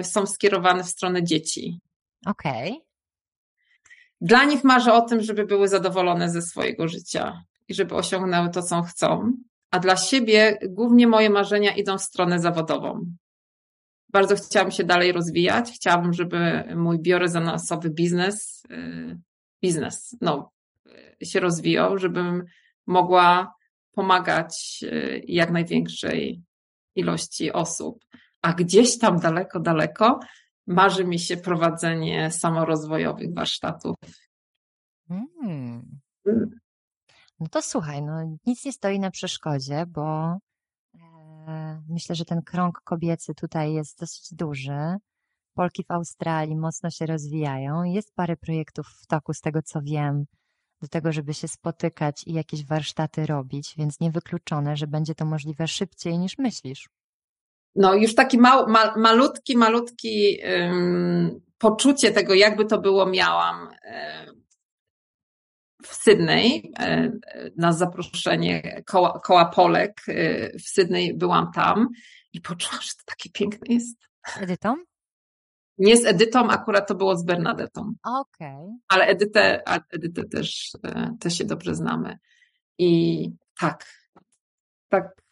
y, są skierowane w stronę dzieci. Okej. Okay. Dla nich marzę o tym, żeby były zadowolone ze swojego życia i żeby osiągnęły to, co chcą. A dla siebie głównie moje marzenia idą w stronę zawodową bardzo chciałabym się dalej rozwijać. Chciałabym, żeby mój biorezonansowy biznes, y, biznes, no, y, się rozwijał, żebym mogła pomagać y, jak największej ilości osób. A gdzieś tam daleko, daleko marzy mi się prowadzenie samorozwojowych warsztatów. Hmm. Mm. No to słuchaj, no nic nie stoi na przeszkodzie, bo Myślę, że ten krąg kobiecy tutaj jest dosyć duży. Polki w Australii mocno się rozwijają. Jest parę projektów w toku, z tego co wiem, do tego, żeby się spotykać i jakieś warsztaty robić, więc niewykluczone, że będzie to możliwe szybciej niż myślisz. No, już taki mał, ma, malutki, malutki poczucie tego, jakby to było, miałam w Sydney e, na zaproszenie koła, koła Polek e, w Sydney byłam tam i poczułam, że to takie piękne jest. Edytą? Nie z Edytą, akurat to było z Bernadetą. Okej. Okay. Ale Edytę, Edytę też, e, też się dobrze znamy. I tak, tak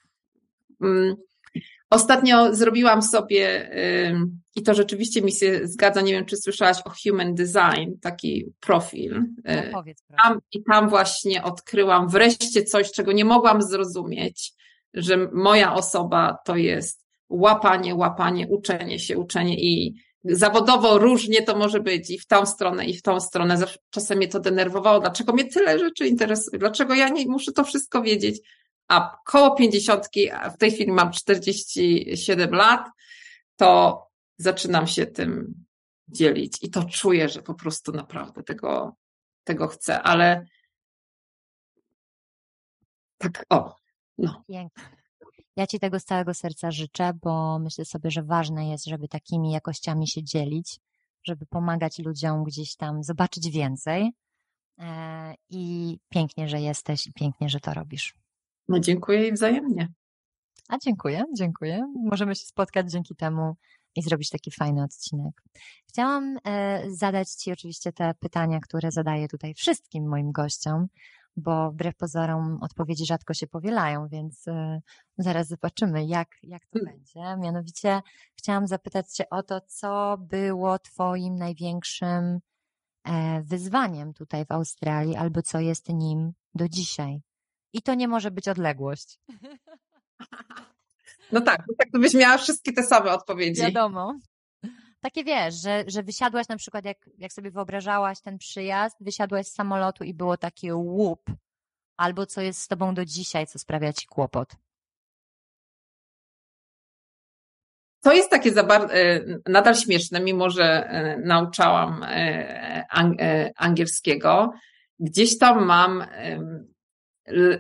mm, ostatnio zrobiłam sobie, i to rzeczywiście mi się zgadza, nie wiem, czy słyszałaś o Human Design, taki profil. No, powiedz, tam, I tam właśnie odkryłam wreszcie coś, czego nie mogłam zrozumieć, że moja osoba to jest łapanie, łapanie, uczenie się, uczenie i zawodowo różnie to może być i w tą stronę, i w tą stronę. Czasem mnie to denerwowało. Dlaczego mnie tyle rzeczy interesuje? Dlaczego ja nie muszę to wszystko wiedzieć? A koło pięćdziesiątki, a w tej chwili mam 47 lat, to zaczynam się tym dzielić i to czuję, że po prostu naprawdę tego, tego chcę, ale tak, o, no. Pięknie. Ja Ci tego z całego serca życzę, bo myślę sobie, że ważne jest, żeby takimi jakościami się dzielić, żeby pomagać ludziom gdzieś tam zobaczyć więcej. E, I pięknie, że jesteś i pięknie, że to robisz. No dziękuję i wzajemnie. A dziękuję, dziękuję. Możemy się spotkać dzięki temu i zrobić taki fajny odcinek. Chciałam e, zadać Ci oczywiście te pytania, które zadaję tutaj wszystkim moim gościom, bo wbrew pozorom odpowiedzi rzadko się powielają, więc e, zaraz zobaczymy, jak, jak to hmm. będzie. Mianowicie chciałam zapytać Cię o to, co było Twoim największym e, wyzwaniem tutaj w Australii, albo co jest nim do dzisiaj. I to nie może być odległość. No tak, tak to byś miała wszystkie te same odpowiedzi. Wiadomo. Takie wiesz, że, że wysiadłaś na przykład, jak, jak sobie wyobrażałaś ten przyjazd, wysiadłaś z samolotu i było takie łup, albo co jest z tobą do dzisiaj, co sprawia ci kłopot. To jest takie e, nadal śmieszne, mimo że e, nauczałam e, angielskiego. Gdzieś tam mam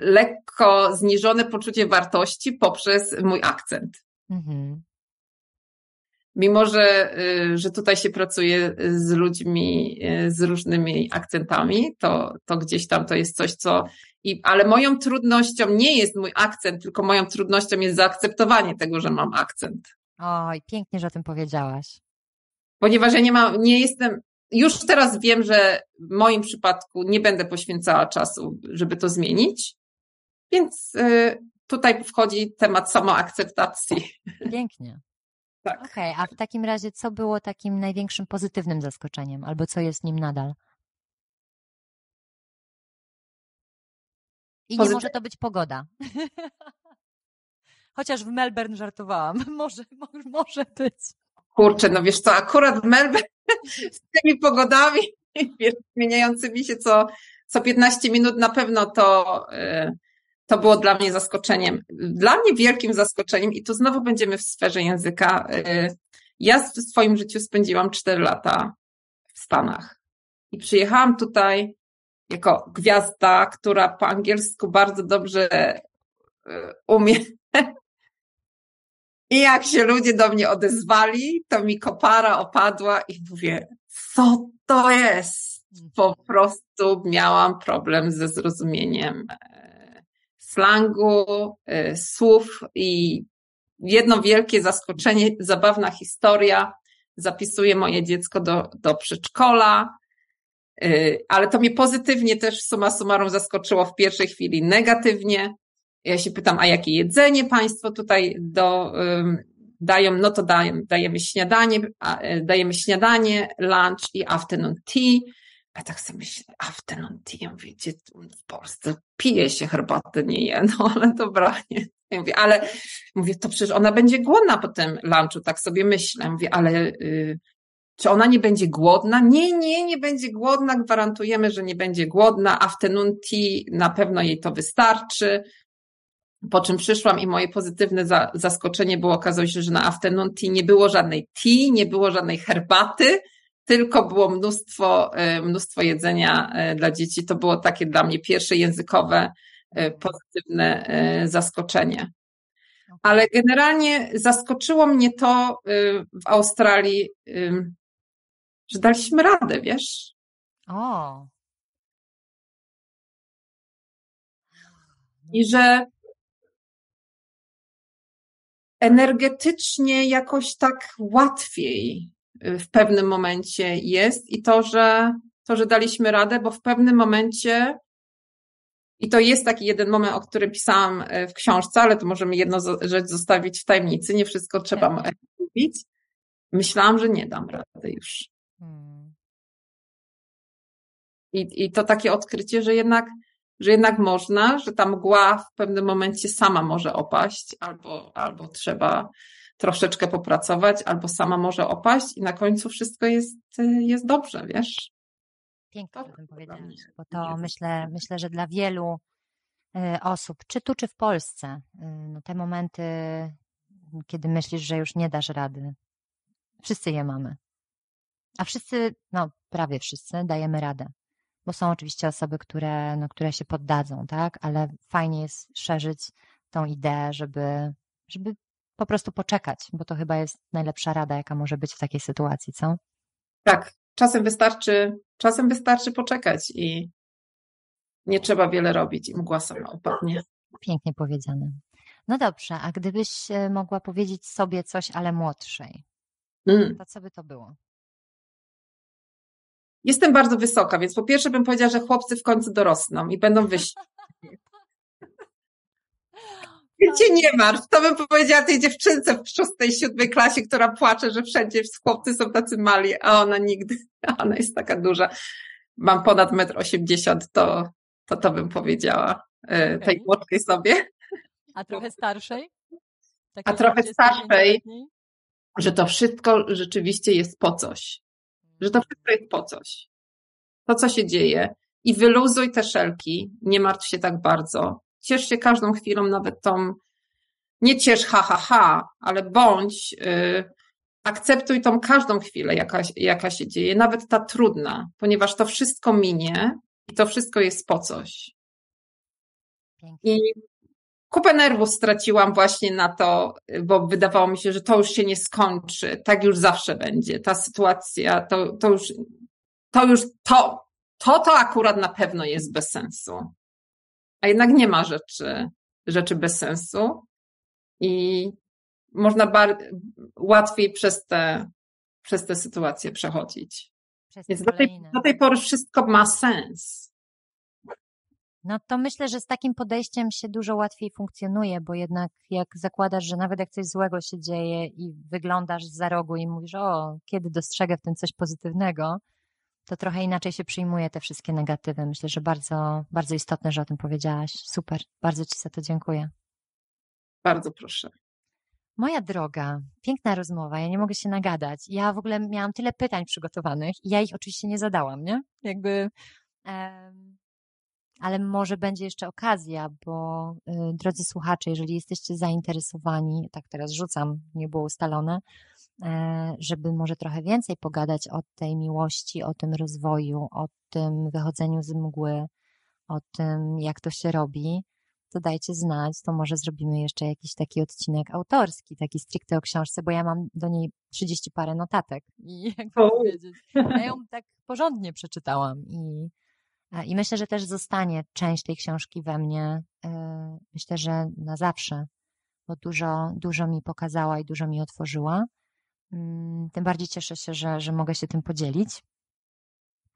lekko zniżone poczucie wartości poprzez mój akcent. Mhm. Mimo, że, y, że tutaj się pracuje z ludźmi y, z różnymi akcentami, to, to gdzieś tam to jest coś, co. I, ale moją trudnością nie jest mój akcent, tylko moją trudnością jest zaakceptowanie tego, że mam akcent. Oj, pięknie, że o tym powiedziałaś. Ponieważ ja nie mam, nie jestem, już teraz wiem, że w moim przypadku nie będę poświęcała czasu, żeby to zmienić, więc y, tutaj wchodzi temat samoakceptacji. Pięknie. Tak. Okej, okay, a w takim razie co było takim największym pozytywnym zaskoczeniem, albo co jest nim nadal? I nie może to być pogoda. Chociaż w Melbourne żartowałam. Może, może być. Kurczę, no wiesz co, akurat w Melbourne z tymi pogodami zmieniającymi się co, co 15 minut na pewno to, y, to było dla mnie zaskoczeniem. Dla mnie wielkim zaskoczeniem, i tu znowu będziemy w sferze języka. Y, ja w swoim życiu spędziłam 4 lata w Stanach i przyjechałam tutaj jako gwiazda, która po angielsku bardzo dobrze y, umie i jak się ludzie do mnie odezwali, to mi kopara opadła i mówię, co to jest? Po prostu miałam problem ze zrozumieniem e, slangu, e, słów i jedno wielkie zaskoczenie, zabawna historia. Zapisuję moje dziecko do, do przedszkola, e, ale to mnie pozytywnie też suma summarum zaskoczyło w pierwszej chwili negatywnie. Ja się pytam, a jakie jedzenie Państwo tutaj do, dają? No to dajemy, dajemy śniadanie, e, dajemy śniadanie, lunch i afternoon tea. A tak sobie myślę, afternoon tea, ja mówię, gdzie w Polsce pije się herbatę, nie je, no ale dobra, nie. Ja mówię, ale mówię, to przecież ona będzie głodna po tym lunchu, tak sobie myślę. Mówię, ale y, czy ona nie będzie głodna? Nie, nie, nie będzie głodna, gwarantujemy, że nie będzie głodna. Afternoon tea na pewno jej to wystarczy. Po czym przyszłam i moje pozytywne za, zaskoczenie było, okazało się, że na afternoon tea nie było żadnej tea, nie było żadnej herbaty, tylko było mnóstwo, e, mnóstwo jedzenia e, dla dzieci. To było takie dla mnie pierwsze językowe, e, pozytywne zaskoczenie. Ale generalnie zaskoczyło mnie to w Australii, że daliśmy radę, wiesz? O. I że energetycznie jakoś tak łatwiej y, w pewnym momencie jest i to, że to, że daliśmy radę, bo w pewnym momencie I to jest taki jeden moment, o którym pisałam w książce, ale to możemy jedną rzecz zostawić w tajemnicy. Nie wszystko trzeba mówić. Myślałam, że nie dam rady już. Hmm. I, I to takie odkrycie, że jednak, że jednak można, że ta mgła w pewnym momencie sama może opaść, albo, albo trzeba troszeczkę popracować, albo sama może opaść i na końcu wszystko jest, jest dobrze, wiesz? Pięknie o tym powiedziałeś, bo to myślę, myślę, że dla wielu y, osób, czy tu, czy w Polsce, y, no te momenty, kiedy myślisz, że już nie dasz rady, wszyscy je mamy. A wszyscy, no prawie wszyscy, dajemy radę. Bo są oczywiście osoby, które, no, które się poddadzą, tak? Ale fajnie jest szerzyć tą ideę, żeby, żeby po prostu poczekać, bo to chyba jest najlepsza rada, jaka może być w takiej sytuacji, co? Tak, czasem wystarczy, czasem wystarczy poczekać i nie trzeba wiele robić i mgła sama upadnie. Pięknie powiedziane. No dobrze, a gdybyś e, mogła powiedzieć sobie coś, ale młodszej, mm. to co by to było? Jestem bardzo wysoka, więc po pierwsze bym powiedziała, że chłopcy w końcu dorosną i będą wyżsi. Cię nie martw, to bym powiedziała tej dziewczynce w szóstej, siódmej klasie, która płacze, że wszędzie chłopcy są tacy mali, a ona nigdy, a ona jest taka duża. Mam ponad metr osiemdziesiąt, to, to to bym powiedziała okay. tej młodszej sobie. A trochę starszej? Takiej a trochę starszej, że to wszystko rzeczywiście jest po coś. Że to wszystko jest po coś. To, co się dzieje. I wyluzuj te szelki, nie martw się tak bardzo ciesz się każdą chwilą, nawet tą, nie ciesz ha, ha, ha, ale bądź, yy, akceptuj tą każdą chwilę, jaka, jaka się dzieje, nawet ta trudna, ponieważ to wszystko minie i to wszystko jest po coś. I kupę nerwów straciłam właśnie na to, bo wydawało mi się, że to już się nie skończy, tak już zawsze będzie. Ta sytuacja, to, to już, to już, to, to, to akurat na pewno jest bez sensu a jednak nie ma rzeczy, rzeczy bez sensu i można bar- łatwiej przez te, przez te sytuacje przechodzić. Więc do tej, do tej pory wszystko ma sens. No to myślę, że z takim podejściem się dużo łatwiej funkcjonuje, bo jednak jak zakładasz, że nawet jak coś złego się dzieje i wyglądasz za rogu i mówisz, o, kiedy dostrzegę w tym coś pozytywnego, to trochę inaczej się przyjmuje te wszystkie negatywy. Myślę, że bardzo, bardzo istotne, że o tym powiedziałaś. Super, bardzo Ci za to dziękuję. Bardzo proszę. Moja droga, piękna rozmowa, ja nie mogę się nagadać. Ja w ogóle miałam tyle pytań przygotowanych i ja ich oczywiście nie zadałam, nie? Jakby. Um, ale może będzie jeszcze okazja, bo y, drodzy słuchacze, jeżeli jesteście zainteresowani, tak teraz rzucam, nie było ustalone, E, żeby może trochę więcej pogadać o tej miłości, o tym rozwoju, o tym wychodzeniu z mgły, o tym, jak to się robi, to dajcie znać, to może zrobimy jeszcze jakiś taki odcinek autorski, taki stricte o książce, bo ja mam do niej 30 parę notatek i jak powiedzieć, ja ją tak porządnie przeczytałam i, i myślę, że też zostanie część tej książki we mnie, e, myślę, że na zawsze, bo dużo, dużo mi pokazała i dużo mi otworzyła. Mm, tym bardziej cieszę się, że, że mogę się tym podzielić.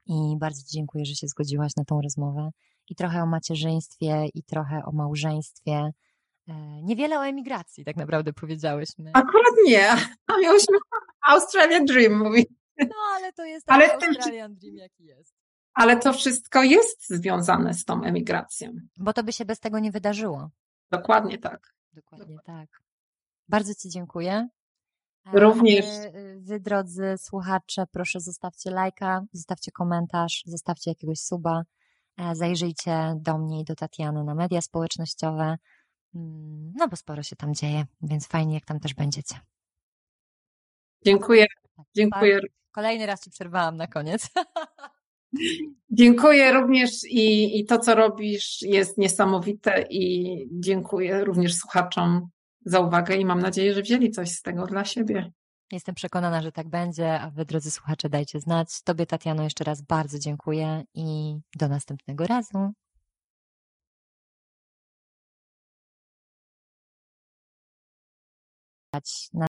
I bardzo Ci dziękuję, że się zgodziłaś na tą rozmowę. I trochę o macierzyństwie, i trochę o małżeństwie. E, niewiele o emigracji, tak naprawdę powiedziałyśmy. Akurat nie. A miałyśmy Australian Dream mówić. No, ale to jest ale Australian Dream, jaki jest. Ale to wszystko jest związane z tą emigracją. Bo to by się bez tego nie wydarzyło. Dokładnie tak. Dokładnie, Dokładnie. tak. Bardzo Ci dziękuję. Również. Wy, wy, drodzy słuchacze, proszę zostawcie lajka, zostawcie komentarz, zostawcie jakiegoś suba, zajrzyjcie do mnie i do Tatiany na media społecznościowe, mm, no bo sporo się tam dzieje, więc fajnie, jak tam też będziecie. Dziękuję. Tak, dziękuję. Kolejny raz Ci przerwałam na koniec. Dziękuję również i, i to, co robisz, jest niesamowite i dziękuję również słuchaczom za uwagę i mam nadzieję, że wzięli coś z tego dla siebie. Jestem przekonana, że tak będzie, a wy, drodzy słuchacze, dajcie znać. Tobie, Tatiano, jeszcze raz bardzo dziękuję i do następnego razu. Na